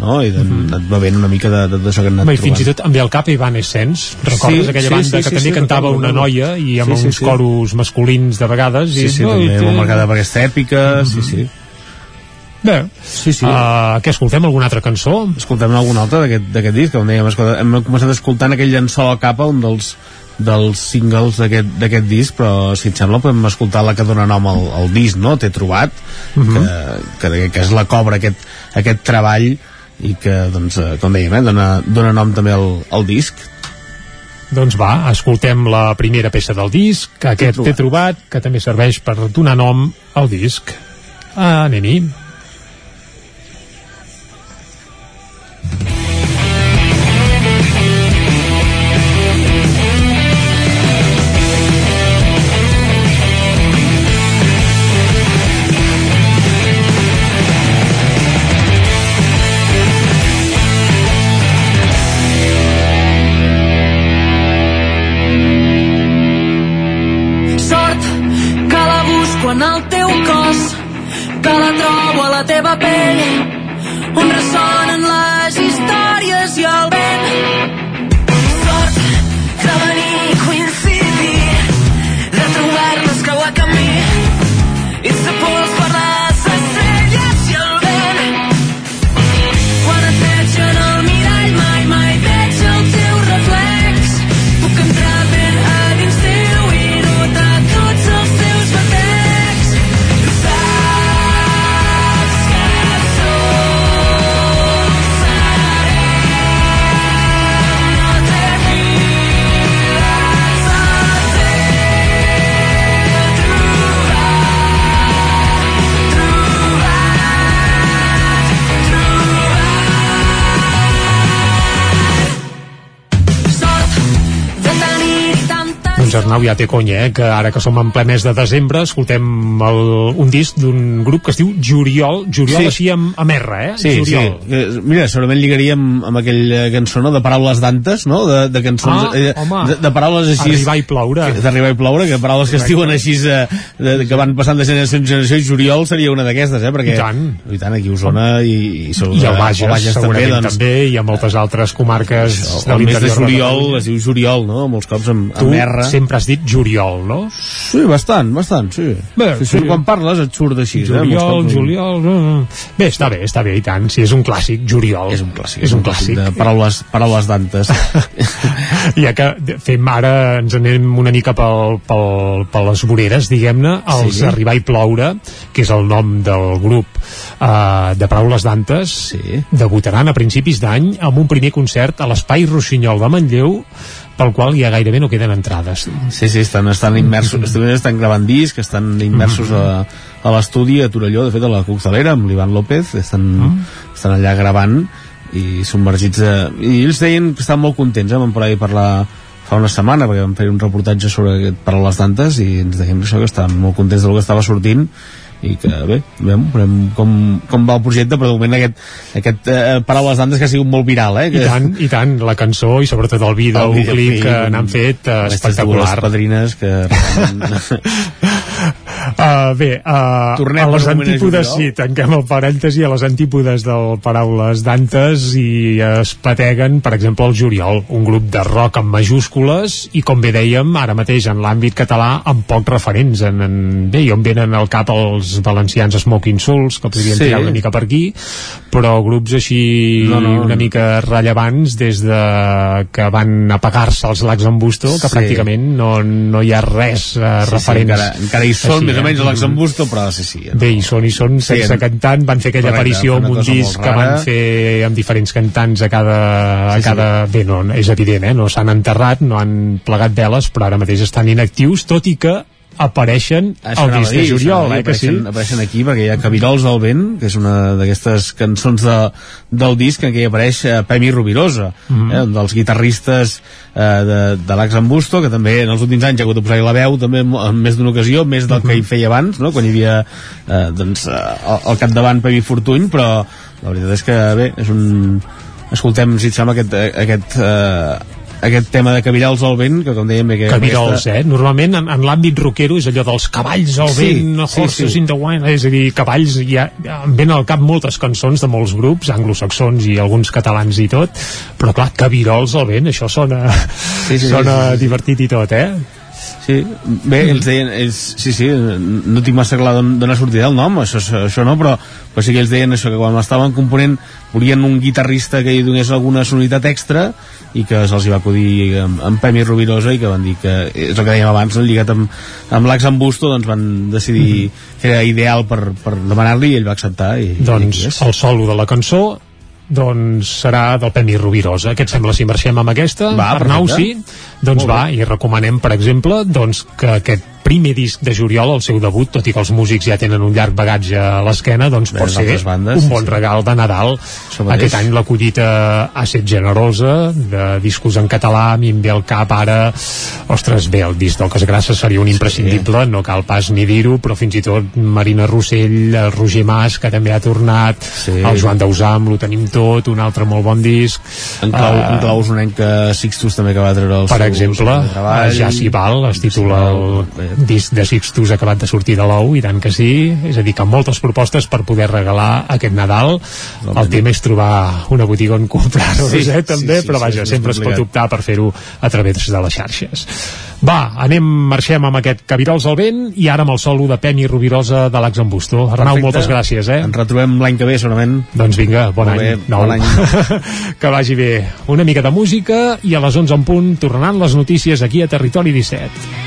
no? i de, mm anat bevent una mica de, de tot això que han anat Home, i fins i trobant. tot em ve al cap Evanescence recordes Sí, aquella sí, banda sí, que sí, també sí, cantava una noia i amb Sí, sí, uns sí. coros masculins de vegades Sí, i, sí, també molt marcada per aquesta èpica, sí, sí. Bé, sí, sí. Uh, què escoltem? Alguna altra cançó? Escoltem alguna altra d'aquest disc, com dèiem, escolta, hem començat escoltant aquell llençol a capa, un dels dels singles d'aquest disc, però si et sembla podem escoltar la que dona nom al, al disc, no? T'he trobat, Mhm. que, que, que és la cobra aquest, aquest treball i que, doncs, eh, com dèiem, eh, dona, dona nom també al, al disc. Doncs va, escoltem la primera peça del disc, que aquest trobat. t'he trobat, que també serveix per donar nom al disc. Ah, anem-hi. Yeah. Arnau ja té conya, eh? que ara que som en ple mes de desembre escoltem el, un disc d'un grup que es diu Juriol, Juriol Sí. així amb, amb R, eh? Sí, Juriol. sí. Eh, Mira, segurament lligaríem amb aquella cançó, no?, de paraules d'antes, no?, de, de cançons... Ah, home. de, de paraules així... Arribar i ploure. D'arribar i ploure, que paraules que es diuen així, eh, de, que van passant de generació en generació, i Juriol seria una d'aquestes, eh?, perquè... I tant. I tant, aquí a Osona i... I, sobre, I el Bages, Bages també, doncs, també, i a moltes altres comarques de el mes de l'interior juliol Catalunya. es diu juliol, no?, molts cops amb, Tu amb R. sempre has dit Juriol, no? Sí, bastant, bastant, sí. Bé, sí, sí. Quan parles et surt així, eh? Juliol, cops. Juliol... mm. Bé, està bé, està bé, i tant. Si és un clàssic, Juriol. És un clàssic, És un clàssic. de paraules, paraules d'antes. ja que fem ara, ens anem una mica pel, pel, per les voreres, diguem-ne, els Sí. Arribar i ploure, que és el nom del grup uh, de Paraules d'Antes, sí. debutaran a principis d'any amb un primer concert a l'Espai Rossinyol de Manlleu, pel qual ja gairebé no queden entrades. Sí, sí, estan, estan immersos, estan, estan gravant disc, estan immersos a, a l'estudi a Torelló, de fet a la Coctelera, amb l'Ivan López, estan, estan allà gravant i submergits a... I ells deien que estaven molt contents, eh? vam per ahí parlar fa una setmana, perquè vam fer un reportatge sobre aquest Paraules d'Antes i ens deien això, que estaven molt contents del que estava sortint i que bé, veurem, veurem com, com va el projecte, però de moment aquest, aquest eh, Paraules d'Antes que ha sigut molt viral, eh? I Que, tant, i tant, la cançó i sobretot el vídeo, el clip que n'han fet eh, espectacular. padrines que Uh, bé, uh, Tornem a les a antípodes, sí, tanquem el parèntesi, a les antípodes del Paraules d'Antes i es pateguen, per exemple, el Juliol, un grup de rock amb majúscules i, com bé dèiem, ara mateix en l'àmbit català amb pocs referents. En, en, bé, i on venen al cap els valencians Smoking Souls, que podríem Sí. tirar una mica per aquí, però grups així No, no. una mica rellevants des de que van apagar-se els lacs en Busto, que Sí. pràcticament no, no hi ha res eh, Sí, sí, referents. encara, encara hi són, més o menys, a l'Axambusto, però sí, sí. Bé, hi són, hi són, Sí, sense en- cantant, van fer aquella Correcte, aparició amb un disc que van fer amb diferents cantants a cada... A Sí, sí. cada Bé, no, és evident, eh? no s'han enterrat, no han plegat veles, però ara mateix estan inactius, tot i que apareixen Això a dir, de juliol, eh, que sí? apareixen, aquí perquè hi ha Cabirols del vent que és una d'aquestes cançons de, del disc en què hi apareix eh, Pemi Rubirosa Mhm. eh, un dels guitarristes eh, de, de l'Ax Ambusto que també en els últims anys ha hagut de posar-hi la veu també en, més d'una ocasió, més del Mhm. que hi feia abans no? quan hi havia eh, doncs, eh, al, al capdavant Pemi Fortuny però la veritat és que bé, és un escoltem si et sembla aquest, aquest eh, aquest tema de Cabirols al vent que com dèiem que Cabirols, eh? Normalment en, en l'àmbit rockero és allò dels cavalls al Sí, vent, sí, horses sí. in the wind, és a dir, cavalls, hi ha, em venen al cap moltes cançons de molts grups, anglosaxons i alguns catalans i tot, però clar, cabirols al vent, això sona, Sí, sí, sona sí, sí. divertit i tot, eh? Sí, bé, ells deien, ells, sí, sí, no tinc massa clar d'on ha sortit el nom, això, això no, però, però sí que ells deien això, que quan estaven component volien un guitarrista que hi donés alguna sonoritat extra i que se'ls va acudir amb, amb Pemi Rubirosa i que van dir que, és el que dèiem abans, lligat amb, amb l'Ax Ambusto, doncs van decidir que era ideal per, per demanar-li i ell va acceptar. I, doncs i el solo de la cançó doncs serà del Pemi Rubirosa. Què et sembla si marxem amb aquesta? Va, Arnau, perfecte. sí? Doncs Molt va, i recomanem, per exemple, doncs, que aquest primer disc de juliol, el seu debut, tot i que els músics ja tenen un llarg bagatge a l'esquena, doncs Bé, pot ser bandes, un sí, bon sí. regal de Nadal. mateix. Aquest any la collita ha estat generosa, de discos en català, a mi em ve al cap ara, ostres, bé, el disc del Casgrassa seria un imprescindible, no cal pas ni dir-ho, però fins i tot Marina Rossell, el Roger Mas, que també ha tornat, Sí. el Joan Dausam, lo tenim tot, un altre molt bon disc. En clau, Eh, en clau usonenca Sixtus també que va treure el per seu, exemple, treball. ja s'hi val, es titula el disc de Sixtus acabat de sortir de l'ou, i tant que sí, és a dir, que moltes propostes per poder regalar aquest Nadal. El tema és trobar una botiga on comprar-los, Sí, eh, també, sí, sí, però sí, vaja, és sempre es pot optar per fer-ho a través de les xarxes. Va, anem, marxem amb aquest Cabirols al vent i ara amb el solo de Pemi Rubirosa de l'Ax Busto. Arnau, Perfecte. moltes gràcies, eh? Ens retrobem l'any que ve, segurament. Doncs vinga, bon Molt any. bé, nou. bon any. que vagi bé. Una mica de música i a les 11 en punt tornaran les notícies aquí a Territori 17.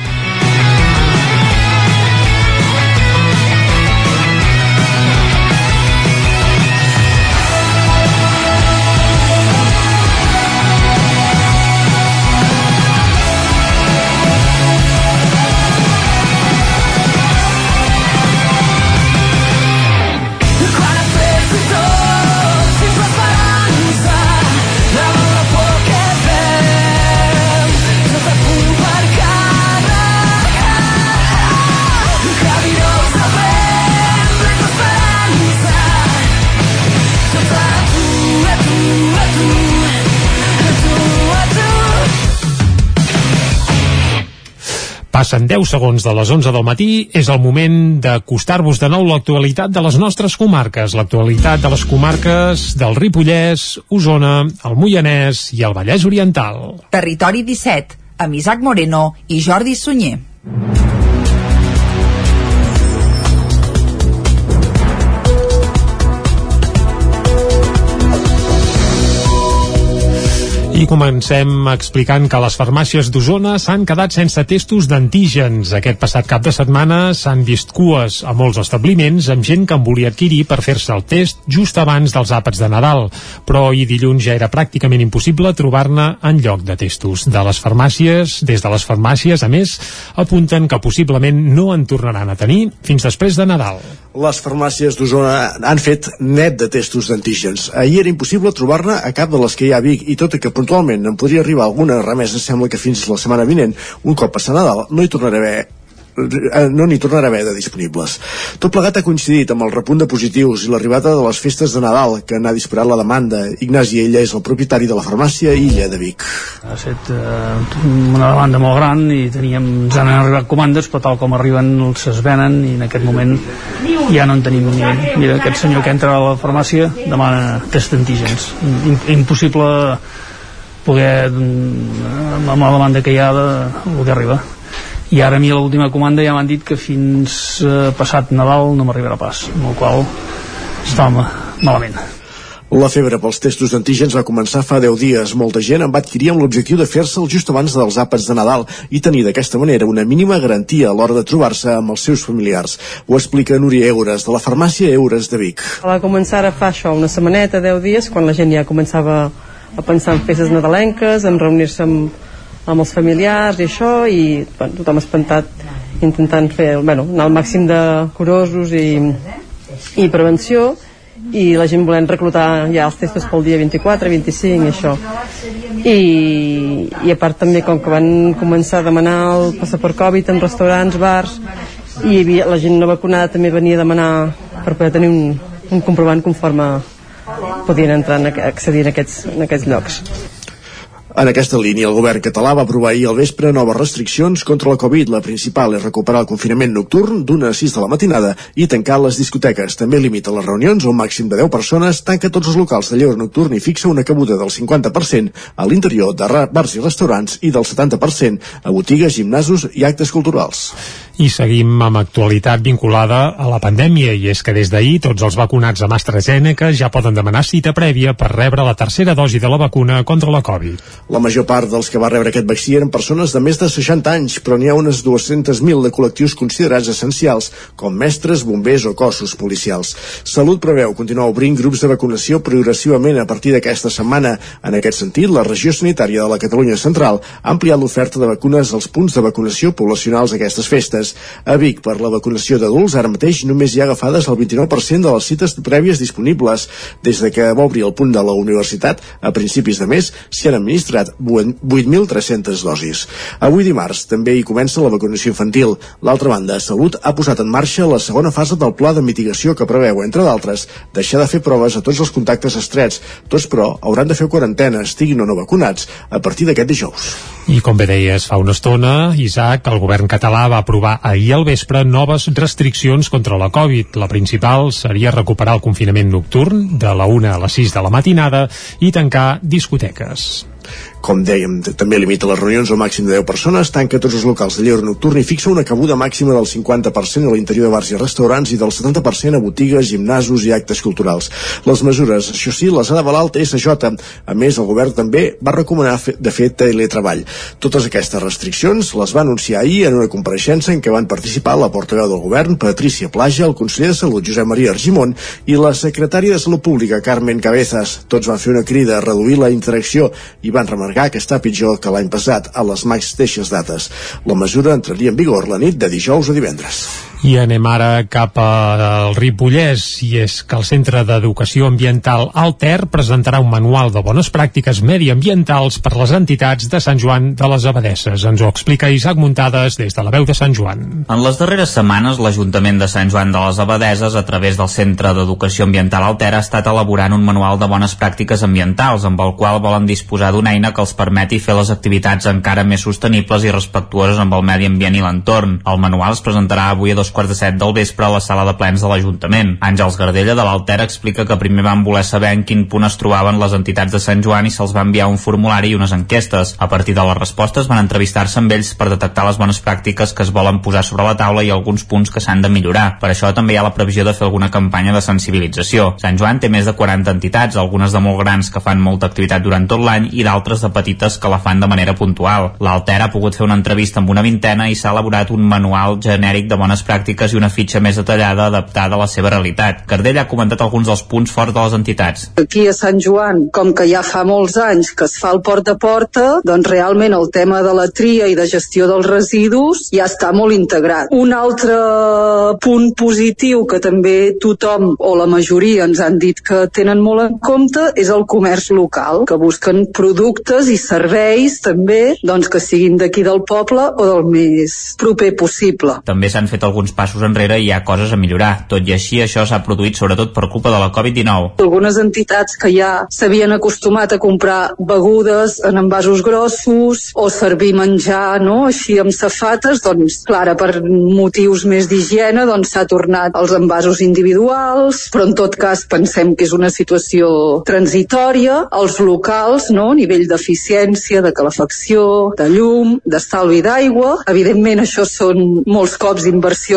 Passen 10 segons de les 11 del matí, és el moment d'acostar-vos de nou l'actualitat de les nostres comarques, l'actualitat de les comarques del Ripollès, Osona, el Moianès i el Vallès Oriental. Territori 17, amb Isaac Moreno i Jordi Sunyer. I comencem explicant que les farmàcies d'Osona s'han quedat sense testos d'antígens. Aquest passat cap de setmana s'han vist cues a molts establiments amb gent que en volia adquirir per fer-se el test just abans dels àpats de Nadal. Però ahir dilluns ja era pràcticament impossible trobar-ne en lloc de testos. De les farmàcies, des de les farmàcies, a més, apunten que possiblement no en tornaran a tenir fins després de Nadal. Les farmàcies d'Osona han fet net de testos d'antígens. Ahir era impossible trobar-ne a cap de les que hi ha a Vic i tot i que puntualment en podria arribar alguna remesa, sembla que fins la setmana vinent, un cop passa Nadal, no hi tornarà a haver eh, no n'hi tornarà a haver de disponibles. Tot plegat ha coincidit amb el repunt de positius i l'arribada de les festes de Nadal, que n'ha disparat la demanda. Ignasi Ella és el propietari de la farmàcia Illa de Vic. Ha estat eh, una demanda molt gran i teníem, ens han arribat comandes, però tal com arriben es venen i en aquest moment ja no en tenim ni Mira, aquest senyor que entra a la farmàcia demana test d'antígens. Impossible poder, mm, amb la demanda que hi ha, de, el que arriba i ara a mi l'última comanda ja m'han dit que fins eh, passat Nadal no m'arribarà pas amb el qual estava malament la febre pels testos d'antígens va començar fa 10 dies. Molta gent en va adquirir amb l'objectiu de fer-se'l just abans dels àpats de Nadal i tenir d'aquesta manera una mínima garantia a l'hora de trobar-se amb els seus familiars. Ho explica Núria Eures, de la farmàcia Eures de Vic. Va començar a fa això, una setmaneta, 10 dies, quan la gent ja començava a pensar en festes nadalenques, en reunir-se amb, amb els familiars i això i bueno, tothom espantat intentant fer bueno, anar al màxim de curosos i, i prevenció i la gent volent reclutar ja els testos pel dia 24, 25 i això. I, i a part també com que van començar a demanar el passaport Covid en restaurants, bars i havia, la gent no vacunada també venia a demanar per poder tenir un, un comprovant conforme podien entrar en, accedir en aquests, en aquests llocs en aquesta línia, el govern català va aprovar ahir al vespre noves restriccions contra la Covid. La principal és recuperar el confinament nocturn d'una a 6 de la matinada i tancar les discoteques. També limita les reunions a un màxim de 10 persones, tanca tots els locals de lleure nocturn i fixa una cabuda del 50% a l'interior de bars i restaurants i del 70% a botigues, gimnasos i actes culturals. I seguim amb actualitat vinculada a la pandèmia i és que des d'ahir tots els vacunats amb AstraZeneca ja poden demanar cita prèvia per rebre la tercera dosi de la vacuna contra la Covid. La major part dels que va rebre aquest vaccí eren persones de més de 60 anys, però n'hi ha unes 200.000 de col·lectius considerats essencials, com mestres, bombers o cossos policials. Salut preveu continuar obrint grups de vacunació progressivament a partir d'aquesta setmana. En aquest sentit, la regió sanitària de la Catalunya Central ha ampliat l'oferta de vacunes als punts de vacunació poblacionals aquestes festes cites. A Vic, per la vacunació d'adults, ara mateix només hi ha agafades el 29% de les cites prèvies disponibles. Des de que va obrir el punt de la universitat, a principis de mes, s'hi han administrat 8.300 dosis. Avui dimarts també hi comença la vacunació infantil. L'altra banda, Salut ha posat en marxa la segona fase del pla de mitigació que preveu, entre d'altres, deixar de fer proves a tots els contactes estrets. Tots, però, hauran de fer quarantena, estiguin o no vacunats, a partir d'aquest dijous. I com bé deies fa una estona, Isaac, el govern català va aprovar ahir al vespre noves restriccions contra la Covid. La principal seria recuperar el confinament nocturn de la 1 a les 6 de la matinada i tancar discoteques. Com dèiem, també limita les reunions al màxim de 10 persones, tanca tots els locals de lleure nocturn i fixa una cabuda màxima del 50% a l'interior de bars i restaurants i del 70% a botigues, gimnasos i actes culturals. Les mesures, això sí, les ha d'avalar el TSJ. A més, el govern també va recomanar de fer teletreball. Totes aquestes restriccions les va anunciar ahir en una compareixença en què van participar la portaveu del govern, Patricia Plaja, el conseller de Salut, Josep Maria Argimon, i la secretària de Salut Pública, Carmen Cabezas. Tots van fer una crida a reduir la interacció i van remarcar remarcar que està pitjor que l'any passat a les mateixes dates. La mesura entraria en vigor la nit de dijous a divendres. I anem ara cap al Ripollès, i és que el Centre d'Educació Ambiental Alter presentarà un manual de bones pràctiques mediambientals per les entitats de Sant Joan de les Abadesses. Ens ho explica Isaac Muntades des de la veu de Sant Joan. En les darreres setmanes, l'Ajuntament de Sant Joan de les Abadeses, a través del Centre d'Educació Ambiental Alter, ha estat elaborant un manual de bones pràctiques ambientals, amb el qual volen disposar d'una eina que els permeti fer les activitats encara més sostenibles i respectuoses amb el medi ambient i l'entorn. El manual es presentarà avui a dos quarts de set del vespre a la sala de plens de l'Ajuntament. Àngels Gardella de l'Alter explica que primer van voler saber en quin punt es trobaven les entitats de Sant Joan i se'ls va enviar un formulari i unes enquestes. A partir de les respostes van entrevistar-se amb ells per detectar les bones pràctiques que es volen posar sobre la taula i alguns punts que s'han de millorar. Per això també hi ha la previsió de fer alguna campanya de sensibilització. Sant Joan té més de 40 entitats, algunes de molt grans que fan molta activitat durant tot l'any i d'altres de petites que la fan de manera puntual. L'Alter ha pogut fer una entrevista amb una vintena i s'ha elaborat un manual genèric de bones pràctiques pràctiques i una fitxa més detallada adaptada a la seva realitat. Cardell ha comentat alguns dels punts forts de les entitats. Aquí a Sant Joan, com que ja fa molts anys que es fa el porta a porta, doncs realment el tema de la tria i de gestió dels residus ja està molt integrat. Un altre punt positiu que també tothom o la majoria ens han dit que tenen molt en compte és el comerç local, que busquen productes i serveis també doncs, que siguin d'aquí del poble o del més proper possible. També s'han fet alguns passos enrere i hi ha coses a millorar. Tot i així, això s'ha produït sobretot per culpa de la Covid-19. Algunes entitats que ja s'havien acostumat a comprar begudes en envasos grossos o servir menjar no? així amb safates, doncs clar, per motius més d'higiene doncs s'ha tornat als envasos individuals, però en tot cas pensem que és una situació transitòria. Els locals, no? a nivell d'eficiència, de calefacció, de llum, d'estalvi d'aigua, evidentment això són molts cops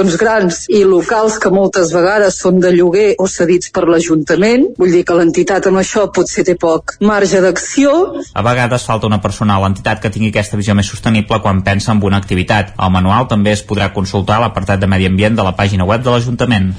inversions grans i locals que moltes vegades són de lloguer o cedits per l'Ajuntament, vull dir que l'entitat amb això potser té poc marge d'acció. A vegades falta una persona a l'entitat que tingui aquesta visió més sostenible quan pensa en una activitat. El manual també es podrà consultar a l'apartat de Medi Ambient de la pàgina web de l'Ajuntament.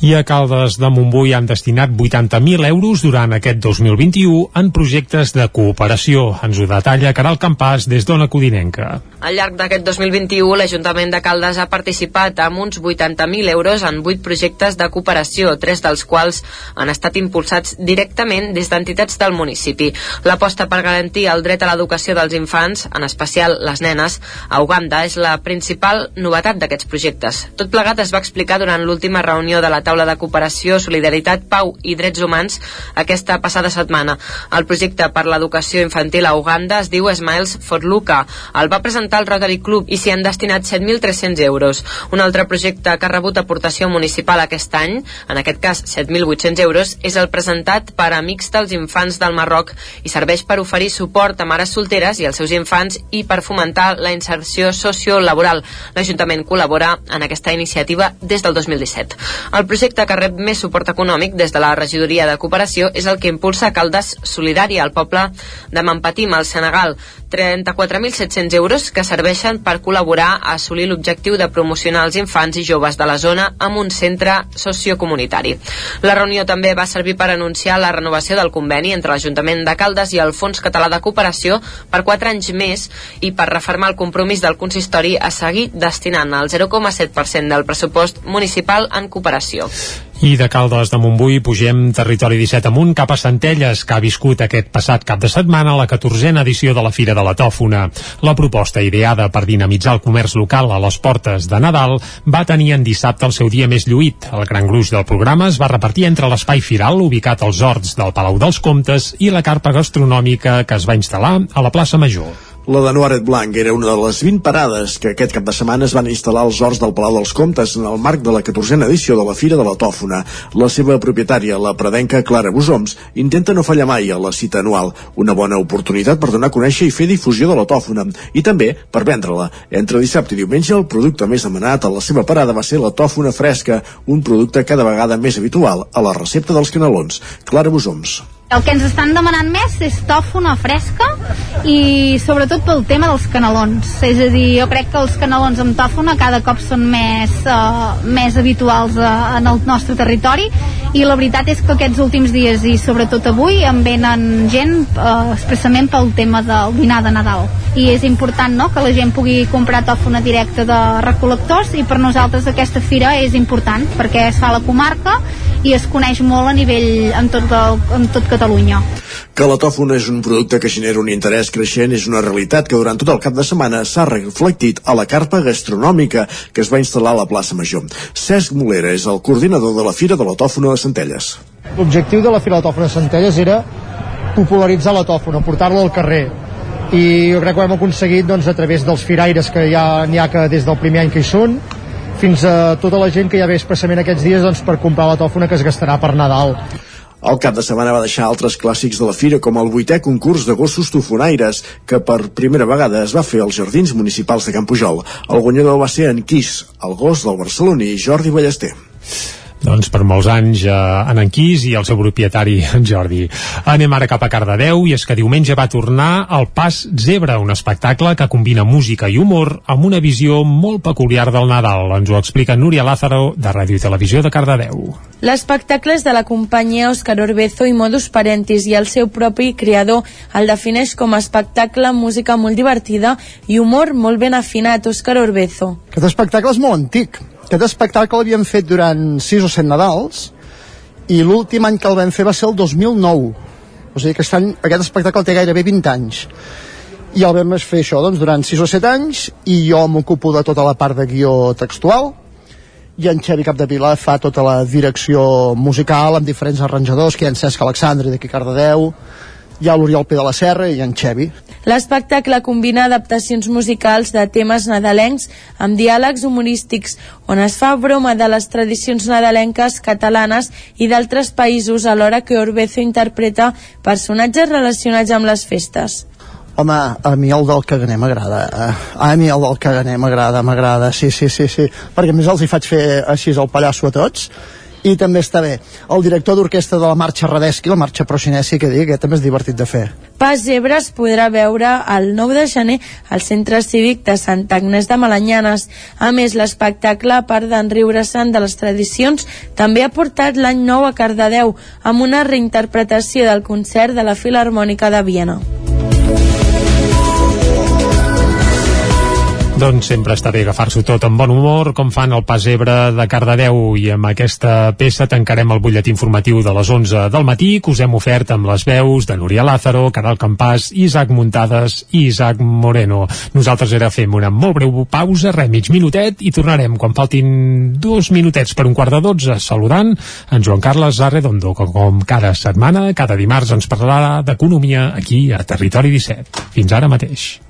I a Caldes de Montbui han destinat 80.000 euros durant aquest 2021 en projectes de cooperació. Ens ho detalla Caral Campàs des d'Ona Codinenca. Al llarg d'aquest 2021, l'Ajuntament de Caldes ha participat amb uns 80.000 euros en 8 projectes de cooperació, tres dels quals han estat impulsats directament des d'entitats del municipi. L'aposta per garantir el dret a l'educació dels infants, en especial les nenes, a Uganda és la principal novetat d'aquests projectes. Tot plegat es va explicar durant l'última reunió de la taula de cooperació, solidaritat, pau i drets humans aquesta passada setmana. El projecte per l'educació infantil a Uganda es diu Smiles for Luca. El va presentar el Rotary Club i s'hi han destinat 7.300 euros. Un altre projecte que ha rebut aportació municipal aquest any, en aquest cas 7.800 euros, és el presentat per Amics dels Infants del Marroc i serveix per oferir suport a mares solteres i als seus infants i per fomentar la inserció sociolaboral. L'Ajuntament col·labora en aquesta iniciativa des del 2017. El projecte que rep més suport econòmic des de la regidoria de cooperació és el que impulsa Caldes Solidària al poble de Mampatim, al Senegal. 34.700 euros que serveixen per col·laborar a assolir l'objectiu de promocionar els infants i joves de la zona amb un centre sociocomunitari. La reunió també va servir per anunciar la renovació del conveni entre l'Ajuntament de Caldes i el Fons Català de Cooperació per 4 anys més i per reformar el compromís del consistori a seguir destinant el 0,7% del pressupost municipal en cooperació. I de Caldes de Montbui pugem territori 17 amunt cap a Centelles, que ha viscut aquest passat cap de setmana la 14a edició de la Fira de la Tòfona. La proposta ideada per dinamitzar el comerç local a les portes de Nadal va tenir en dissabte el seu dia més lluït. El gran gruix del programa es va repartir entre l'espai firal ubicat als horts del Palau dels Comtes i la carpa gastronòmica que es va instal·lar a la plaça Major. La de Noaret Blanc era una de les 20 parades que aquest cap de setmana es van instal·lar als horts del Palau dels Comtes en el marc de la 14a edició de la Fira de la Tòfona. La seva propietària, la predenca Clara Busoms, intenta no fallar mai a la cita anual, una bona oportunitat per donar a conèixer i fer difusió de la tòfona, i també per vendre-la. Entre dissabte i diumenge, el producte més demanat a la seva parada va ser la tòfona fresca, un producte cada vegada més habitual a la recepta dels canelons. Clara Busoms. El que ens estan demanant més és tòfona fresca i sobretot pel tema dels canelons. És a dir, jo crec que els canelons amb tòfona cada cop són més, uh, més habituals uh, en el nostre territori i la veritat és que aquests últims dies i sobretot avui en venen gent uh, expressament pel tema del dinar de Nadal. I és important no, que la gent pugui comprar tòfona directa de recol·lectors i per nosaltres aquesta fira és important perquè es fa a la comarca i es coneix molt a nivell en tot, el, en tot Catalunya. Que la tòfona és un producte que genera un interès creixent és una realitat que durant tot el cap de setmana s'ha reflectit a la carpa gastronòmica que es va instal·lar a la plaça Major. Cesc Molera és el coordinador de la Fira de la Tòfona de Centelles. L'objectiu de la Fira de la Tòfona de Centelles era popularitzar la tòfona, portar-la al carrer i jo crec que ho hem aconseguit doncs, a través dels firaires que ja n'hi ha que des del primer any que hi són fins a tota la gent que ja ve expressament aquests dies doncs, per comprar la tòfona que es gastarà per Nadal. El cap de setmana va deixar altres clàssics de la fira com el vuitè concurs de gossos tofonaires que per primera vegada es va fer als Jardins Municipals de Campujol. El guanyador va ser en Quis, el gos del barceloní Jordi Ballester. Doncs per molts anys eh, en Enquís i el seu propietari en Jordi. Anem ara cap a Cardedeu i és que diumenge va tornar el Pas Zebra, un espectacle que combina música i humor amb una visió molt peculiar del Nadal. Ens ho explica Núria Lázaro de Ràdio i Televisió de Cardedeu. L'espectacle és de la companyia Òscar Orbezo i Modus Parentis i el seu propi creador el defineix com a espectacle, música molt divertida i humor molt ben afinat, Òscar Orbezo. Aquest espectacle és molt antic. Aquest espectacle l'havíem fet durant 6 o 7 Nadals i l'últim any que el vam fer va ser el 2009. O sigui, aquest, any, aquest espectacle té gairebé 20 anys. I el vam fer això doncs, durant 6 o 7 anys i jo m'ocupo de tota la part de guió textual i en Xevi Capdevila fa tota la direcció musical amb diferents arranjadors, que hi ha en Cesc Alexandre d'aquí Cardedeu, hi ha l'Oriol P de la Serra i en Xevi. L'espectacle combina adaptacions musicals de temes nadalencs amb diàlegs humorístics on es fa broma de les tradicions nadalenques catalanes i d'altres països alhora que Orbezo interpreta personatges relacionats amb les festes. Home, a mi el del caganer m'agrada. Eh? A mi el del caganer m'agrada, m'agrada, sí, sí, sí, sí. Perquè més els hi faig fer així el pallasso a tots i també està bé. El director d'orquestra de la marxa Radeschi, la marxa Procinesi, que dic, també és divertit de fer. Pas Zebra es podrà veure el 9 de gener al Centre Cívic de Sant Agnès de Malanyanes. A més, l'espectacle, a part d'enriure-se'n de les tradicions, també ha portat l'any nou a Cardedeu, amb una reinterpretació del concert de la Filarmònica de Viena. Doncs sempre està bé agafar-s'ho tot amb bon humor, com fan el Pas Ebre de Cardedeu, i amb aquesta peça tancarem el butlletí informatiu de les 11 del matí, que us hem ofert amb les veus de Núria Lázaro, Caral Campàs, Isaac Muntades i Isaac Moreno. Nosaltres ara fem una molt breu pausa, re, mig minutet, i tornarem quan faltin dos minutets per un quart de dotze, saludant en Joan Carles Arredondo, que com cada setmana, cada dimarts ens parlarà d'economia aquí a Territori 17. Fins ara mateix.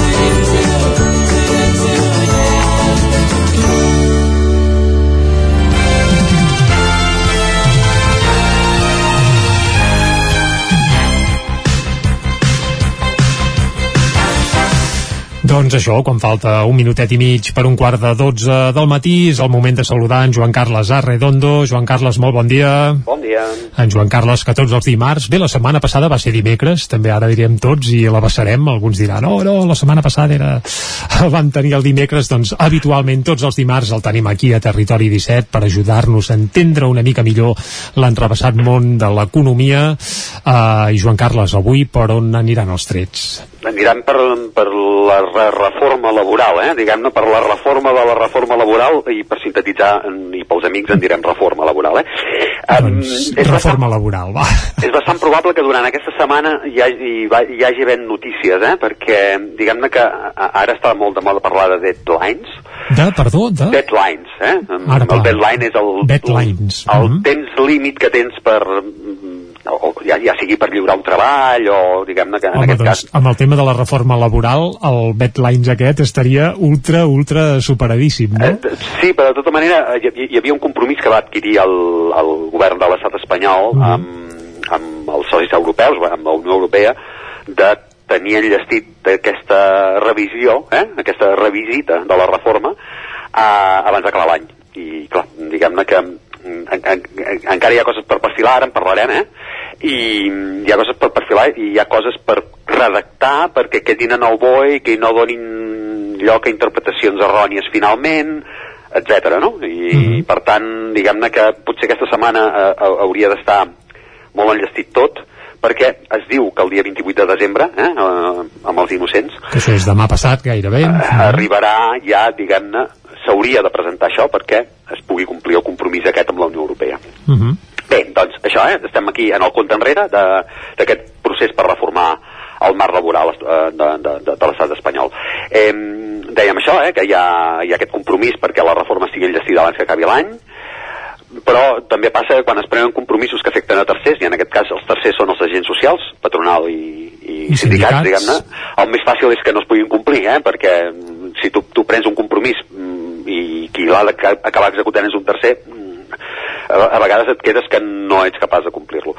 Doncs això, quan falta un minutet i mig per un quart de dotze del matí, és el moment de saludar en Joan Carles Arredondo. Joan Carles, molt bon dia. Bon dia. En Joan Carles, que tots els dimarts... Bé, la setmana passada va ser dimecres, també ara direm tots, i la passarem. Alguns diran, no, no, la setmana passada era... el vam tenir el dimecres, doncs habitualment tots els dimarts el tenim aquí a Territori 17 per ajudar-nos a entendre una mica millor l'entrevessat món de l'economia. Uh, I Joan Carles, avui per on aniran els trets? Aniran per, per la re- reforma laboral, eh? diguem-ne, per la reforma de la reforma laboral i per sintetitzar, i pels amics en direm reforma laboral. Eh? Doncs, reforma laboral, va. És bastant probable que durant aquesta setmana hi hagi, hi hagi havent notícies, eh? perquè diguem-ne que ara està molt de moda parlar de deadlines, De, perdó, de... deadlines, eh? Ara, el deadline és el, Deadlines. el Mhm. temps límit que tens per mm, o, ja, ja sigui per lliurar un treball o diguem-ne que en Home, aquest doncs, cas amb el tema de la reforma laboral, el Betlines aquest estaria ultra, ultra superadíssim, no? Eh, sí, però de tota manera hi, hi havia un compromís que va adquirir el, el govern de l'estat espanyol Mhm. amb, amb els socis europeus, amb la Unió Europea, de tenir enllestit aquesta revisió, eh, aquesta revisita de la reforma eh, abans d'acabar l'any. I clar, diguem-ne que mm, en, en, en, encara hi ha coses per perfilar, ara en parlarem, eh? I mm, hi ha coses per perfilar i hi ha coses per redactar perquè quedin en el BOE i que no donin lloc a interpretacions errònies finalment, etc. no? I per tant, diguem-ne que potser aquesta setmana eh, ha- hauria d'estar molt enllestit tot, perquè es diu que el dia 28 de desembre, eh, eh, amb els innocents, Que això és demà passat, gairebé. eh, arribarà ja, diguem-ne, s'hauria de presentar això perquè es pugui complir el compromís aquest amb la Unió Europea. Uh -huh. Bé, doncs això, eh? estem aquí en el compte enrere d'aquest procés per reformar el marc laboral eh, de, de, de, de l'estat espanyol. Eh, dèiem això, eh? que hi ha, hi ha aquest compromís perquè la reforma estigui enllestida abans que acabi l'any. Però també passa quan es prenen compromisos que afecten a tercers, i en aquest cas els tercers són els agents socials, patronal i, i, I sindicats, sindicats. diguem-ne, el més fàcil és que no es puguin complir, eh? perquè mm, si tu, tu prens un compromís mm, i qui l'ha d'acabar executant és un tercer, mm, a, a vegades et quedes que no ets capaç de complir-lo.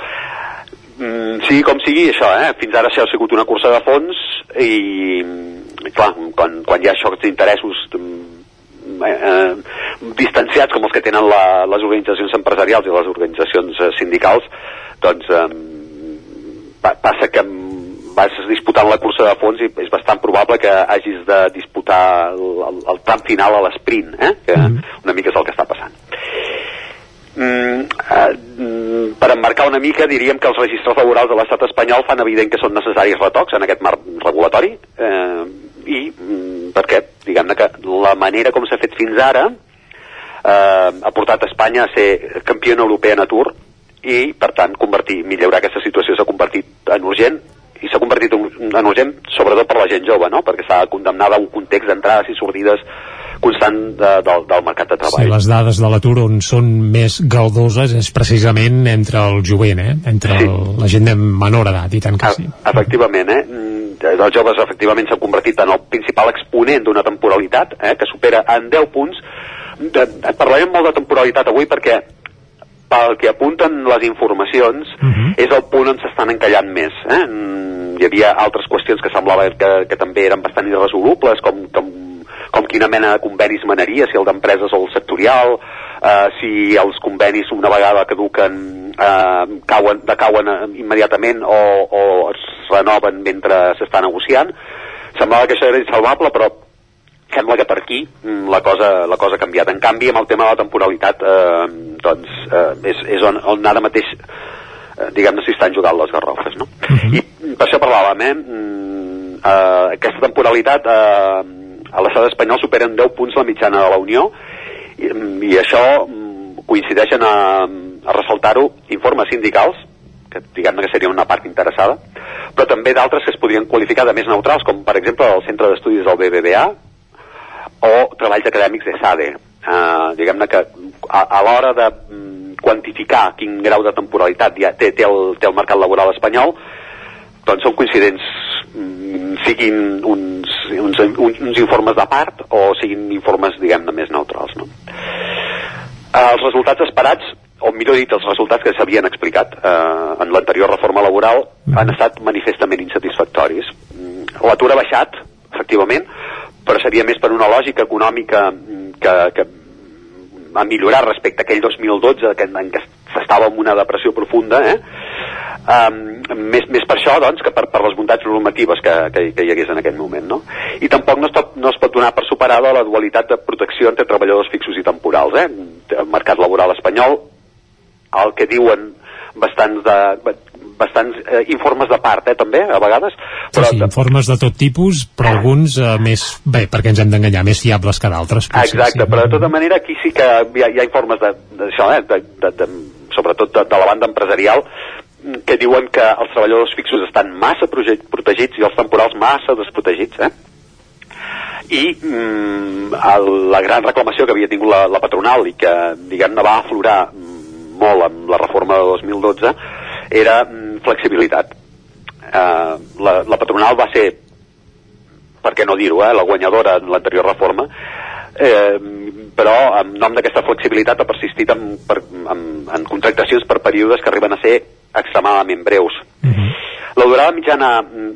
Mm, sigui com sigui, això, eh? fins ara això ha sigut una cursa de fons i, mm, clar, quan, quan hi ha xocs d'interessos eh, eh, distanciats com els que tenen la, les organitzacions empresarials i les organitzacions eh, sindicals, doncs eh, pa, passa que vas disputant la cursa de fons i és bastant probable que hagis de disputar el, el, el tram final a l'esprint, eh? que una mica és el que està passant. Mm, eh, per emmarcar una mica diríem que els registres laborals de l'estat espanyol fan evident que són necessaris retocs en aquest marc regulatori eh, i mm, perquè diguem-ne que la manera com s'ha fet fins ara eh, ha portat Espanya a ser campiona europea en atur i per tant convertir, millorar aquesta situació s'ha convertit en urgent i s'ha convertit en en urgent sobretot per la gent jove no? perquè s'ha condemnat a un context d'entrades i sortides constant de, del, del mercat de Sí, treball les dades de l'atur on són més galdoses és precisament entre el jovent, eh? entre Sí. el, la gent de menor edat, i tant que sí. Efectivament, eh? Mm, Els joves efectivament s'han convertit en el principal exponent d'una temporalitat eh? que supera en 10 punts. De, parlarem molt de temporalitat avui perquè pel que apunten les informacions és el punt on s'estan encallant més. Eh? Mm, Hi havia altres qüestions que semblava que, que també eren bastant irresolubles, com, com, com quina mena de convenis manaria, si el d'empreses o el sectorial, eh, si els convenis una vegada caduquen eh, cauen, decauen eh, immediatament o, o es renoven mentre s'està negociant. Semblava que això era insalvable, però sembla que per aquí mm, la cosa, la cosa ha canviat. En canvi, amb el tema de la temporalitat, eh, doncs, eh, és, és on, on ara mateix eh, diguem-ne s'hi estan jugant les garrofes, no? I per això parlàvem, eh? Mm, eh, aquesta temporalitat eh, a l'estat espanyol superen 10 punts la mitjana de la Unió i, i això mm, coincideixen a, a ressaltar-ho informes sindicals que diguem-ne que serien una part interessada però també d'altres que es podrien qualificar de més neutrals com per exemple el Centre d'Estudis del BBVA o treballs acadèmics de SADE uh, diguem-ne que a, a l'hora de mm, quantificar quin grau de temporalitat ja té, té, el, té el mercat laboral espanyol doncs són coincidents mm, siguin uns, uns, uns, uns informes de part o siguin informes diguem-ne més neutrals no? Els resultats esperats o millor dit, els resultats que s'havien explicat eh, en l'anterior reforma laboral han estat manifestament insatisfactoris. Mm, L'atur ha baixat, efectivament, però seria més per una lògica econòmica mm, que, que ha millorat respecte a aquell 2012 que, en què s'estava en una depressió profunda, eh? Um, més, més per això, doncs, que per, per les bondats normatives que, que, que hi hagués en aquell moment, no? I tampoc no es, pot, no es pot donar per superada la dualitat de protecció entre treballadors fixos i temporals, eh? El mercat laboral espanyol, el que diuen bastants de, bastants eh, informes de part, eh, també, a vegades, Però, sí, sí, informes de tot tipus, però alguns eh, més, bé, perquè ens hem d'enganyar, més fiables que d'altres. Exacte, sí. però de tota manera aquí sí que hi ha, hi ha informes de- d'això, eh, de, de, de, sobretot de, de la banda empresarial, que diuen que els treballadors fixos estan massa protegits i els temporals massa desprotegits, eh? I mm, el, la gran reclamació que havia tingut la, la patronal i que, diguem-ne, va aflorar mm, molt amb la reforma de 2012 era mm, flexibilitat. Eh, la, la patronal va ser per què no dir-ho, eh, la guanyadora en l'anterior reforma, eh, però en nom d'aquesta flexibilitat ha persistit en, per, en, en contractacions per períodes que arriben a ser extremadament breus. La durada mitjana,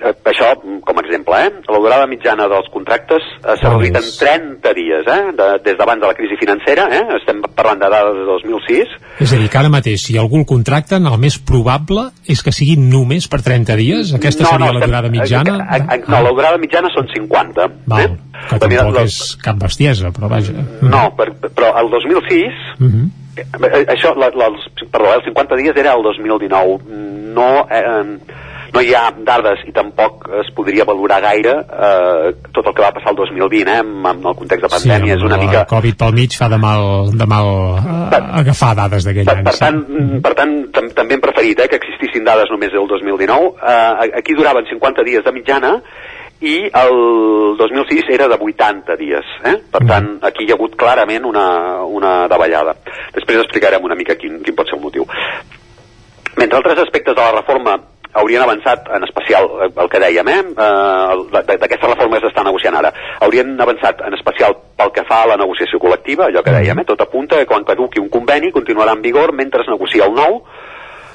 eh, això mm, com a exemple, eh, la durada mitjana dels contractes eh, s'ha reduït en 30 dies, eh, de, des d'abans de la crisi financera, eh, estem parlant de dades de 2006, És a dir, que ara mateix, si algú el contracten, el més probable és que sigui només per 30 dies? Aquesta seria la estem- durada mitjana? eh, eh, no, la durada mitjana són 50. Val, Eh? que tampoc és cap bestiesa, però vaja. No, per, però el 2006 Mhm. Eh, això, la, la, els, perdó, els 50 dies era el 2019 no, eh, no hi ha dades i tampoc es podria valorar gaire eh, tot el que va passar el 2020 eh, amb, amb el context de pandèmia sí, és una mica Covid pel mig fa de mal, de mal eh, agafar dades d'aquell any. per sí. tant, mm, per tant tam també hem preferit eh, que existissin dades només del 2019 eh, aquí duraven 50 dies de mitjana i el 2006 era de 80 dies. Eh? Per tant, aquí hi ha hagut clarament una, una davallada. Després explicarem una mica quin, quin pot ser el motiu. Mentre altres aspectes de la reforma haurien avançat, en especial eh, el que dèiem, eh? eh d'aquesta reforma que s'està negociant ara, haurien avançat en especial pel que fa a la negociació col·lectiva, allò que dèiem, eh? tot apunta que quan caduqui un conveni continuarà en vigor mentre es negocia el nou,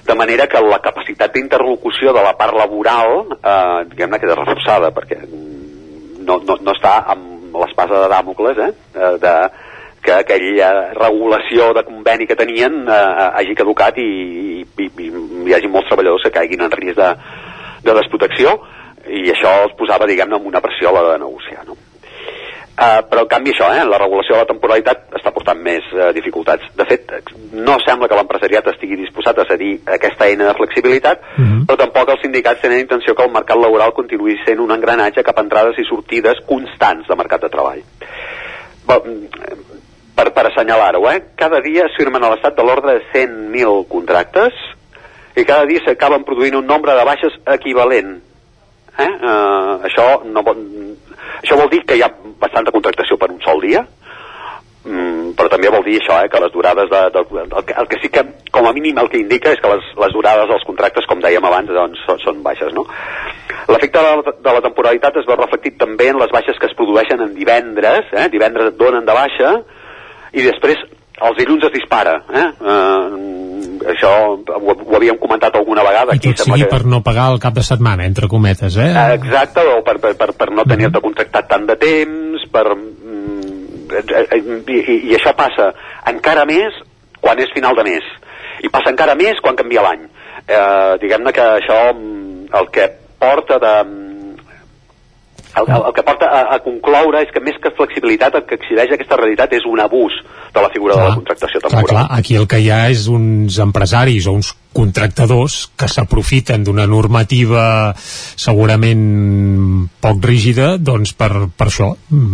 de manera que la capacitat d'interlocució de la part laboral eh, diguem-ne queda reforçada perquè no, no, no està amb l'espasa de Dàmocles eh, de, que aquella regulació de conveni que tenien eh, hagi caducat i, i, i hi hagi molts treballadors que caiguin en risc de, de desprotecció i això els posava, diguem-ne, amb una pressió a l'hora de negociar, no? Uh, però en canvi això, eh, la regulació de la temporalitat està portant més uh, dificultats. De fet, no sembla que l'empresariat estigui disposat a cedir aquesta eina de flexibilitat, uh -huh. però tampoc els sindicats tenen intenció que el mercat laboral continuï sent un engranatge cap a entrades i sortides constants de mercat de treball. Bon, per, per assenyalar-ho, eh? cada dia es firmen a l'estat de l'ordre de 100.000 contractes i cada dia s'acaben produint un nombre de baixes equivalent. Eh? Uh, això, no, això vol dir que hi ha bastanta contractació per un sol dia, mm, però també vol dir això, eh, que les durades de, de, el, que, el que sí que com a mínim el que indica és que les, les durades dels contractes com dèiem abans doncs, són, són baixes no? l'efecte de, la, de la temporalitat es veu reflectit també en les baixes que es produeixen en divendres eh? divendres et donen de baixa i després els dilluns es dispara eh? eh això ho, ho havíem comentat alguna vegada i tot aquí, sigui que... per no pagar el cap de setmana entre cometes eh? exacte, o per, per, per, per no tenir-te contractat tant de temps per mm, i, i, i això passa encara més quan és final de mes. I passa encara més quan canvia l'any. Eh, diguem-ne que això mm, el que porta de el, el, el que porta a, a concloure és que més que flexibilitat el que exhibeix aquesta realitat és un abús de la figura clar, de la contractació temporal. Clar, clar, aquí el que hi ha és uns empresaris o uns contractadors que s'aprofiten d'una normativa segurament poc rígida doncs per, per això,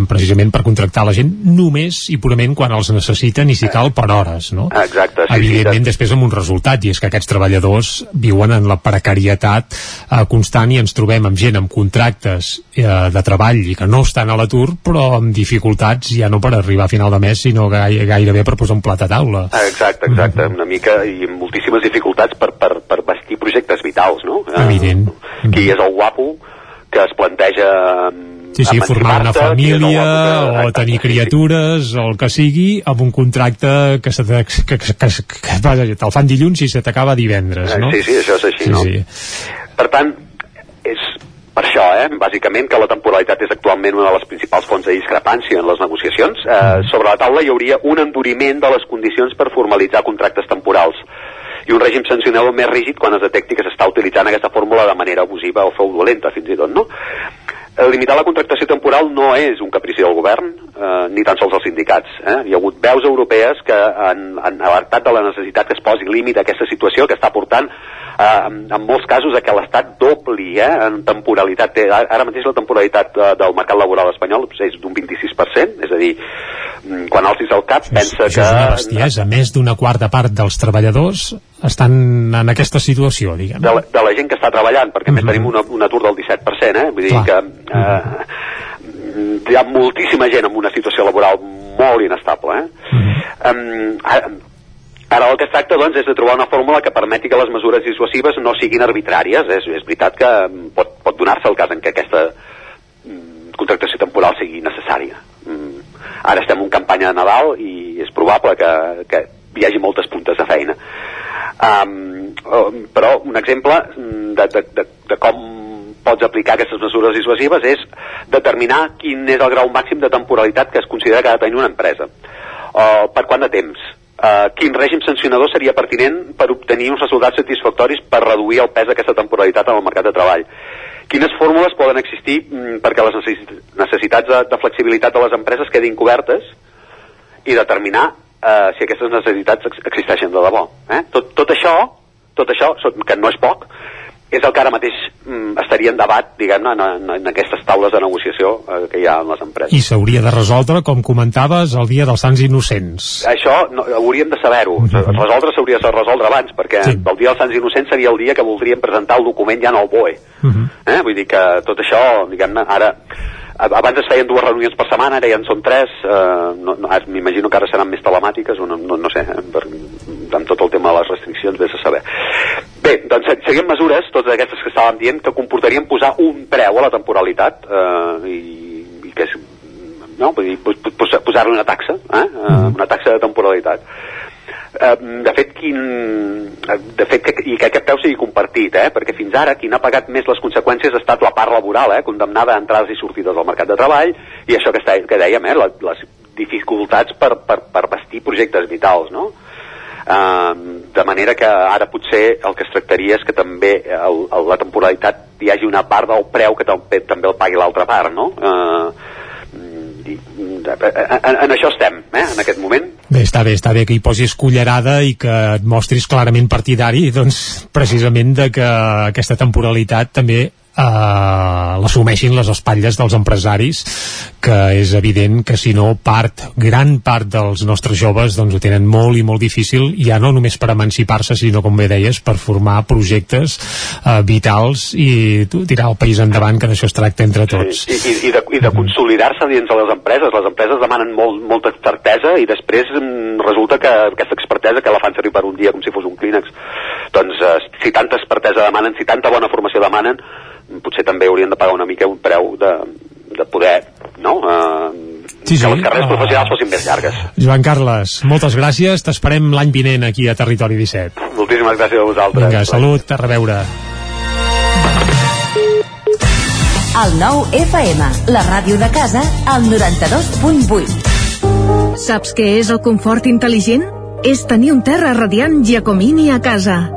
precisament per contractar la gent només i purament quan els necessiten i si cal per hores no? Exacte, sí, evidentment sí, després amb un resultat i és que aquests treballadors viuen en la precarietat eh, constant i ens trobem amb gent amb contractes eh, de treball i que no estan a l'atur però amb dificultats ja no per arribar a final de mes sinó gai, gairebé per posar un plat a taula Exacte, exacte, mm -hmm. una mica i amb moltíssimes dificultats per, per, per vestir projectes vitals, no? Evident. Eh, qui és el guapo que es planteja Sí, sí, formar una família o tenir criatures o el que sigui amb un contracte que, se que, que, que, que, que te'l fan dilluns i se t'acaba divendres, no? Sí, sí, això és així, sí, no? Sí. Per tant, és per això, eh, bàsicament, que la temporalitat és actualment una de les principals fonts de discrepància en les negociacions. Eh, sobre la taula hi hauria un enduriment de les condicions per formalitzar contractes temporals i un règim sancionador més rígid quan es detecti que s'està utilitzant aquesta fórmula de manera abusiva o fraudulenta, fins i tot, no? limitar la contractació temporal no és un caprici del govern, eh, ni tan sols els sindicats. Eh? Hi ha hagut veus europees que han, han alertat de la necessitat que es posi límit a aquesta situació que està portant eh, en, molts casos a que l'Estat dobli eh, en temporalitat. Té, ara mateix la temporalitat de, del mercat laboral espanyol és d'un 26%, és a dir, mm, quan alcis el cap pensa això que... és una bestiesa, més d'una quarta part dels treballadors estan en aquesta situació, diguem. De la, de la gent que està treballant, perquè -huh. més tenim una, un atur del 17%, eh? vull dir Clar. que eh, hi ha moltíssima gent en una situació laboral molt inestable. Eh? Uh -huh. um, ara, Ara el que es tracta doncs, és de trobar una fórmula que permeti que les mesures dissuasives no siguin arbitràries. És, és veritat que pot, pot donar-se el cas en què aquesta mm, contractació temporal sigui necessària. Mm, ara estem en campanya de Nadal i és probable que, que hi hagi moltes puntes de feina. Um, però un exemple de, de, de, de com pots aplicar aquestes mesures dissuasives és determinar quin és el grau màxim de temporalitat que es considera que ha de tenir una empresa. Uh, per quant de temps? Uh, quin règim sancionador seria pertinent per obtenir uns resultats satisfactoris per reduir el pes d'aquesta temporalitat en el mercat de treball? Quines fórmules poden existir mm, perquè les necessitats de, de flexibilitat de les empreses quedin cobertes i determinar uh, si aquestes necessitats ex existeixen de debò? Eh? Tot, tot això, tot això, que no és poc, és el que ara mateix mm, estaria en debat, diguem-ne, en, en, en aquestes taules de negociació eh, que hi ha en les empreses. I s'hauria de resoldre, com comentaves, el dia dels Sants Innocents. Això no, hauríem de saber-ho. Uh -huh. Resoldre s'hauria de resoldre abans, perquè sí. el dia dels Sants Innocents seria el dia que voldríem presentar el document ja en el BOE. Uh -huh. eh? Vull dir que tot això, diguem-ne, ara abans es feien dues reunions per setmana, ara ja en són tres, eh, no, no, m'imagino que ara seran més telemàtiques, no, no, no sé, eh, per, amb tot el tema de les restriccions, vés a saber. Bé, doncs seguim mesures, totes aquestes que estàvem dient, que comportarien posar un preu a la temporalitat, eh, i, i que és, no, vull dir, posar-li una taxa, eh, uh, una taxa de temporalitat Eh, de fet, quin, de fet que, i que aquest preu sigui compartit, eh? perquè fins ara qui n'ha pagat més les conseqüències ha estat la part laboral, eh? condemnada a entrades i sortides al mercat de treball, i això que, està, que dèiem, eh? les dificultats per, per, per vestir projectes vitals, no? Uh, de manera que ara potser el que es tractaria és que també el, el, la temporalitat hi hagi una part del preu que també, també el pagui l'altra part, no? Uh, en, en això estem, eh, en aquest moment. Bé, està bé, està bé que hi posis cullerada i que et mostris clarament partidari, doncs, precisament de que aquesta temporalitat també eh, l'assumeixin les espatlles dels empresaris que és evident que si no part, gran part dels nostres joves doncs ho tenen molt i molt difícil ja no només per emancipar-se sinó com bé deies per formar projectes eh, vitals i tirar el país endavant que d'això es tracta entre tots. sí, i, i, de, i de consolidar-se dins de les empreses. Les empreses demanen molt, molta expertesa i després mm, resulta que aquesta expertesa que la fan servir per un dia com si fos un clínex. Doncs eh, si tanta expertesa demanen, si tanta bona formació demanen potser també haurien de pagar una mica un preu de, de poder no? Uh, sí, sí. que les carreres uh, professionals fossin més llargues. Joan Carles, moltes gràcies, t'esperem l'any vinent aquí a Territori 17. Moltíssimes gràcies a vosaltres. Vinga, salut, a reveure. El nou FM, la ràdio de casa, al 92.8. Saps què és el confort intel·ligent? És tenir un terra radiant Giacomini a casa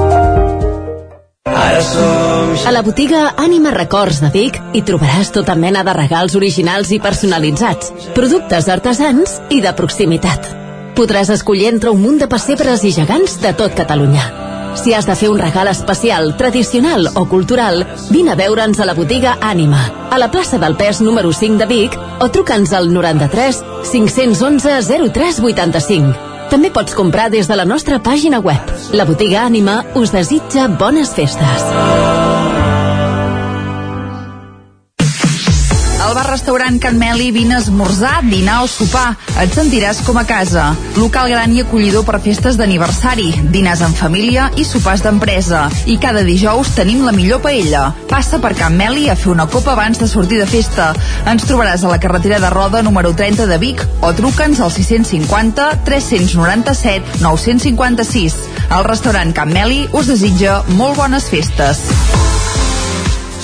A la botiga Ànima Records de Vic hi trobaràs tota mena de regals originals i personalitzats, productes artesans i de proximitat. Podràs escollir entre un munt de pessebres i gegants de tot Catalunya. Si has de fer un regal especial, tradicional o cultural, vine a veure'ns a la botiga Ànima, a la plaça del Pes número 5 de Vic, o truca'ns al 93 511 0385 també pots comprar des de la nostra pàgina web. La botiga Ànima us desitja bones festes. Al bar-restaurant Can Meli vine a esmorzar, dinar o sopar. Et sentiràs com a casa. Local gran i acollidor per festes d'aniversari, dinars en família i sopars d'empresa. I cada dijous tenim la millor paella. Passa per Can Meli a fer una copa abans de sortir de festa. Ens trobaràs a la carretera de Roda número 30 de Vic o truca'ns al 650 397 956. El restaurant Can Meli us desitja molt bones festes.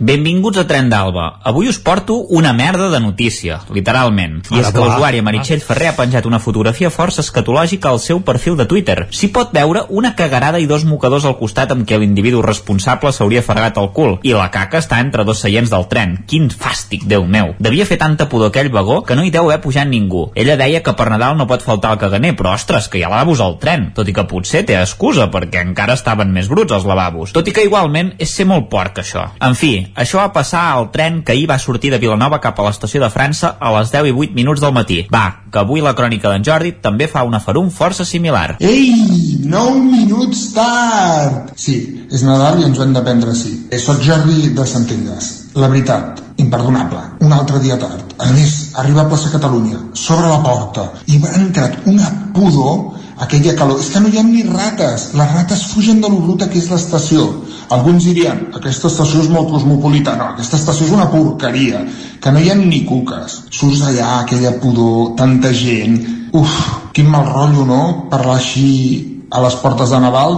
Benvinguts a Tren d'Alba. Avui us porto una merda de notícia, literalment. I Ara és que l'usuària Meritxell Ferrer ha penjat una fotografia força escatològica al seu perfil de Twitter. S'hi pot veure una cagarada i dos mocadors al costat amb què l'individu responsable s'hauria fregat el cul. I la caca està entre dos seients del tren. Quin fàstic, Déu meu. Devia fer tanta pudor aquell vagó que no hi deu haver pujat ningú. Ella deia que per Nadal no pot faltar el caganer, però ostres, que hi ha lavabos al tren. Tot i que potser té excusa, perquè encara estaven més bruts els lavabos. Tot i que igualment és ser molt porc, això. En fi, això va passar al tren que ahir va sortir de Vilanova cap a l'estació de França a les 10 i 8 minuts del matí. Va, que avui la crònica d'en Jordi també fa una ferum força similar. Ei, 9 minuts tard! Sí, és Nadal i ens ho hem de prendre així. Eh, Soc Jordi de Centelles. La veritat, imperdonable. Un altre dia tard. A més, arriba a plaça Catalunya, s'obre la porta i m'ha entrat una pudor aquella calor. És que no hi ha ni rates. Les rates fugen de lo bruta que és l'estació. Alguns dirien, aquesta estació és molt cosmopolita. No, aquesta estació és una porqueria, que no hi ha ni cuques. Surts allà, aquella pudor, tanta gent... Uf, quin mal rotllo, no?, parlar així a les portes de Nadal,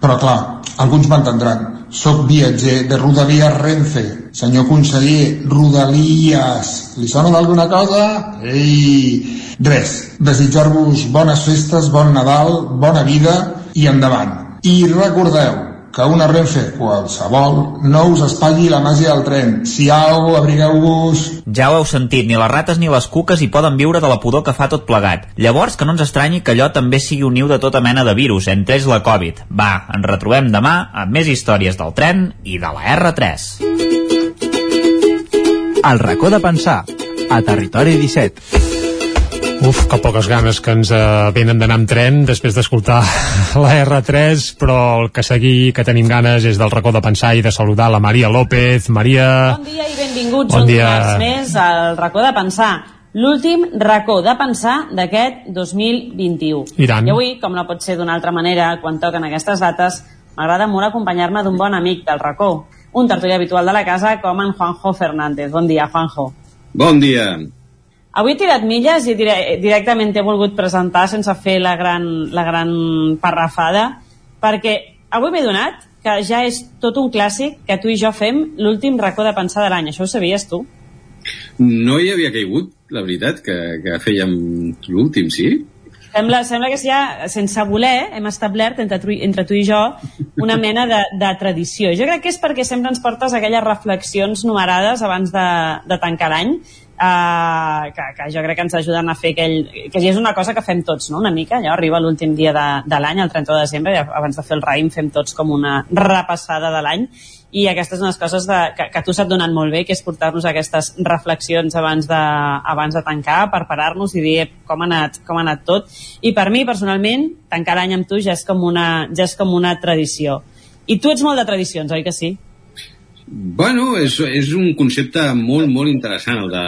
però clar, alguns m'entendran. Soc viatger de Rodalies Renfe. Senyor conseller, Rodalies. Li sona d'alguna cosa? Ei! Res, desitjar-vos bones festes, bon Nadal, bona vida i endavant. I recordeu que una Renfe qualsevol no us espatlli la màgia del tren. Siau, abrigueu-vos... Ja ho heu sentit, ni les rates ni les cuques hi poden viure de la pudor que fa tot plegat. Llavors, que no ens estranyi que allò també sigui un niu de tota mena de virus, entre ells la Covid. Va, ens retrobem demà amb més històries del tren i de la R3. El racó de pensar, a Territori 17. Uf, que poques ganes que ens eh, venen d'anar amb tren després d'escoltar la R3, però el que seguir que tenim ganes és del racó de pensar i de saludar la Maria López. Maria... Bon dia i benvinguts Bon un dia. dimarts més al racó de pensar. L'últim racó de pensar d'aquest 2021. I tant. I avui, com no pot ser d'una altra manera, quan toquen aquestes dates, m'agrada molt acompanyar-me d'un bon amic del racó, un tertulí habitual de la casa com en Juanjo Fernández. Bon dia, Juanjo. Bon dia. Avui he tirat milles i dire directament t'he volgut presentar sense fer la gran, la gran parrafada, perquè avui m'he donat que ja és tot un clàssic que tu i jo fem l'últim racó de pensar de l'any. Això ho sabies tu? No hi havia caigut, la veritat, que, que fèiem l'últim, sí? Sembla, sembla que ja, sense voler, hem establert entre tu, entre tu i jo una mena de, de tradició. Jo crec que és perquè sempre ens portes aquelles reflexions numerades abans de, de tancar l'any, uh, que, que jo crec que ens ajuden a fer aquell... que és una cosa que fem tots, no?, una mica. Allò arriba l'últim dia de, de l'any, el 31 de desembre, i abans de fer el raïm fem tots com una repassada de l'any, i aquestes són les coses de, que, que tu s'ha donat molt bé, que és portar-nos aquestes reflexions abans de, abans de tancar, per parar-nos i dir com ha, anat, com ha anat tot. I per mi, personalment, tancar l'any amb tu ja és, com una, ja és com una tradició. I tu ets molt de tradicions, oi que sí? Bueno, és, és un concepte molt, molt interessant, el de,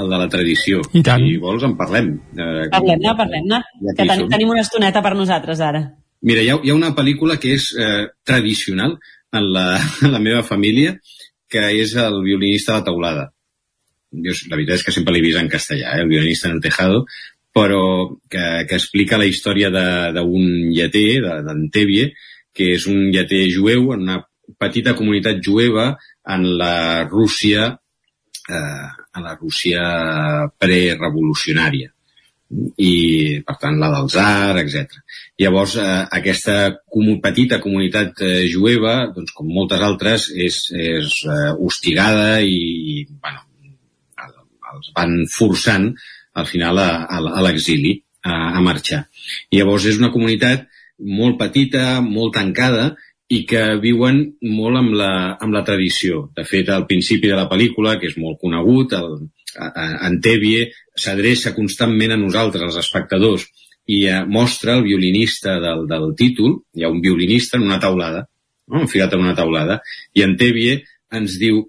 el de la tradició. I tant. Si vols, en parlem. Eh, Parlem-ne, parlem-ne, Ja que ten som. tenim una estoneta per nosaltres ara. Mira, hi ha, hi ha una pel·lícula que és eh, tradicional en la, en la meva família, que és el violinista de la taulada. Jo, la veritat és que sempre l'he vist en castellà, eh, el violinista en el tejado, però que, que explica la història d'un lleter, d'Antèvie, que és un lleter jueu en una petita comunitat jueva en la Rússia eh, en la Rússia prerevolucionària i per tant la del Tsar, etc. Llavors eh, aquesta comu petita comunitat eh, jueva, doncs com moltes altres, és, és eh, hostigada i, bueno, els van forçant al final a, a, a l'exili, a, a marxar. Llavors és una comunitat molt petita, molt tancada, i que viuen molt amb la, amb la tradició. De fet, al principi de la pel·lícula, que és molt conegut, el, Antèvie s'adreça constantment a nosaltres, als espectadors, i eh, mostra el violinista del, del títol, hi ha un violinista en una taulada, no? enfilat en una taulada, i Antèvie ens diu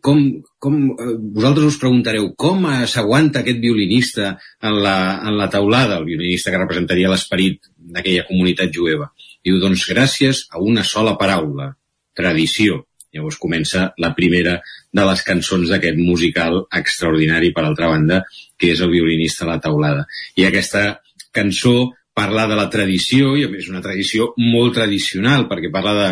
com, com, eh, vosaltres us preguntareu com s'aguanta aquest violinista en la, en la taulada, el violinista que representaria l'esperit d'aquella comunitat jueva. Diu, doncs gràcies a una sola paraula, tradició. Llavors comença la primera de les cançons d'aquest musical extraordinari, per altra banda, que és el violinista a la taulada. I aquesta cançó parla de la tradició, i a més una tradició molt tradicional, perquè parla de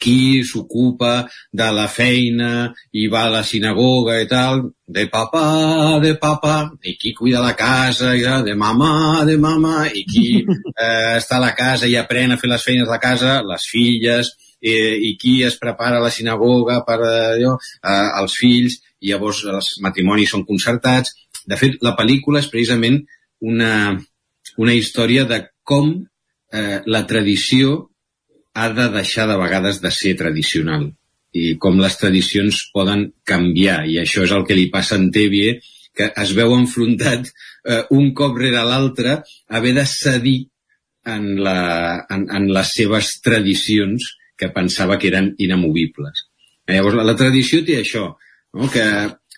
qui s'ocupa de la feina i va a la sinagoga i tal, de papà, de papà, i qui cuida la casa, i de mamà, de mamà, i qui eh, està a la casa i aprèn a fer les feines de la casa, les filles, eh, i qui es prepara a la sinagoga per allò, eh, els fills, i llavors els matrimonis són concertats. De fet, la pel·lícula és precisament una, una història de com eh, la tradició ha de deixar de vegades de ser tradicional i com les tradicions poden canviar i això és el que li passa a Tevie que es veu enfrontat eh, un cop rere l'altre a haver de cedir en, la, en, en les seves tradicions que pensava que eren inamovibles. Eh, llavors, la, tradició té això, no? que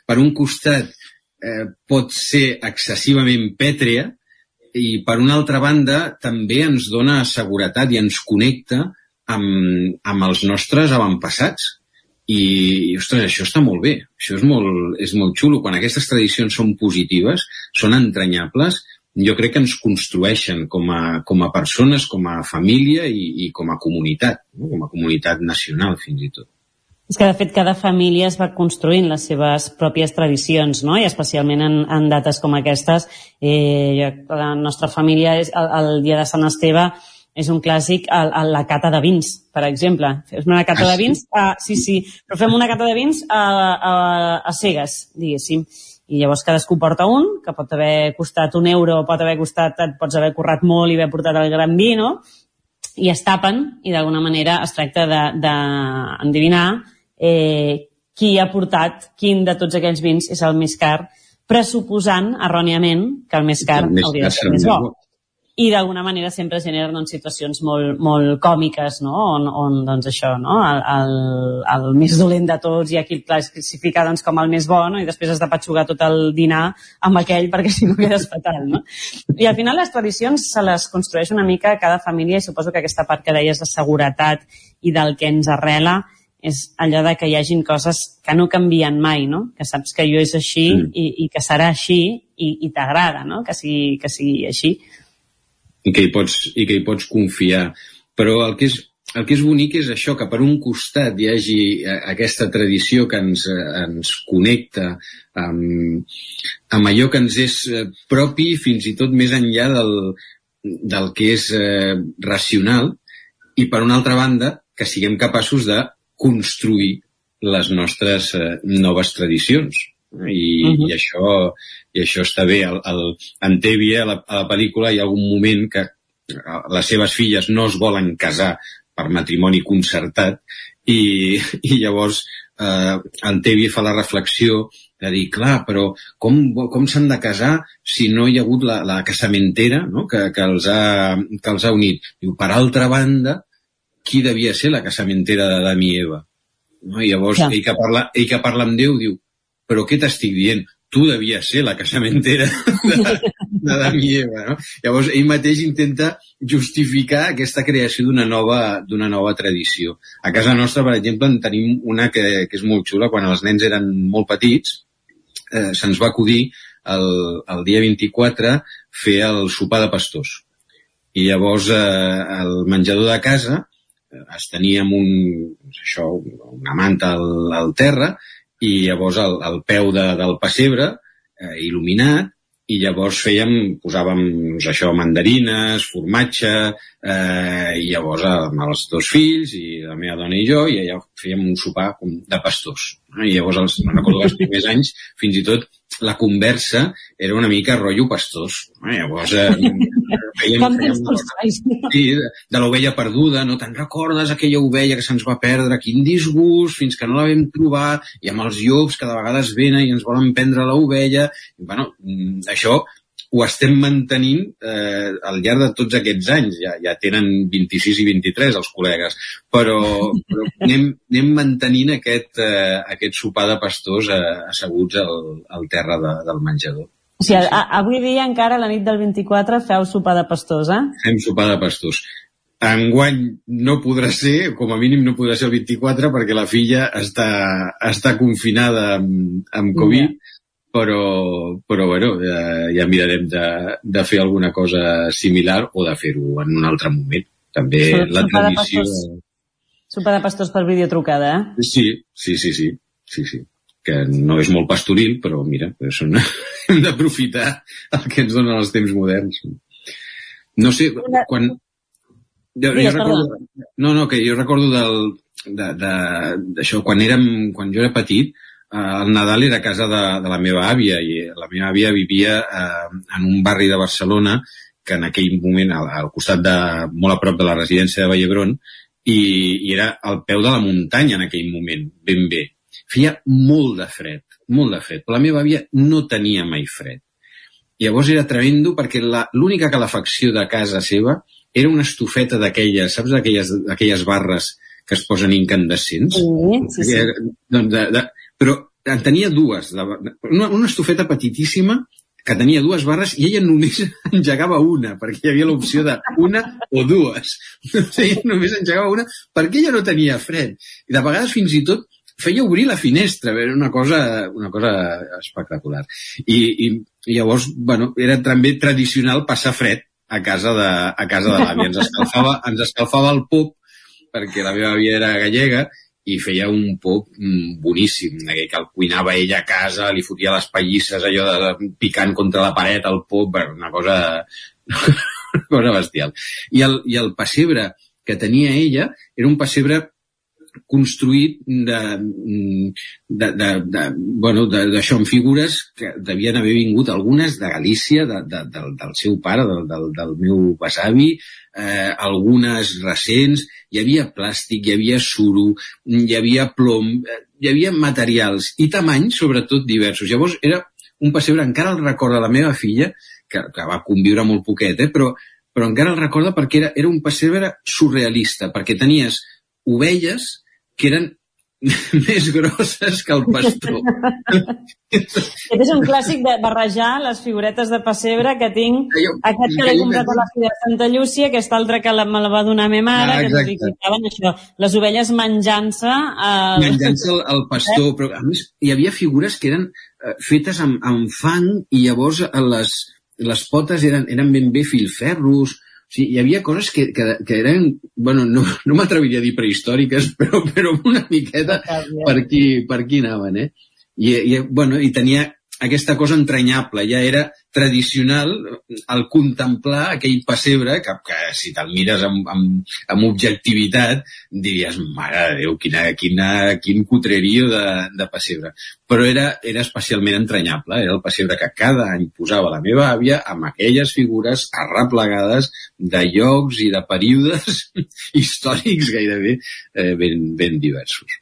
per un costat eh, pot ser excessivament pètrea i per una altra banda també ens dona seguretat i ens connecta amb, amb els nostres avantpassats. I, ostres, això està molt bé, això és molt, és molt xulo. Quan aquestes tradicions són positives, són entranyables, jo crec que ens construeixen com a, com a persones, com a família i, i com a comunitat, no? com a comunitat nacional fins i tot. És que, de fet, cada família es va construint les seves pròpies tradicions, no? I especialment en, en dates com aquestes. Eh, la nostra família, és, el, el dia de Sant Esteve, és un clàssic a, a la cata de vins, per exemple. Fem una cata ah, de vins, a, sí, sí, però fem una cata de vins a, a, a cegues, diguéssim. I llavors cadascú porta un, que pot haver costat un euro, pot haver costat, et pots haver currat molt i haver portat el gran vi, no? I es tapen, i d'alguna manera es tracta d'endevinar de, eh, qui ha portat quin de tots aquells vins és el més car, pressuposant erròniament que el més car el més hauria de ser el més bo i d'alguna manera sempre generen doncs, situacions molt, molt còmiques, no? on, on doncs, això, no? el, el, el més dolent de tots i aquí el classifica doncs, com el més bo no? i després has de patxugar tot el dinar amb aquell perquè si no quedes fatal. No? I al final les tradicions se les construeix una mica cada família i suposo que aquesta part que deies de seguretat i del que ens arrela és allò de que hi hagin coses que no canvien mai, no? que saps que jo és així mm. i, i que serà així i, i t'agrada no? que, sigui, que sigui així i que hi pots, i que hi pots confiar. Però el que és, el que és bonic és això, que per un costat hi hagi eh, aquesta tradició que ens, eh, ens connecta amb, amb allò que ens és eh, propi fins i tot més enllà del, del que és eh, racional i per una altra banda que siguem capaços de construir les nostres eh, noves tradicions i, uh -huh. i, això, i això està bé. El, el, en Tèvia, a la, a la pel·lícula, hi ha algun moment que les seves filles no es volen casar per matrimoni concertat i, i llavors eh, en Tèvia fa la reflexió de dir, clar, però com, com s'han de casar si no hi ha hagut la, la casamentera no? que, que, els ha, que els ha unit? Diu, per altra banda, qui devia ser la casamentera d'Adam i Eva? No? I llavors ja. ell, que parla, ell que parla amb Déu diu, però què t'estic dient? Tu devies ser la casamentera d'Adam i Eva, no? Llavors, ell mateix intenta justificar aquesta creació d'una nova, nova tradició. A casa nostra, per exemple, en tenim una que, que és molt xula. Quan els nens eren molt petits, eh, se'ns va acudir el, el dia 24 fer el sopar de pastors. I llavors eh, el menjador de casa eh, es tenia amb un, això, una manta al, al terra i llavors al, al peu de, del pessebre, eh, il·luminat, i llavors fèiem, posàvem doncs, això, mandarines, formatge, eh, i llavors amb els dos fills, i la meva dona i jo, i allà fèiem un sopar de pastors. I llavors, els, no recordo els primers anys, fins i tot la conversa era una mica rotllo pastors. Llavors, eh, fèiem, fèiem, sí, de l'ovella perduda, no te'n recordes aquella ovella que se'ns va perdre, quin disgust, fins que no la vam trobar, i amb els llops cada vegada es venen i ens volen prendre l'ovella. Bueno, mm, això ho estem mantenint eh, al llarg de tots aquests anys. Ja, ja tenen 26 i 23 els col·legues, però, però anem, anem mantenint aquest, eh, aquest sopar de pastors eh, asseguts al, al terra de, del menjador. O sigui, a, avui dia encara, la nit del 24, feu sopar de pastors, eh? Fem sopar de pastors. enguany no podrà ser, com a mínim no podrà ser el 24 perquè la filla està, està confinada amb, amb Covid, yeah. Però, però bueno, ja, ja mirarem de, de fer alguna cosa similar o de fer-ho en un altre moment. També Sopar la de tradició... pastors. Sopa de pastors per videotrucada, eh? Sí, sí, sí, sí, sí, sí que no és molt pastoril, però mira, són, hem d'aprofitar el que ens donen els temps moderns. No sé, quan... Jo, jo Digues, recordo, no, no, que jo recordo del, de, de, d'això, quan, érem, quan jo era petit, eh, el Nadal era a casa de, de la meva àvia i la meva àvia vivia eh, en un barri de Barcelona que en aquell moment, al, al costat de, molt a prop de la residència de Vallebron, i, i era al peu de la muntanya en aquell moment, ben bé. Feia molt de fred, molt de fred, però la meva àvia no tenia mai fred. Llavors era tremendo perquè la- l'única calefacció de casa seva era una estufeta d'aquelles, saps, d'aquelles barres que es posen incandescents? Sí, sí, sí. Eh, Doncs de, de, però en tenia dues, una, una estufeta petitíssima que tenia dues barres i ella només engegava una, perquè hi havia l'opció de una o dues. Ella només engegava una perquè ella no tenia fred. I de vegades fins i tot feia obrir la finestra, era una cosa, una cosa espectacular. I, i, i llavors, bueno, era també tradicional passar fred a casa de, a casa de l'àvia. Ens escalfava, ens escalfava el pop perquè la meva àvia era gallega i feia un pop mm, boníssim, que el cuinava ella a casa, li fotia les pallisses, allò de, picant contra la paret, el pop, una cosa, una cosa bestial. I el, I el pessebre que tenia ella era un pessebre construït de, de, de, de, bueno, de- d'això, amb figures que devien haver vingut algunes de Galícia, de, de, del, del seu pare, del, del, del meu besavi, eh, algunes recents, hi havia plàstic, hi havia suro, hi havia plom, eh, hi havia materials i tamanys, sobretot, diversos. Llavors, era un pessebre, encara el recorda la meva filla, que, que va conviure molt poquet, eh, però, però encara el recorda perquè era, era un pessebre surrealista, perquè tenies ovelles que eren més grosses que el pastor. Aquest és un clàssic de barrejar les figuretes de pessebre que tinc, aquest que l'he comprat a la Fira de Santa Llúcia, aquest altre que la, me la va donar ma mare, Ah, que explicaven això, les ovelles menjant-se... Eh, menjant-se el, el pastor, però a més hi havia figures que eren eh, fetes amb, amb fang i llavors eh, les, les potes eren, eren ben bé filferros, sigui, hi havia coses que, que, que eren, bueno, no, no m'atreviria a dir prehistòriques, però, però una miqueta per aquí, per aquí anaven, eh? I, i, bueno, i tenia aquesta cosa entranyable, ja era tradicional el contemplar aquell pessebre que, que si te'l mires amb, amb, amb objectivitat diries, mare de Déu, quina, quina, quin cutrerio de, de pessebre. Però era, era especialment entranyable, era el pessebre que cada any posava la meva àvia amb aquelles figures arreplegades de llocs i de períodes històrics gairebé eh, ben, ben diversos.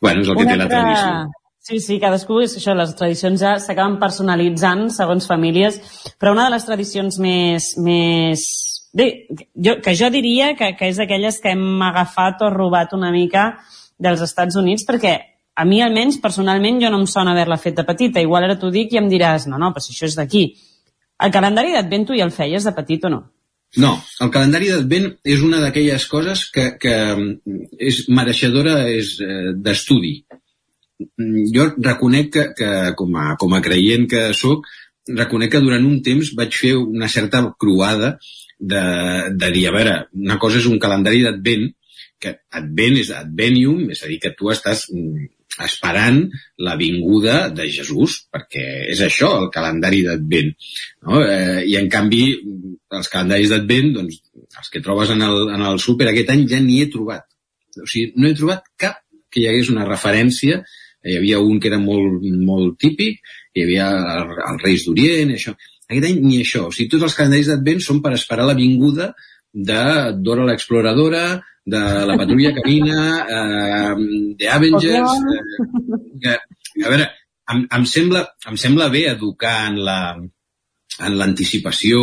Bueno, és el que Una té la altra- tradició. Sí, sí, cadascú, és això, les tradicions ja s'acaben personalitzant segons famílies, però una de les tradicions més... més bé, jo, que jo diria que, que és d'aquelles que hem agafat o robat una mica dels Estats Units, perquè a mi almenys, personalment, jo no em sona haver-la fet de petita. Igual ara t'ho dic i em diràs, no, no, però si això és d'aquí. El calendari d'Advent tu ja el feies de petit o no? No, el calendari d'Advent és una d'aquelles coses que, que mm, és mereixedora eh, d'estudi. Mm, Jo reconec que, que com, a, com a creient que sóc, reconec que durant un temps vaig fer una certa croada de, de dir, a veure, una cosa és un calendari d'Advent, que Advent és Advenium, és a dir, que tu estàs mm, esperant la vinguda de Jesús, perquè és això, el calendari d'Advent. No? Eh, I en canvi, els calendaris d'Advent, doncs, els que trobes en el, en el súper aquest any ja n'hi he trobat. O sigui, no he trobat cap que hi hagués una referència. Hi havia un que era molt, molt típic, hi havia el, el Reis d'Orient, això. Aquest any ni això. O sigui, tots els calendaris d'Advent són per esperar la vinguda de Dora l'exploradora, de la patrulla canina, eh, de Avengers... Eh, que, a veure, em, em, sembla, em sembla bé educar en la en l'anticipació,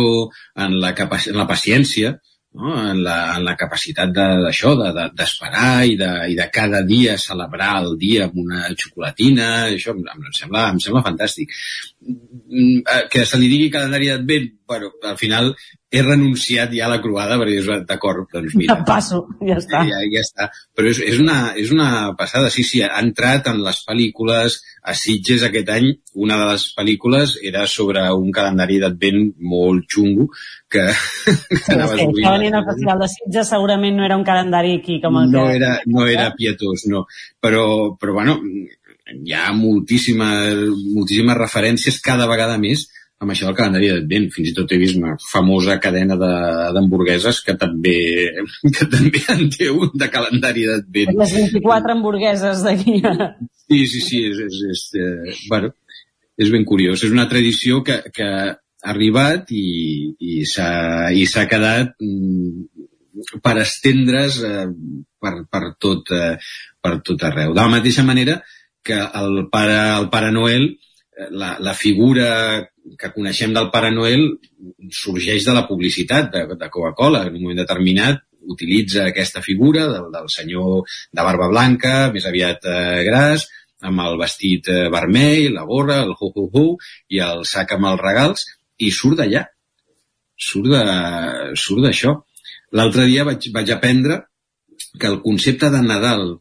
en, la en la paciència, no? en, la, en la capacitat de- d'això, de, de, d'esperar i, de, i de cada dia celebrar el dia amb una xocolatina, això em, em, sembla, em sembla fantàstic. Mm, eh, Que se li digui calendari d'advent, bueno, al final he renunciat ja a la croada perquè és d'acord, doncs mira. Ja passo, ja està. Ja, ja està. Però és, és, una, és una passada, sí, sí, ha entrat en les pel·lícules, a Sitges aquest any, una de les pel·lícules era sobre un calendari d'advent molt xungo que, que sí, anaves sí, Estava venint al Festival de Sitges, segurament no era un calendari aquí com el no que... Era, no era pietós, no. Però, però bueno, hi ha moltíssimes, moltíssimes referències cada vegada més amb això del calendari d'advent. Fins i tot he vist una famosa cadena d'hamburgueses que també que també en té un de calendari d'advent. Les 24 hamburgueses d'aquí. Sí, sí, sí. És, és, és, eh, bueno, és ben curiós. És una tradició que, que ha arribat i, i s'ha quedat mm, per estendre's eh, per, per, tot, eh, per tot arreu. De la mateixa manera que el Pare, el Pare Noel, la, la figura que coneixem del Pare Noel sorgeix de la publicitat de, de Coca-Cola. En un moment determinat utilitza aquesta figura del, del senyor de barba blanca, més aviat eh, gras, amb el vestit eh, vermell, la gorra, el hu-hu-hu i el sac amb els regals, i surt d'allà. Surt d'això. L'altre dia vaig, vaig aprendre que el concepte de Nadal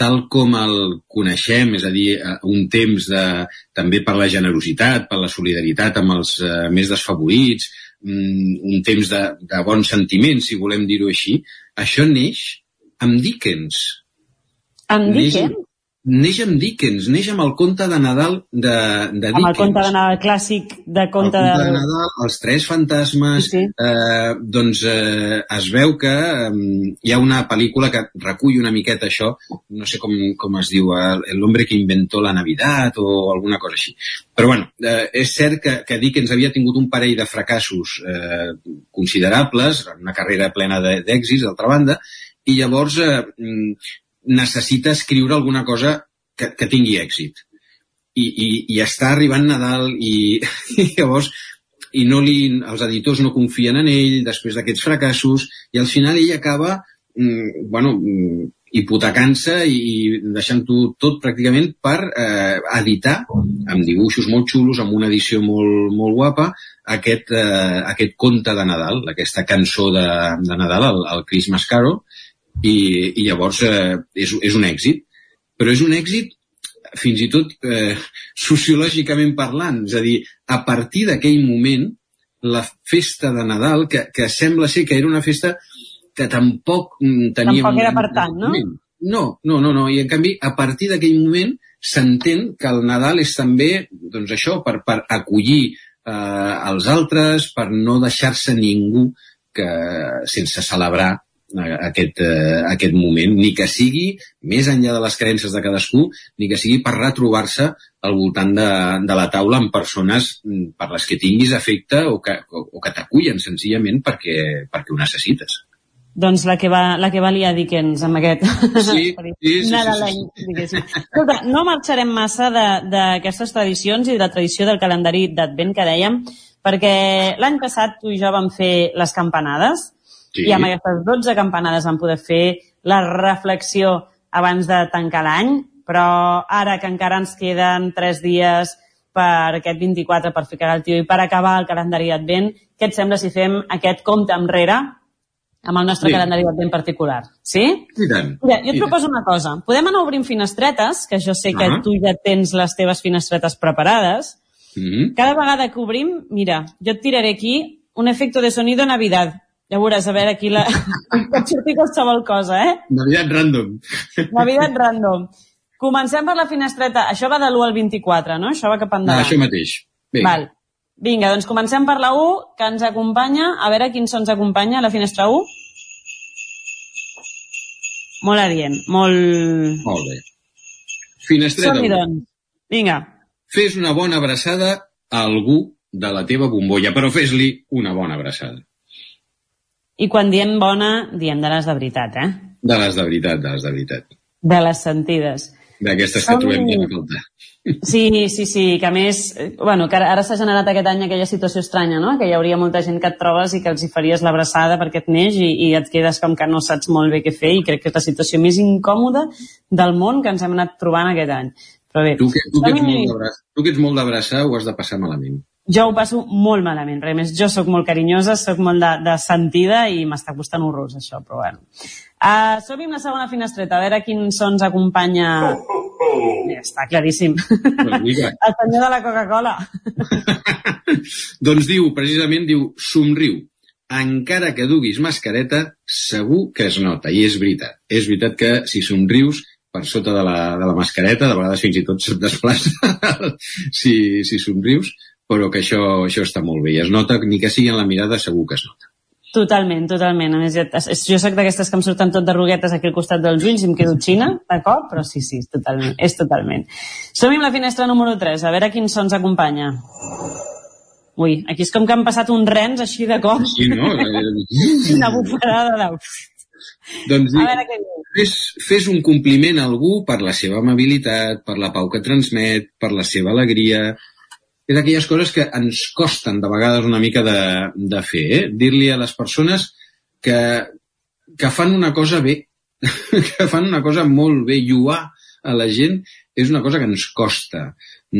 tal com el coneixem, és a dir, eh, un temps de, també per la generositat, per la solidaritat amb els eh, més desfavorits, mm, un temps de, de bons sentiments, si volem dir-ho així, això neix amb Dickens. Amb Dickens? Neix amb Dickens, neix amb el conte de Nadal de, de Dickens. Amb el conte de Nadal clàssic de conte, el conte de... de Nadal, els tres fantasmes, sí, sí. Eh, doncs eh, es veu que eh, hi ha una pel·lícula que recull una miqueta això, no sé com, com es diu, el hombre que inventó la Navidad o alguna cosa així. Però bueno, eh, és cert que, que Dickens havia tingut un parell de fracassos eh, considerables, una carrera plena d'èxits, d'altra banda, i llavors eh, necessita escriure alguna cosa que, que tingui èxit. I, i, i està arribant Nadal i, i llavors i no li, els editors no confien en ell després d'aquests fracassos i al final ell acaba mm, bueno, mm, hipotecant-se i deixant-ho tot pràcticament per eh, editar amb dibuixos molt xulos, amb una edició molt, molt guapa, aquest, eh, aquest conte de Nadal, aquesta cançó de, de Nadal, el, el Christmas Carol, i, i llavors eh, és, és un èxit. Però és un èxit fins i tot eh, sociològicament parlant, és a dir, a partir d'aquell moment, la festa de Nadal, que, que sembla ser que era una festa que tampoc tenia... Tampoc era per tant, no? No, no, no, no. I en canvi, a partir d'aquell moment s'entén que el Nadal és també, doncs això, per, per acollir eh, els altres, per no deixar-se ningú que, sense celebrar aquest, eh, aquest moment, ni que sigui més enllà de les creences de cadascú, ni que sigui per retrobar-se al voltant de, de la taula amb persones mm, per les que tinguis afecte o que, o, o que t'acullen senzillament perquè, perquè ho necessites. Doncs la que va, la que va liar Dickens amb aquest sí, sí, sí, Nadalany, sí, sí. Escolta, no marxarem massa d'aquestes tradicions i de la tradició del calendari d'Advent que dèiem, perquè l'any passat tu i jo vam fer les campanades, Sí. I amb aquestes 12 campanades vam poder fer la reflexió abans de tancar l'any, però ara que encara ens queden 3 dies per aquest 24 per ficar el tio i per acabar el calendari d'advent, què et sembla si fem aquest compte enrere amb el nostre sí. calendari d'advent particular? Sí? I tant. Mira, jo et proposo una cosa. Podem anar obrint finestretes, que jo sé que uh -huh. tu ja tens les teves finestretes preparades. Uh Mm-hmm. -huh. Cada vegada que obrim, mira, jo et tiraré aquí un efecte de sonido Navidad ja veuràs, a veure, aquí la... pot sortir qualsevol cosa, eh? Navidad random. Navidad random. Comencem per la finestreta. Això va de l'1 al 24, no? Això va cap endavant. Ah, això mateix. Vinga. Val. Vinga, doncs comencem per la 1, que ens acompanya. A veure quin son ens acompanya, la finestra 1. Molt adient, molt... Molt bé. Finestreta Som-hi, doncs. Vinga. Fes una bona abraçada a algú de la teva bombolla, però fes-li una bona abraçada. I quan diem bona, diem de les de veritat, eh? De les de veritat, de les de veritat. De les sentides. D'aquestes que trobem bien a faltar. Sí, sí, sí, que a més, eh, bueno, que ara s'ha generat aquest any aquella situació estranya, no? Que hi hauria molta gent que et trobes i que els hi faries l'abraçada perquè et neix i, i et quedes com que no saps molt bé què fer i crec que és la situació més incòmoda del món que ens hem anat trobant aquest any. Però bé, tu que, tu que ets molt tu que ets molt d'abraçar ho has de passar malament. Jo ho passo molt malament, perquè a més jo sóc molt carinyosa, sóc molt de, de sentida i m'està costant horrors això, però bueno. Uh, som amb la segona finestreta, a veure quin son ens acompanya... Oh, oh, oh. Ja està claríssim. El senyor de la Coca-Cola. doncs diu, precisament, diu, somriu. Encara que duguis mascareta, segur que es nota. I és veritat. És veritat que si somrius per sota de la, de la mascareta, de vegades fins i tot se't desplaça si, si somrius, però que això, això està molt bé. I es nota, ni que sigui en la mirada, segur que es nota. Totalment, totalment. A més, jo, jo soc d'aquestes que em surten tot de ruguetes aquí al costat dels ulls i em quedo xina, d'acord? Però sí, sí, totalment, és totalment. Som amb la finestra número 3, a veure quin son ens acompanya. Ui, aquí és com que han passat uns rens així de cop. Sí, no? Una bufarada de... Doncs a veure què fes, fes un compliment a algú per la seva amabilitat, per la pau que transmet, per la seva alegria, és d'aquelles coses que ens costen de vegades una mica de, de fer, eh? dir-li a les persones que, que fan una cosa bé, que fan una cosa molt bé, lluar a la gent és una cosa que ens costa.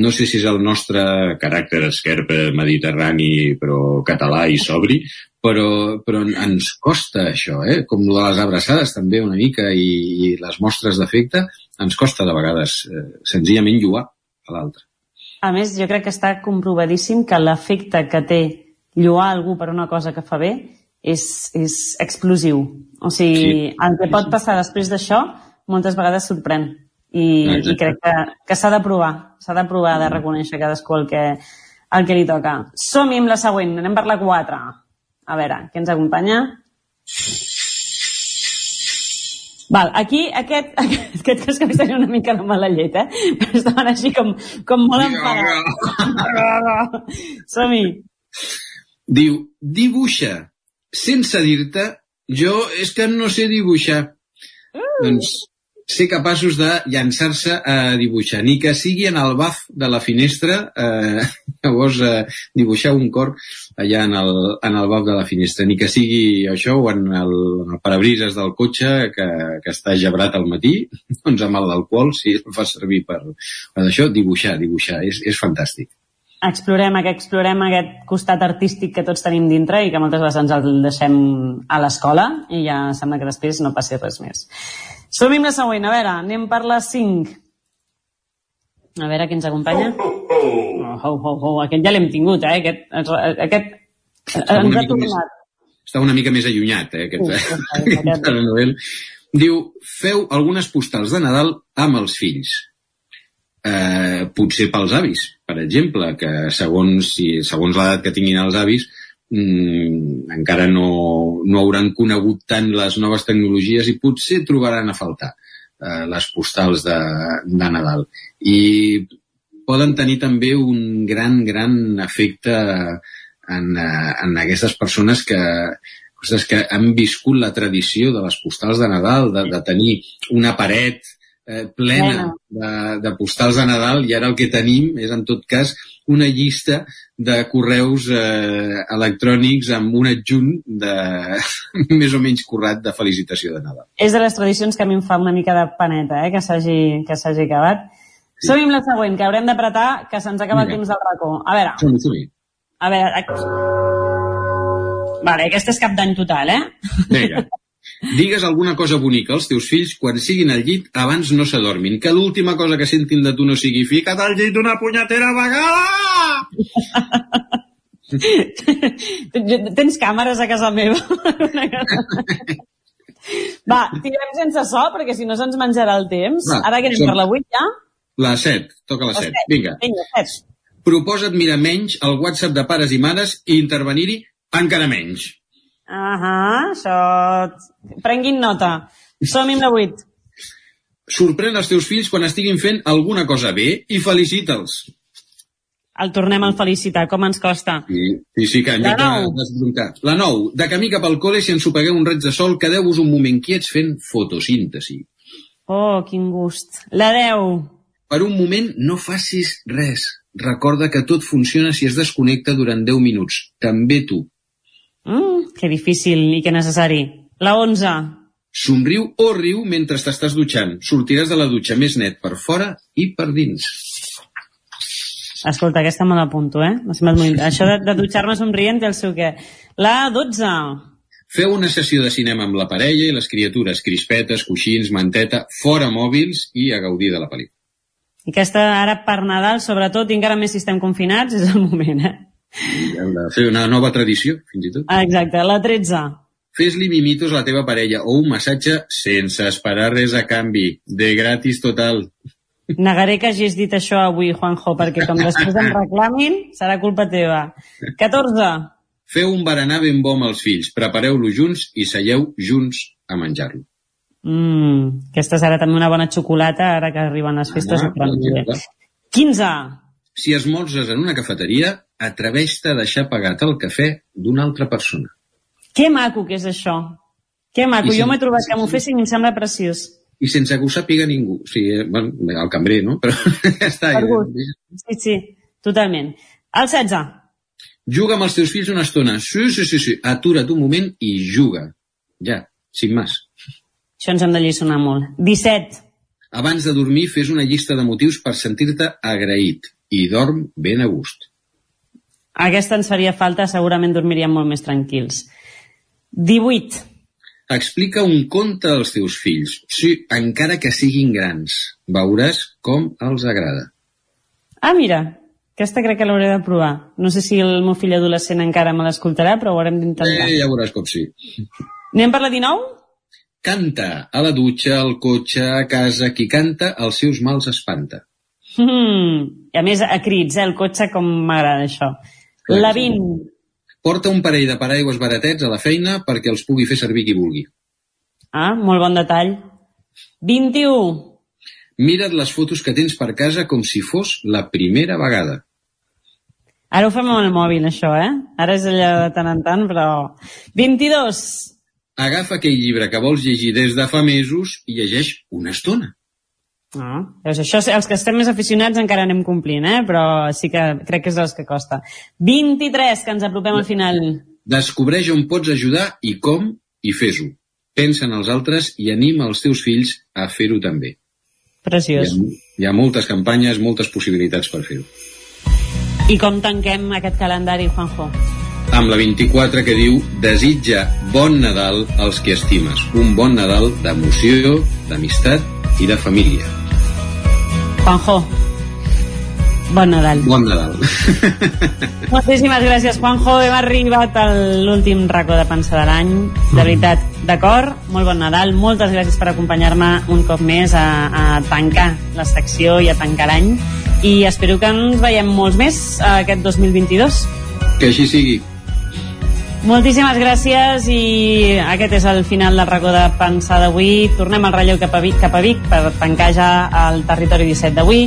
No sé si és el nostre caràcter esquerp mediterrani, però català i sobri, però, però ens costa això, eh? com les abraçades també una mica i, i les mostres d'afecte, ens costa de vegades eh, senzillament lluar a l'altre. A més, jo crec que està comprovadíssim que l'efecte que té lluar algú per una cosa que fa bé és, és explosiu. O sigui, sí. el que pot passar després d'això moltes vegades sorprèn. I, i crec que, que s'ha de provar, s'ha de provar de reconèixer cadascú el que, el que li toca. Som-hi amb la següent, anem per la 4. A veure, què ens acompanya? Val, aquí aquest, aquest, aquest cas que vaig tenir una mica de mala llet, eh? Però estaven així com, com molt enfadats. Som-hi. Diu, dibuixa, sense dir-te, jo és que no sé dibuixar. Uh. Doncs ser capaços de llançar-se a dibuixar, ni que sigui en el baf de la finestra, eh, llavors eh, dibuixar un cor allà en el, en el baf de la finestra, ni que sigui això o en el, en el parabrises del cotxe que, que està gebrat al matí, doncs amb l'alcohol, si el fa servir per, per això, dibuixar, dibuixar, és, és fantàstic. Explorem, que explorem aquest costat artístic que tots tenim dintre i que moltes vegades ens el deixem a l'escola i ja sembla que després no passi res més. Som amb la següent. A veure, anem per la 5. A veure qui ens acompanya. Oh, oh, oh, oh. Aquest ja l'hem tingut, eh? Aquest, aquest està ens ha tornat. Més, està una mica més allunyat, eh? Aquest, sí, aquest, aquest. Diu, feu algunes postals de Nadal amb els fills. Eh, potser pels avis, per exemple, que segons, si, segons l'edat que tinguin els avis, mm, encara no, no hauran conegut tant les noves tecnologies i potser trobaran a faltar eh, les postals de, de Nadal. I poden tenir també un gran, gran efecte en, eh, en aquestes persones que, coses que han viscut la tradició de les postals de Nadal, de, de tenir una paret eh, plena de, de postals de Nadal i ara el que tenim és en tot cas una llista de correus eh, electrònics amb un adjunt de més o menys currat de felicitació de Nadal. És de les tradicions que a mi em fa una mica de paneta, eh, que s'hagi acabat. Sí. Som amb la següent, que haurem d'apretar, que se'ns acaba Mira. el temps del racó. A veure. Som, som a veure... Aquí. Vale, aquest és cap d'any total, eh? Vinga. Digues alguna cosa bonica als teus fills quan siguin al llit abans no s'adormin. Que l'última cosa que sentin de tu no sigui fica't al llit una punyetera vegada! Tens càmeres a casa meva? Va, tirem sense so, perquè si no se'ns menjarà el temps. Va, Ara que anem som... per la 8 ja? La 7, toca la 7. 7. Vinga. Vinga, 7. Proposa't mirar menys el WhatsApp de pares i mares i intervenir-hi encara menys. Ahà, això... Prenguin nota. Som amb la 8. Sorprèn els teus fills quan estiguin fent alguna cosa bé i felicita'ls. El tornem a felicitar, com ens costa. Sí, sí, sí que hem de desbroncar. La 9. De camí cap al col·le, si ens sopegueu un raig de sol, quedeu-vos un moment quiets fent fotosíntesi. Oh, quin gust. La 10. Per un moment no facis res. Recorda que tot funciona si es desconnecta durant 10 minuts. També tu. Mm, que difícil i que necessari. La 11. Somriu o riu mentre t'estàs dutxant. Sortiràs de la dutxa més net per fora i per dins. Escolta, aquesta me l'apunto, eh? Això de, de dutxar-me somrient té el seu què. La 12. Feu una sessió de cinema amb la parella i les criatures, crispetes, coixins, manteta, fora mòbils i a gaudir de la pel·lícula. I aquesta ara per Nadal, sobretot, i encara més si estem confinats, és el moment, eh? Hem de fer una nova tradició, fins i tot. Ah, exacte, la 13. Fes-li mimitos a la teva parella o un massatge sense esperar res a canvi, de gratis total. Negaré que hagis dit això avui, Juanjo, perquè com després em reclamin, serà culpa teva. 14. Feu un berenar ben bo amb els fills, prepareu-lo junts i seieu junts a menjar-lo. Mm, aquesta serà també una bona xocolata, ara que arriben les festes. Ah, Ah, per exemple. 15. Si esmorzes en una cafeteria, atreveix-te a deixar pagat el cafè d'una altra persona. Que maco que és això. Que maco. I Jo m'he trobat que m'ho fessin i em sembla preciós. I sense que ho sàpiga ningú. O sigui, eh, bueno, el cambrer, no? Però ja està. Ja. Sí, sí, totalment. El 16. Juga amb els teus fills una estona. Sí, sí, sí, sí. Atura't un moment i juga. Ja, sin más. Això ens hem de lliçonar molt. 17. Abans de dormir, fes una llista de motius per sentir-te agraït i dorm ben a gust. Aquesta ens faria falta, segurament dormiríem molt més tranquils. 18. Explica un conte als teus fills. Sí, encara que siguin grans. Veuràs com els agrada. Ah, mira, aquesta crec que l'hauré de provar. No sé si el meu fill adolescent encara me l'escoltarà, però ho haurem d'intentar. Eh, ja veuràs com sí. Anem per la 19? Canta. A la dutxa, al cotxe, a casa. Qui canta, els seus mals espanta. Mm. I a més, a crits, eh? El cotxe, com m'agrada això. La 20. Porta un parell de paraigües baratets a la feina perquè els pugui fer servir qui vulgui. Ah, molt bon detall. 21. Mira't les fotos que tens per casa com si fos la primera vegada. Ara ho fem amb el mòbil, això, eh? Ara és allò de tant en tant, però... 22. Agafa aquell llibre que vols llegir des de fa mesos i llegeix una estona. Ah, doncs això, els que estem més aficionats encara anem complint, eh? Però sí que crec que és dels que costa. 23, que ens apropem al final. Descobreix on pots ajudar i com i fes-ho. Pensa en els altres i anima els teus fills a fer-ho també. Preciós. Hi ha, hi ha moltes campanyes, moltes possibilitats per fer-ho. I com tanquem aquest calendari, Juanjo? Amb la 24 que diu Desitja bon Nadal als que estimes. Un bon Nadal d'emoció, d'amistat i de família. Juanjo, bon Nadal. Bon Nadal. Moltíssimes gràcies, Juanjo. Hem arribat a l'últim racó de pensar de l'any. De veritat, d'acord? Molt bon Nadal. Moltes gràcies per acompanyar-me un cop més a, a tancar la secció i a tancar l'any. I espero que ens veiem molts més eh, aquest 2022. Que així sigui. Moltíssimes gràcies i aquest és el final del racó de pensar d'avui. Tornem al relleu cap a Vic, cap a Vic per tancar ja el territori 17 d'avui.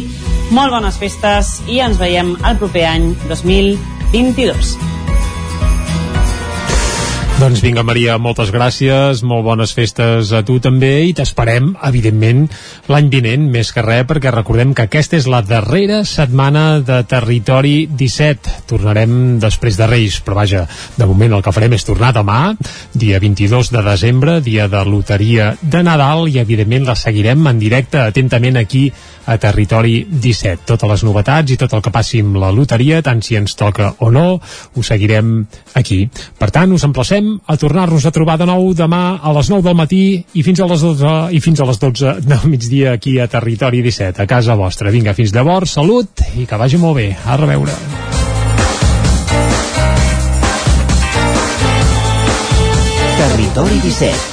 Molt bones festes i ens veiem el proper any 2022. Doncs vinga, Maria, moltes gràcies, molt bones festes a tu també i t'esperem, evidentment, l'any vinent, més que res, perquè recordem que aquesta és la darrera setmana de Territori 17. Tornarem després de Reis, però vaja, de moment el que farem és tornar demà, dia 22 de desembre, dia de loteria de Nadal, i evidentment la seguirem en directe atentament aquí a Territori 17. Totes les novetats i tot el que passi amb la loteria, tant si ens toca o no, ho seguirem aquí. Per tant, us emplacem a tornar-nos a trobar de nou demà a les 9 del matí i fins a les 12, i fins a les 12 del migdia aquí a Territori 17, a casa vostra. Vinga, fins llavors, salut i que vagi molt bé. A reveure. Territori 17,